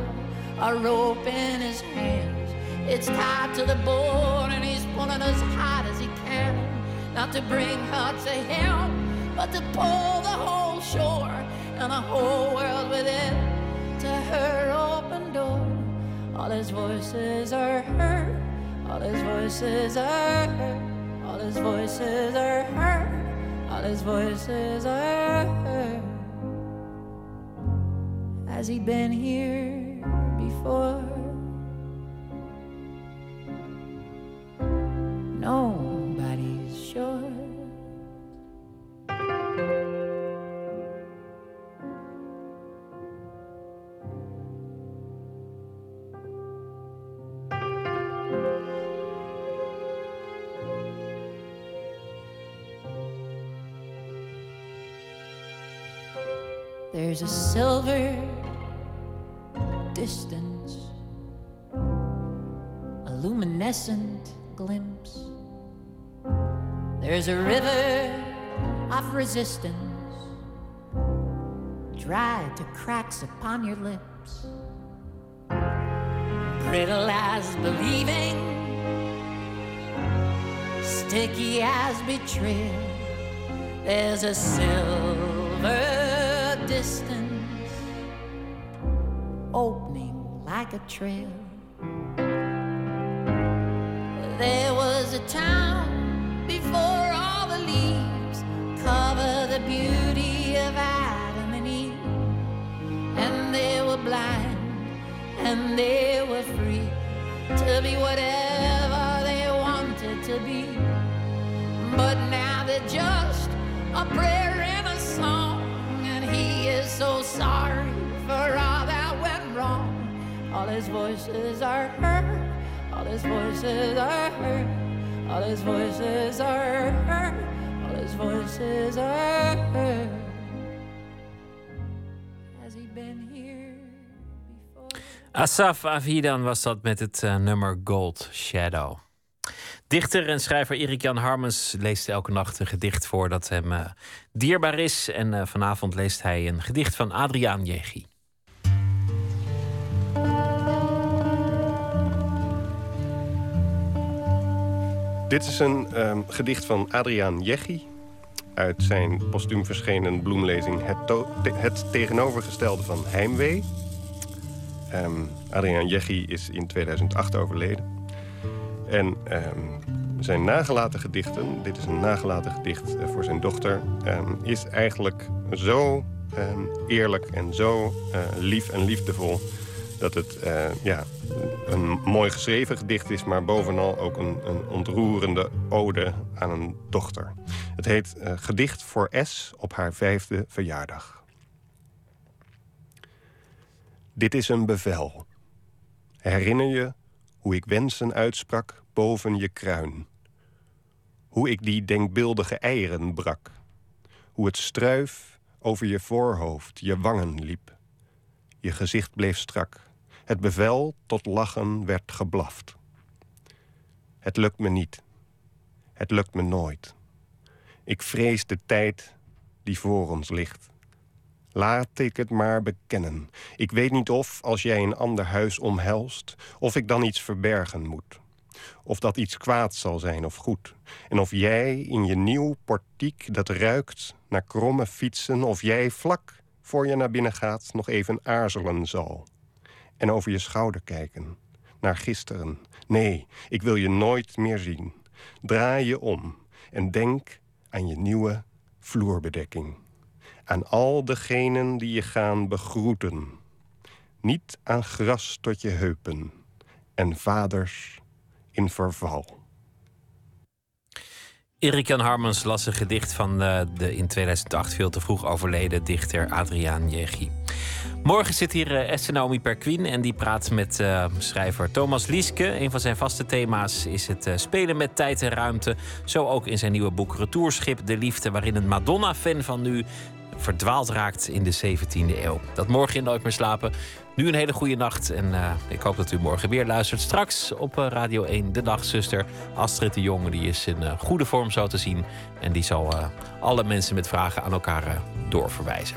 a rope in his hands. It's tied to the board and he's pulling us can. Not to bring her to him, but to pull the whole shore and the whole world with it to her open door. All his voices are heard, all his voices are heard, all his voices are heard, all his voices are heard. Has he been here before? There's a silver distance, a luminescent glimpse. There's a river of resistance, dried to cracks upon your lips. Brittle as believing, sticky as betrayal. There's a silver distance opening like a trail. There was a town before all the leaves cover the beauty of Adam and Eve, and they were blind and they were free to be whatever they wanted to be. But now they're just a prayer and a song, his voices are heard, all his voices are heard, all his voices are heard, all his voices are heard. Has he been here? Asaf Avidan was dat met het eh, nummer Gold Shadow. Dichter en schrijver Erik Jan Harmens leest elke nacht een gedicht voor dat hem eh, dierbaar is. En eh, vanavond leest hij een gedicht van Adriaan Jegi. Dit is een ehm, gedicht van Adriaan Jeggi uit zijn postuum verschenen bloemlezing Het, het tegenovergestelde van Heimwee. Ehm, Adriaan Jeggi is in 2008 overleden. En ehm, zijn nagelaten gedichten, dit is een nagelaten gedicht eh, voor zijn dochter, is eigenlijk zo eerlijk en zo eh, lief en liefdevol dat het eh, ja, een mooi geschreven gedicht is, maar bovenal ook een, een ontroerende ode aan een dochter. Het heet eh, Gedicht voor S op haar vijfde verjaardag. Dit is een bevel. Herinner je hoe ik wensen uitsprak boven je kruin? Hoe ik die denkbeeldige eieren brak? Hoe het struif over je voorhoofd, je wangen liep? Je gezicht bleef strak. Het bevel tot lachen werd geblaft. Het lukt me niet. Het lukt me nooit. Ik vrees de tijd die voor ons ligt. Laat ik het maar bekennen. Ik weet niet of, als jij een ander huis omhelst, of ik dan iets verbergen moet. Of dat iets kwaad zal zijn of goed. En of jij in je nieuw portiek dat ruikt naar kromme fietsen, of jij vlak voor je naar binnen gaat nog even aarzelen zal. En over je schouder kijken. Naar gisteren. Nee, ik wil je nooit meer zien. Draai je om en denk aan je nieuwe vloerbedekking. Aan al degenen die je gaan begroeten. Niet aan gras tot je heupen. En vaders in verval. Erik Jan Harmans las een gedicht van uh, de in 2008 veel te vroeg overleden dichter Adriaan Jegi. Morgen zit hier uh, Esther Naomi Perquin en die praat met uh, schrijver Thomas Lieske. Een van zijn vaste thema's is het spelen met tijd en ruimte. Zo ook in zijn nieuwe boek Retourschip de Liefde, waarin een Madonna-fan van nu verdwaald raakt in de 17e eeuw. Dat morgen in Nooit meer slapen. Nu een hele goede nacht en uh, ik hoop dat u morgen weer luistert. Straks op uh, Radio 1 de dagzuster Astrid de Jonge. Die is in uh, goede vorm zo te zien. En die zal alle mensen met vragen aan elkaar doorverwijzen.